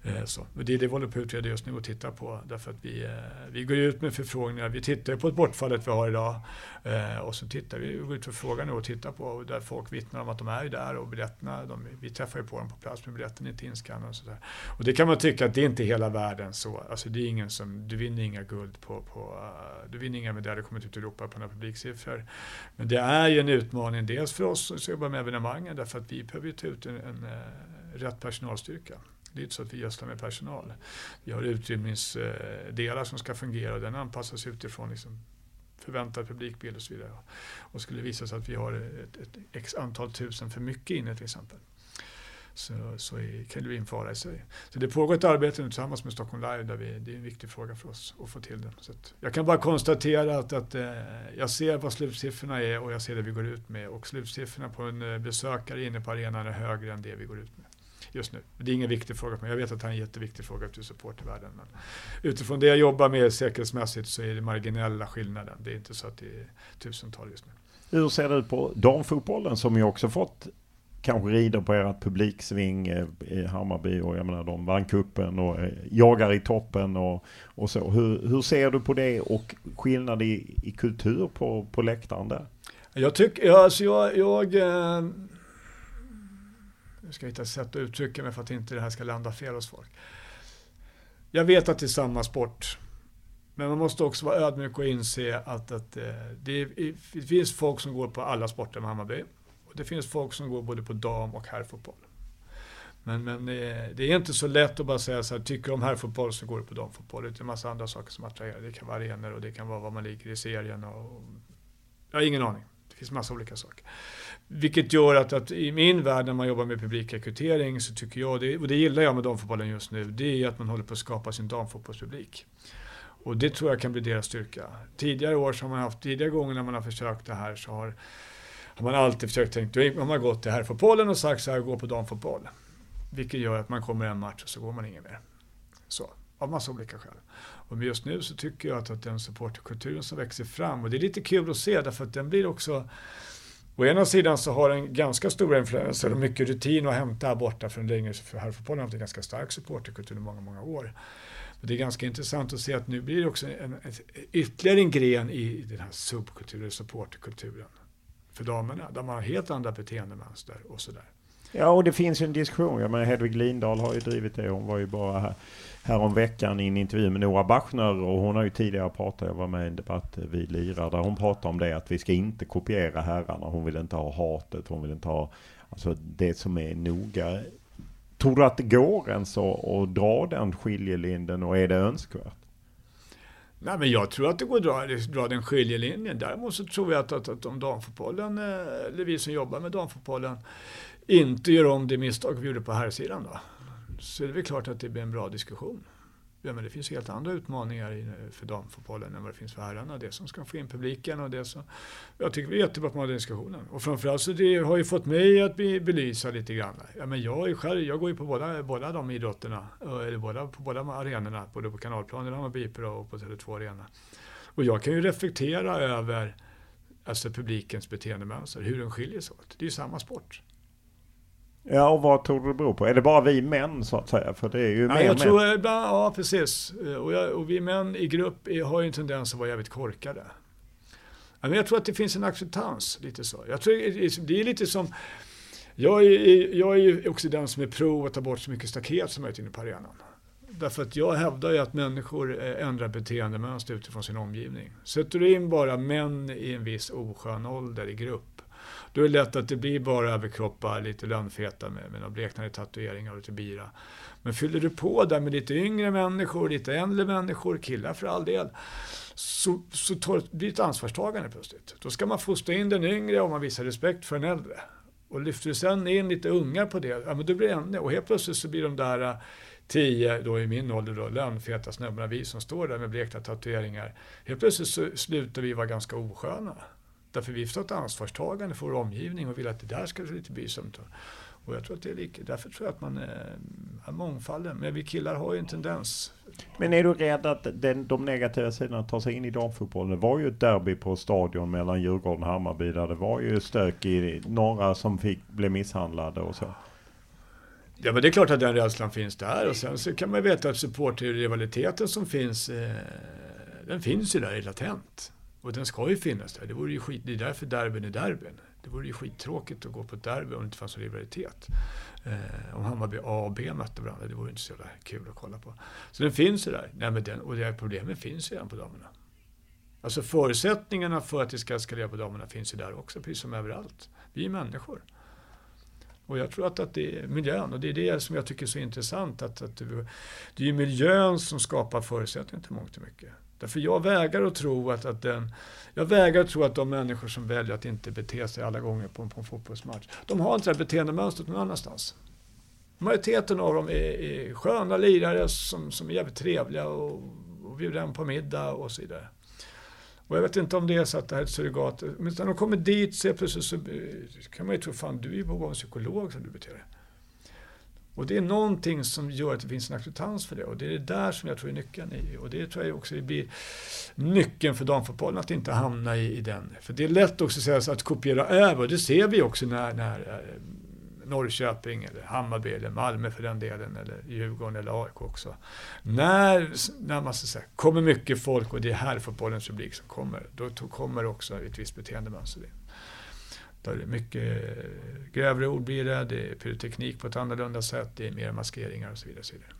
Speaker 6: Eh, så. Det är det vi håller på att utreda just nu och tittar på. Därför att vi, eh, vi går ut med förfrågningar. Vi tittar på ett bortfallet vi har idag. Eh, och så tittar vi, går ut för frågan och tittar på där folk vittnar om att de är där och biljetterna, de, vi träffar ju på dem på plats men biljetten är inte inskannad och sådär. Och det kan man tycka att det är inte hela världen så. Alltså det är ingen som, du vinner inga guld på, på du vinner inga medaljer kommit ut i Europa på några publiksiffror. Men det är ju en utmaning dels för oss som jobbar med evenemangen därför att vi behöver ta ut en, en, en rätt personalstyrka. Det är inte så att vi gödslar med personal. Vi har utrymningsdelar som ska fungera och den anpassas utifrån liksom förväntad publikbild och så vidare. Och skulle det visa sig att vi har ett, ett x antal tusen för mycket inne till exempel så, så är, kan det bli en fara i sig. Så det pågår ett arbete nu tillsammans med Stockholm Live där vi, det är en viktig fråga för oss att få till det. Så jag kan bara konstatera att, att eh, jag ser vad slutsiffrorna är och jag ser det vi går ut med och slutsiffrorna på en eh, besökare inne på arenan är högre än det vi går ut med just nu. Det är ingen viktig fråga men jag vet att det är en jätteviktig fråga till supportervärlden. Men utifrån det jag jobbar med säkerhetsmässigt så är det marginella skillnaden. Det är inte så att det är tusental just nu.
Speaker 5: Hur ser det ut på damfotbollen som ju också fått kanske rider på ert publiksving eh, i Hammarby och jag menar de vann kuppen och eh, jagar i toppen och, och så. Hur, hur ser du på det och skillnad i, i kultur på, på läktaren där?
Speaker 6: Jag tycker, alltså jag, jag eh, jag ska hitta ett sätt att uttrycka mig för att inte det här ska landa fel hos folk. Jag vet att det är samma sport. Men man måste också vara ödmjuk och inse att, att eh, det, det, finns folk som går på alla sporter med Hammarby. Och det finns folk som går både på dam och herrfotboll. Men, men eh, det är inte så lätt att bara säga så här, tycker du om herrfotboll så går du på damfotboll. Det är en massa andra saker som attraherar. Det kan vara arenor och det kan vara var man ligger i serien. Och, jag har ingen aning. Det finns massa olika saker. Vilket gör att, att, i min värld när man jobbar med publikrekrytering så tycker jag, det, och det gillar jag med damfotbollen just nu, det är att man håller på att skapa sin damfotbollspublik. Och det tror jag kan bli deras styrka. Tidigare år så har man haft, tidigare gånger när man har försökt det här så har, har man alltid försökt tänka, då har man gått till herrfotbollen och sagt så här, gå på damfotboll. Vilket gör att man kommer en match och så går man ingen mer. Så, av massa olika skäl. Och just nu så tycker jag att, att den supporterkulturen som växer fram, och det är lite kul att se därför att den blir också Å ena sidan så har den ganska stora influenser och mycket rutin att hämta här borta från länge, för herrfotbollen har haft en ganska stark supporterkultur i många, många år. Och det är ganska intressant att se att nu blir det också en, en, ytterligare en gren i den här subkulturen, supporterkulturen för damerna, där man har helt andra beteendemönster och sådär.
Speaker 5: Ja, och det finns ju en diskussion. Jag menar, Hedvig Lindahl har ju drivit det. Hon var ju bara här, Häromveckan i en intervju med Nora Bachner och hon har ju tidigare pratat, jag var med i en debatt eh, vid Lira, där hon pratar om det att vi ska inte kopiera herrarna. Hon vill inte ha hatet, hon vill inte ha alltså det som är noga. Tror du att det går ens att, dra den skiljelinjen och är det önskvärt?
Speaker 6: Nej, men jag tror att det går att dra, dra den skiljelinjen. Däremot så tror jag att, att, att om damfotbollen, eh, eller vi som jobbar med damfotbollen, inte gör om det misstag vi gjorde på herrsidan då, så är det väl klart att det blir en bra diskussion. Ja, men det finns helt andra utmaningar för damfotbollen än vad det finns för herrarna. Det som ska få in publiken och det som... Jag tycker det är jättebra att man har den diskussionen. Och framförallt så det har ju fått mig att belysa lite grann. Ja, men jag, är själv, jag går ju på båda, båda de idrotterna, eh, eller båda, på båda arenorna, både på Kanalplanen, Hammarby och på Tele2 Arena. Och jag kan ju reflektera över alltså publikens beteendemönster, hur de skiljer sig åt. Det är ju samma sport.
Speaker 5: Ja, och vad tror du det beror på? Är det bara vi män så att säga? För det är ju
Speaker 6: ja,
Speaker 5: mer
Speaker 6: jag
Speaker 5: män.
Speaker 6: tror ibland, Ja, precis. Och, jag, och, vi män i grupp har ju en tendens att vara jävligt korkade. Ja, men jag tror att det finns en acceptans, lite så. Jag tror det är lite som... Jag är, jag är ju också den som är pro att ta bort så mycket staket som möjligt inne på arenan. Därför att jag hävdar ju att människor eh, ändrar beteendemönster utifrån sin omgivning. Sätter du in bara män i en viss oskön ålder i grupp då är det lätt att det blir bara överkroppar, lite lönnfeta med, med några bleknade tatueringar och lite bira. Men fyller du på där med lite yngre människor, lite äldre människor, killar för all del, så, så tar, blir det ett ansvarstagande plötsligt. Då ska man fostra in den yngre och man visar respekt för den äldre. Och lyfter du sen in lite ungar på det, ja men då blir det ännu, och helt plötsligt så blir de där äh, tio, då i min ålder då, lönnfeta snubbarna, vi som står där med blekta tatueringar, helt plötsligt så slutar vi vara ganska osköna. Därför vi får ett ansvarstagande för vår omgivning och vill att det där ska bli lite bysamt. Och jag tror att det är lika. Därför tror jag att man är, är mångfalden. Men vi killar har ju en tendens.
Speaker 5: Men är du rädd att den, de negativa sidorna tar sig in i damfotbollen? Det var ju ett derby på stadion mellan Djurgården och Hammarby där det var ju stök i några som fick bli misshandlade och så.
Speaker 6: Ja men det är klart att den rädslan finns där och sen så kan man veta att supporterrivaliteten som finns, eh, den finns ju där i latent. Och den ska ju finnas där. Det, vore ju skit, det är därför derbyn är derbyn. Det vore ju skittråkigt att gå på ett derby om det inte fanns någon rivalitet. Eh, om Hammarby A och B mötte varandra, det vore inte så jävla kul att kolla på. Så den finns ju där. Nej, men den, och det här problemet finns ju redan på damerna. Alltså förutsättningarna för att det ska eskalera på damerna finns ju där också, precis som överallt. Vi är människor. Och jag tror att, att det är miljön och det är det som jag tycker är så intressant. Att, att det, det är miljön som skapar förutsättningar till mångt och mycket. Därför jag vägrar att tro att, att den, jag vägrar att tro att de människor som väljer att inte bete sig alla gånger på, på en fotbollsmatch, de har inte det här beteendemönstret någon annanstans. Majoriteten av dem är, är sköna lirare som, som är jävligt trevliga och, och bjuder en på middag och så vidare. Och jag vet inte om det är så att det här är ett surrogat. Men när de kommer dit så plötsligt så eh, kan man ju tro, fan du är ju på gång psykolog som du beter dig. Och det är någonting som gör att det finns en acceptans för det och det är det där som jag tror är nyckeln i. Och det tror jag också blir nyckeln för damfotbollen, att inte hamna i, i den. För det är lätt också att, säga, att kopiera över, och det ser vi också när, när eh, Norrköping, eller Hammarby, eller Malmö för den delen, eller Djurgården eller AIK också. När, när man så säga, kommer mycket folk och det är här fotbollens publik som kommer, då kommer också ett visst beteendemönster in. Då är det mycket eh, grövre ord blir det, det är pyroteknik på ett annorlunda sätt, det är mer maskeringar och så vidare. Och, så vidare.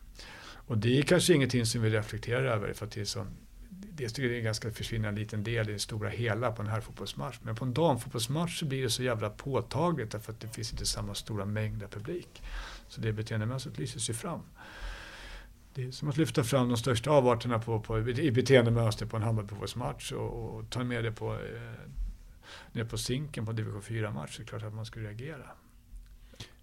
Speaker 6: och det är kanske ingenting som vi reflekterar över för att det är sån Dels tycker jag det är en ganska försvinnande liten del i det stora hela på en här fotbollsmatch. Men på en damfotbollsmatch så blir det så jävla påtagligt därför att det finns inte samma stora mängd av publik. Så det beteendemönstret lyser ju fram. Det är som att lyfta fram de största avarterna på, på, i beteendemönster på en Hammarbyfotbollsmatch och, och ta med det på eh, ner på sinken på division 4-match så är det klart att man skulle reagera.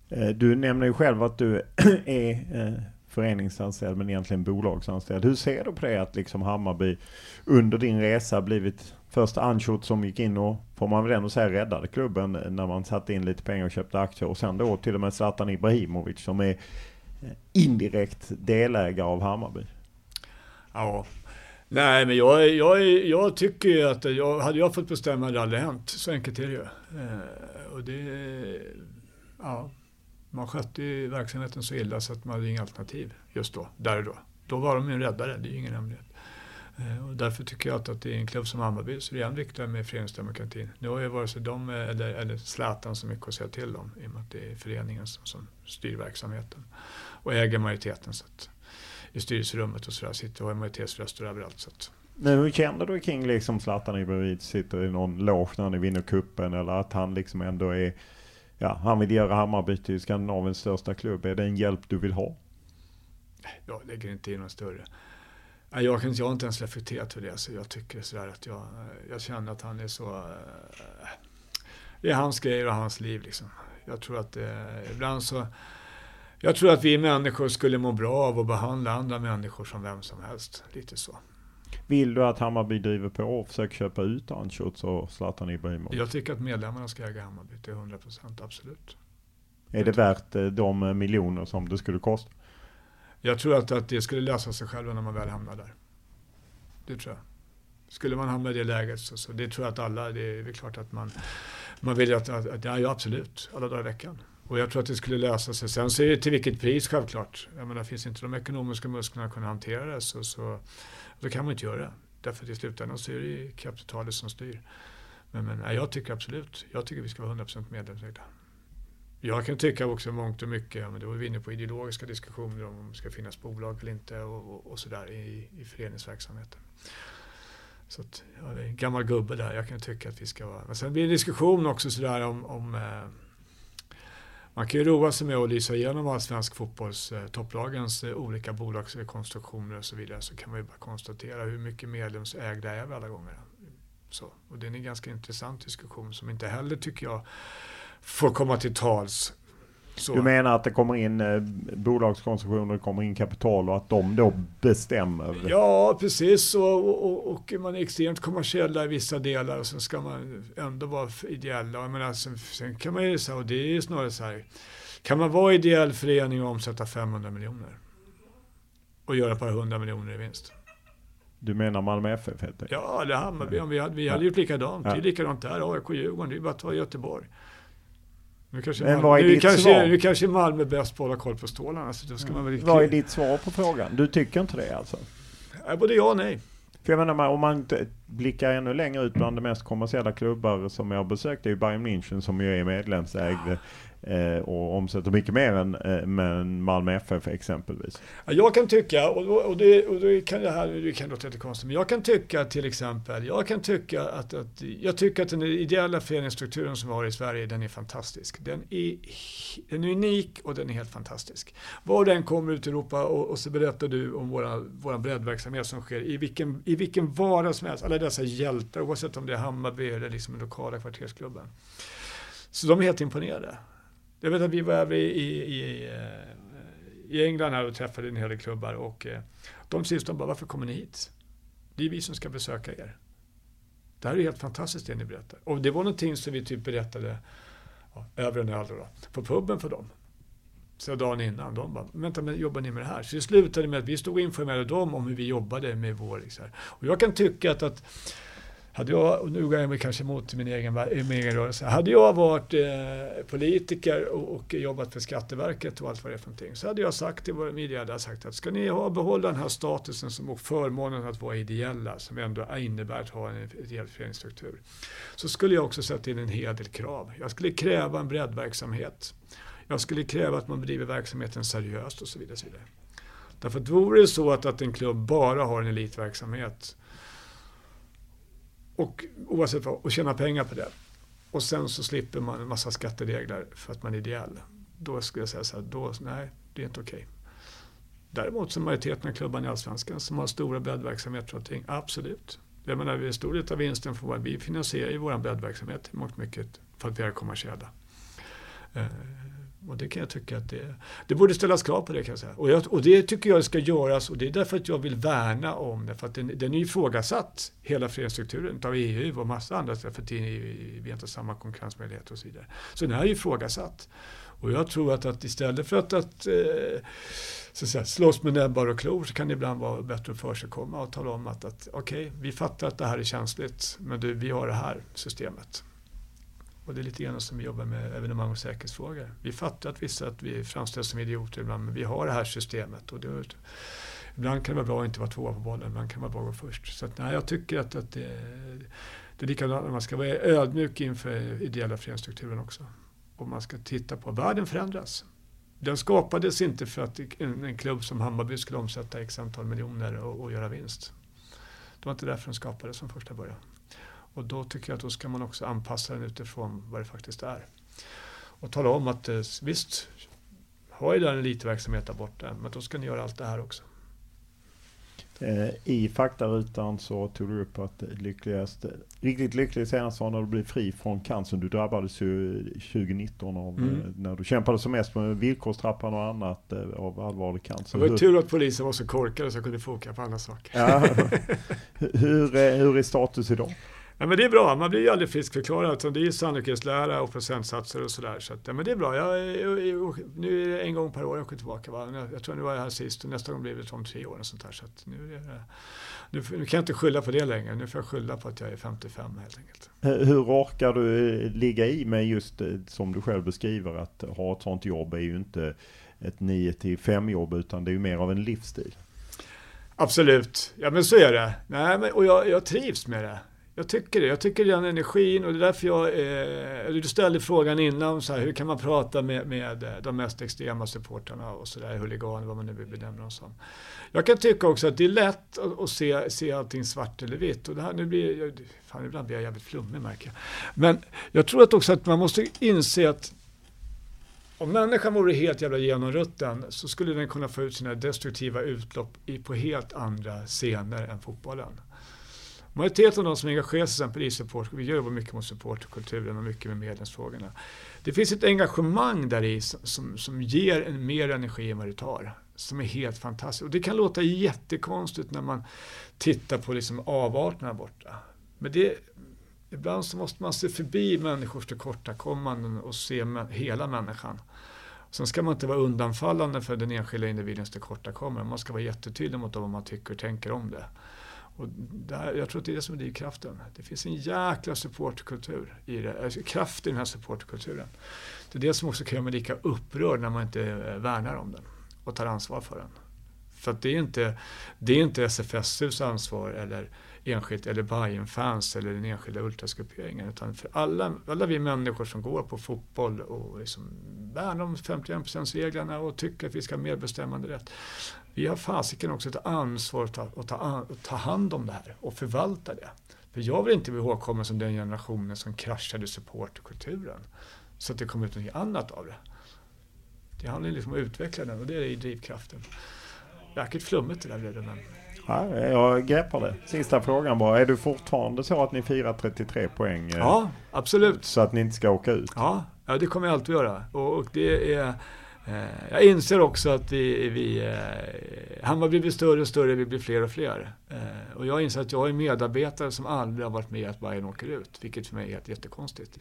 Speaker 5: Eh, du nämner ju själv att du är eh, föreningsanställd men egentligen bolagsanställd. Hur ser du på det att liksom Hammarby under din resa blivit först Anschut som gick in och, får man väl ändå säga, räddade klubben när man satte in lite pengar och köpte aktier och sen då till och med Zlatan Ibrahimovic som är eh, indirekt delägare av Hammarby.
Speaker 6: Ja, Nej, men jag, jag, jag tycker ju att jag, hade jag fått bestämma hade det aldrig hänt. Så enkelt är det ju. Eh, och det, ja, man skötte ju verksamheten så illa så att man hade inga alternativ just då, där och då. Då var de ju en räddare, det är ju ingen hemlighet. Eh, och därför tycker jag att, att i en klubb som Hammarby så är det än viktigare med föreningsdemokratin. Nu har ju vare sig de eller, eller Zlatan så mycket att säga till om i och med att det är föreningen som, som styr verksamheten och äger majoriteten. Så att, i styrelserummet och sådär sitter och har majoritetsröster överallt. Så att,
Speaker 5: men hur känner du kring liksom Zlatan Ibrahimovic sitter i någon loge när ni vinner kuppen eller att han liksom ändå är, ja, han vill göra Hammarby till Skandinaviens största klubb. Är det en hjälp du vill ha?
Speaker 6: Jag lägger inte in någon större. Jag, kan, jag har inte ens reflekterat för det, så jag tycker sådär att jag, jag känner att han är så... Eh, det är hans grejer och hans liv liksom. Jag tror att det, ibland så... Jag tror att vi människor skulle må bra av att behandla andra människor som vem som helst. Lite så.
Speaker 5: Vill du att Hammarby driver på och försöker köpa ut Anschutz och Zlatan Ibrahimovic?
Speaker 6: Jag tycker att medlemmarna ska äga Hammarby till 100 procent, absolut.
Speaker 5: Är det värt eh, de miljoner som det skulle kosta?
Speaker 6: Jag tror att, att det skulle lösa sig själva när man väl hamnar där. Det tror jag. Skulle man hamna i det läget så, så det tror jag att alla, det är väl klart att man, man vill att, att, att ja absolut, alla dagar i veckan. Och jag tror att det skulle lösa sig. Sen så är det till vilket pris självklart. Jag menar, finns inte de ekonomiska musklerna att kunna hantera det så, så, så kan man inte göra det. Därför att i slutändan så är det kapitalet som styr. Men, men nej, jag tycker absolut, jag tycker vi ska vara 100% medlemsägda. Jag kan tycka också mångt och mycket, men då är vi inne på ideologiska diskussioner om det ska finnas bolag eller inte och, och, och sådär i, i föreningsverksamheten. Så att, ja, det är en gammal gubbe där, jag kan tycka att vi ska vara... Men sen blir det en diskussion också sådär om, om eh, man kan ju roa sig med att lysa igenom all svensk fotbolls eh, topplagens eh, olika bolagskonstruktioner och så vidare så kan man ju bara konstatera hur mycket medlemsägda är vi alla gånger. Så, och det är en ganska intressant diskussion som inte heller tycker jag får komma till tals.
Speaker 5: Så. Du menar att det kommer in eh, bolagskonstruktioner, det kommer in kapital och att de då bestämmer?
Speaker 6: Ja, precis. Och, och, och man är extremt kommersiella i vissa delar och så ska man ändå vara ideella. Jag menar, sen, sen kan man ju säga, och det är snarare så här, kan man vara ideell förening och omsätta 500 miljoner? Och göra ett par hundra miljoner i vinst?
Speaker 5: Du menar Malmö FF?
Speaker 6: Heter det. Ja, eller Hammarby. Vi hade, vi hade gjort likadant. Ja. Det är likadant där. AIK, Djurgården. Det är bara att ta Göteborg. Nu kanske, Men vad är nu, ditt kanske, svar? nu kanske Malmö bäst på att hålla koll på stålarna. Så då ska
Speaker 5: mm.
Speaker 6: man väl
Speaker 5: vad är ditt svar på frågan? Du tycker inte det alltså?
Speaker 6: både ja och nej.
Speaker 5: För jag menar, om man blickar ännu längre ut bland de mest kommersiella klubbar som jag har besökt, det är ju Bayern München som ju är medlemsägd. Eh, och omsätter mycket mer än eh, Malmö FF exempelvis.
Speaker 6: Ja, jag kan tycka, och, och, det, och det, kan det här det kan låta lite konstigt, men jag kan tycka till exempel, jag kan tycka att, att jag tycker att den ideella föreningsstrukturen som vi har i Sverige, den är fantastisk. Den är, den är unik och den är helt fantastisk. Var den kommer ut i Europa och, och så berättar du om våra, våra breddverksamhet som sker i vilken, i vilken vardag som helst, alla dessa hjältar, oavsett om det är Hammarby eller liksom den lokala kvartersklubben. Så de är helt imponerade. Jag vet att vi var över i, i, eh, i, England här och träffade en hel del klubbar och eh, de sista bara, varför kommer ni hit? Det är vi som ska besöka er. Det här är helt fantastiskt det ni berättar. Och det var någonting som vi typ berättade ja, över en öl då, på puben för dem. Så dagen innan, de bara, vänta men jobbar ni med det här? Så det slutade med att vi stod och informerade dem om hur vi jobbade med vår... Liksom. Och jag kan tycka att, att hade jag, och nu går jag mig kanske emot min egen, min egen rörelse. Hade jag varit eh, politiker och, och, jobbat för Skatteverket och allt vad det är för någonting. Så hade jag sagt till våra ideella sagt att ska ni ha, behålla den här statusen som, och förmånen att vara ideella, som ändå innebär att ha en ideell föreningsstruktur. Så skulle jag också sätta in en hel del krav. Jag skulle kräva en breddverksamhet. Jag skulle kräva att man bedriver verksamheten seriöst och så vidare. Så vidare. Därför att vore det så att, att en klubb bara har en elitverksamhet och oavsett vad, och tjäna pengar på det. Och sen så slipper man en massa skatteregler för att man är ideell. Då skulle jag säga så här, då, nej, det är inte okej. Okay. Däremot så majoriteten av klubbarna i Allsvenskan som har stora breddverksamheter och allting, absolut. Jag menar, en stor del av vinsten får vi finansierar ju vår breddverksamhet i mångt mycket för att vi är kommersiella. Eh, och det kan jag tycka att det, det borde ställas krav på det kan jag säga. Och, jag, och det tycker jag ska göras och det är därför att jag vill värna om det. För att den, den är ifrågasatt, hela föreningsstrukturen, av EU och massa andra för att vi har inte samma konkurrensmöjligheter och så vidare. Så den är ifrågasatt. Och jag tror att, att istället för att, att, eh, så att säga, slåss med näbbar och klor så kan det ibland vara bättre att försigkomma och tala om att, att okej, okay, vi fattar att det här är känsligt, men du, vi har det här systemet. Och det är lite grann som vi jobbar med evenemang och säkerhetsfrågor. Vi fattar att vissa att vi framställs som idioter ibland, men vi har det här systemet. Och det, Ibland kan det vara bra att inte vara tvåa på bollen, ibland kan det vara bra att gå först. Så att, nej, jag tycker att, att det, det är likadant, man ska vara ödmjuk inför ideella föreningsstrukturen också. Och man ska titta på, världen förändras. Den skapades inte för att en, en klubb som Hammarby skulle omsätta x antal miljoner och, och göra vinst. Det var inte därför den skapades från första början. Och då tycker jag att då ska man också anpassa den utifrån vad det faktiskt är. Och tala om att eh, visst, har ju där en elitverksamhet där borta, men då ska ni göra allt det här också.
Speaker 5: Eh, I faktarutan så tog du upp att lyckligast, riktigt lycklig senast var när du blev fri från cancer. Du drabbades ju 2019 av mm. Eh, när du kämpade som mest med villkorstrappan och annat av allvarlig cancer.
Speaker 6: Det var tur att polisen var så korkade så jag kunde foka på andra saker.
Speaker 5: Ja. hur, hur är status idag?
Speaker 6: Ja, men det är bra, man blir ju aldrig friskförklarad. Det är ju sannolikhetslära och procentsatser och sådär. Så att, ja, men det är bra. Jag, jag, jag, nu är det en gång per år jag åker tillbaka. Va? Jag, jag tror nu var jag här sist och nästa gång blir det om tre år. Och sånt där. Så att nu, nu, nu, kan jag inte skylla på det längre. Nu får jag skylla på att jag är 55 helt enkelt.
Speaker 5: Hur orkar du ligga i med just eh, som du själv beskriver att ha ett sånt jobb är ju inte ett 9 till 5 jobb utan det är ju mer av en livsstil.
Speaker 6: Absolut, ja men så är det. Nej, men, och jag, jag trivs med det. Jag tycker det. Jag tycker den energin och det är därför jag... Eh, du ställde frågan innan, så här, hur kan man prata med, med eh, de mest extrema supportrarna och sådär, huliganer, vad man nu vill benämna dem som. Jag kan tycka också att det är lätt att, att, se, se allting svart eller vitt. Och det här, nu blir jag, fan, ibland blir jag jävligt flummig märker jag. Men jag tror att också att man måste inse att om människan vore helt jävla genomrutten så skulle den kunna få ut sina destruktiva utlopp i, på helt andra scener än fotbollen. Majoriteten av de som engagerar sig i support, vi jobbar mycket mot supportkulturen och mycket med medlemsfrågorna. Det finns ett engagemang där i som, som, som ger en mer energi än vad det tar. Som är helt fantastiskt. Och det kan låta jättekonstigt när man tittar på liksom avarterna borta. Men det, ibland så måste man se förbi människors tillkortakommanden och se hela människan. Sen ska man inte vara undanfallande för den enskilda individens tillkortakommanden. Man ska vara jättetydlig mot dem vad man tycker och tänker om det. Och där, jag tror att det är det som är drivkraften. Det finns en jäkla supportkultur i det, alltså kraft i den här supportkulturen. Det är det som också kan göra mig lika upprörd när man inte eh, värnar om den och tar ansvar för den. För att det är inte, det är inte SFSUs ansvar eller enskilt eller bayern fans eller den enskilda ultrasgrupperingen utan för alla, alla vi människor som går på fotboll och liksom värnar om 51%-reglerna och tycker att vi ska ha medbestämmande rätt vi har fasiken också ett ansvar att ta, att, ta, att ta hand om det här och förvalta det. För jag vill inte bli ihågkommen som den generationen som kraschade supportkulturen. Så att det kom ut något annat av det. Det handlar liksom om att utveckla den och det är drivkraften. Jäkligt flummigt det där blev det men...
Speaker 5: Ja, jag greppar det. Sista frågan bara. Är du fortfarande så att ni firar 33 poäng?
Speaker 6: Eh, ja, absolut.
Speaker 5: Så att ni inte ska åka ut?
Speaker 6: Ja, ja det kommer jag alltid göra. Och, och det är Eh, jag inser också att vi, vi eh, Hammarby blir större och större, vi blir fler och fler. Eh, och jag inser att jag är medarbetare som aldrig har varit med att Bayern åker ut, vilket för mig är helt jättekonstigt.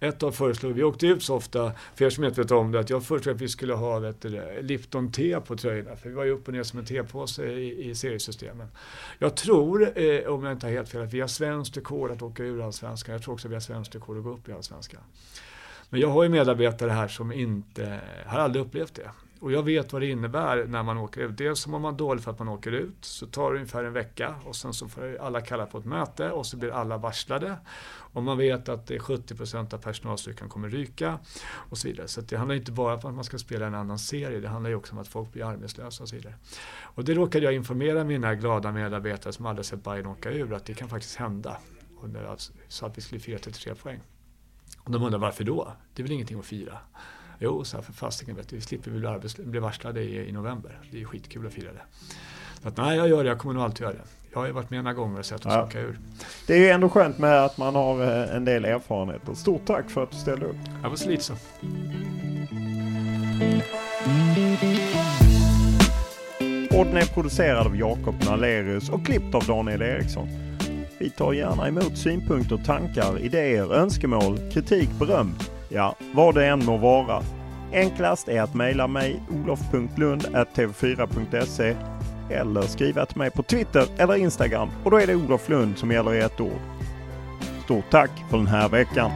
Speaker 6: Ett av föreslog, vi åkte ut så ofta, för er som inte vet om det, att jag föreslog att vi skulle ha vet Lipton te på tröjorna, för vi var ju upp och ner som en tepåse i, i seriesystemen. Jag tror, eh, om jag inte har helt fel, att vi har svenskt rekord att åka ur allsvenskan. Jag tror också att vi har svenskt rekord att gå upp i allsvenskan. Men jag har ju medarbetare här som inte, har aldrig upplevt det. Och jag vet vad det innebär när man åker ut. Dels så mår man dåligt för att man åker ut, så tar det ungefär en vecka och sen så får alla kalla på ett möte och så blir alla varslade. Och man vet att det är 70% av personalstyrkan kommer ryka och så vidare. Så det handlar inte bara om att man ska spela en annan serie, det handlar ju också om att folk blir arbetslösa och så vidare. Och det råkade jag informera mina glada medarbetare som aldrig sett Bayern åka ur, att det kan faktiskt hända. Och så att vi skulle fira 33 poäng. Och de undrar varför då? Det är väl ingenting att fira? Jo, så här, för fasiken vet du, vi slipper bli, arbets- bli varslade i, i november. Det är skitkul att fira det. Så att, nej, jag gör det. Jag kommer nog alltid göra det. Jag har ju varit med några gånger och sett oss ja. ur.
Speaker 5: Det är ju ändå skönt med att man har eh, en del erfarenheter. Stort tack för att du ställde upp.
Speaker 6: Det var så lite så.
Speaker 5: Podden är producerad av Jakob Nalerius och klippt av Daniel Eriksson. Vi tar gärna emot synpunkter, tankar, idéer, önskemål, kritik, beröm. Ja, vad det än må vara. Enklast är att mejla mig olof.lund.tv4.se eller skriva till mig på Twitter eller Instagram och då är det Olof Lund som gäller i ett ord. Stort tack för den här veckan!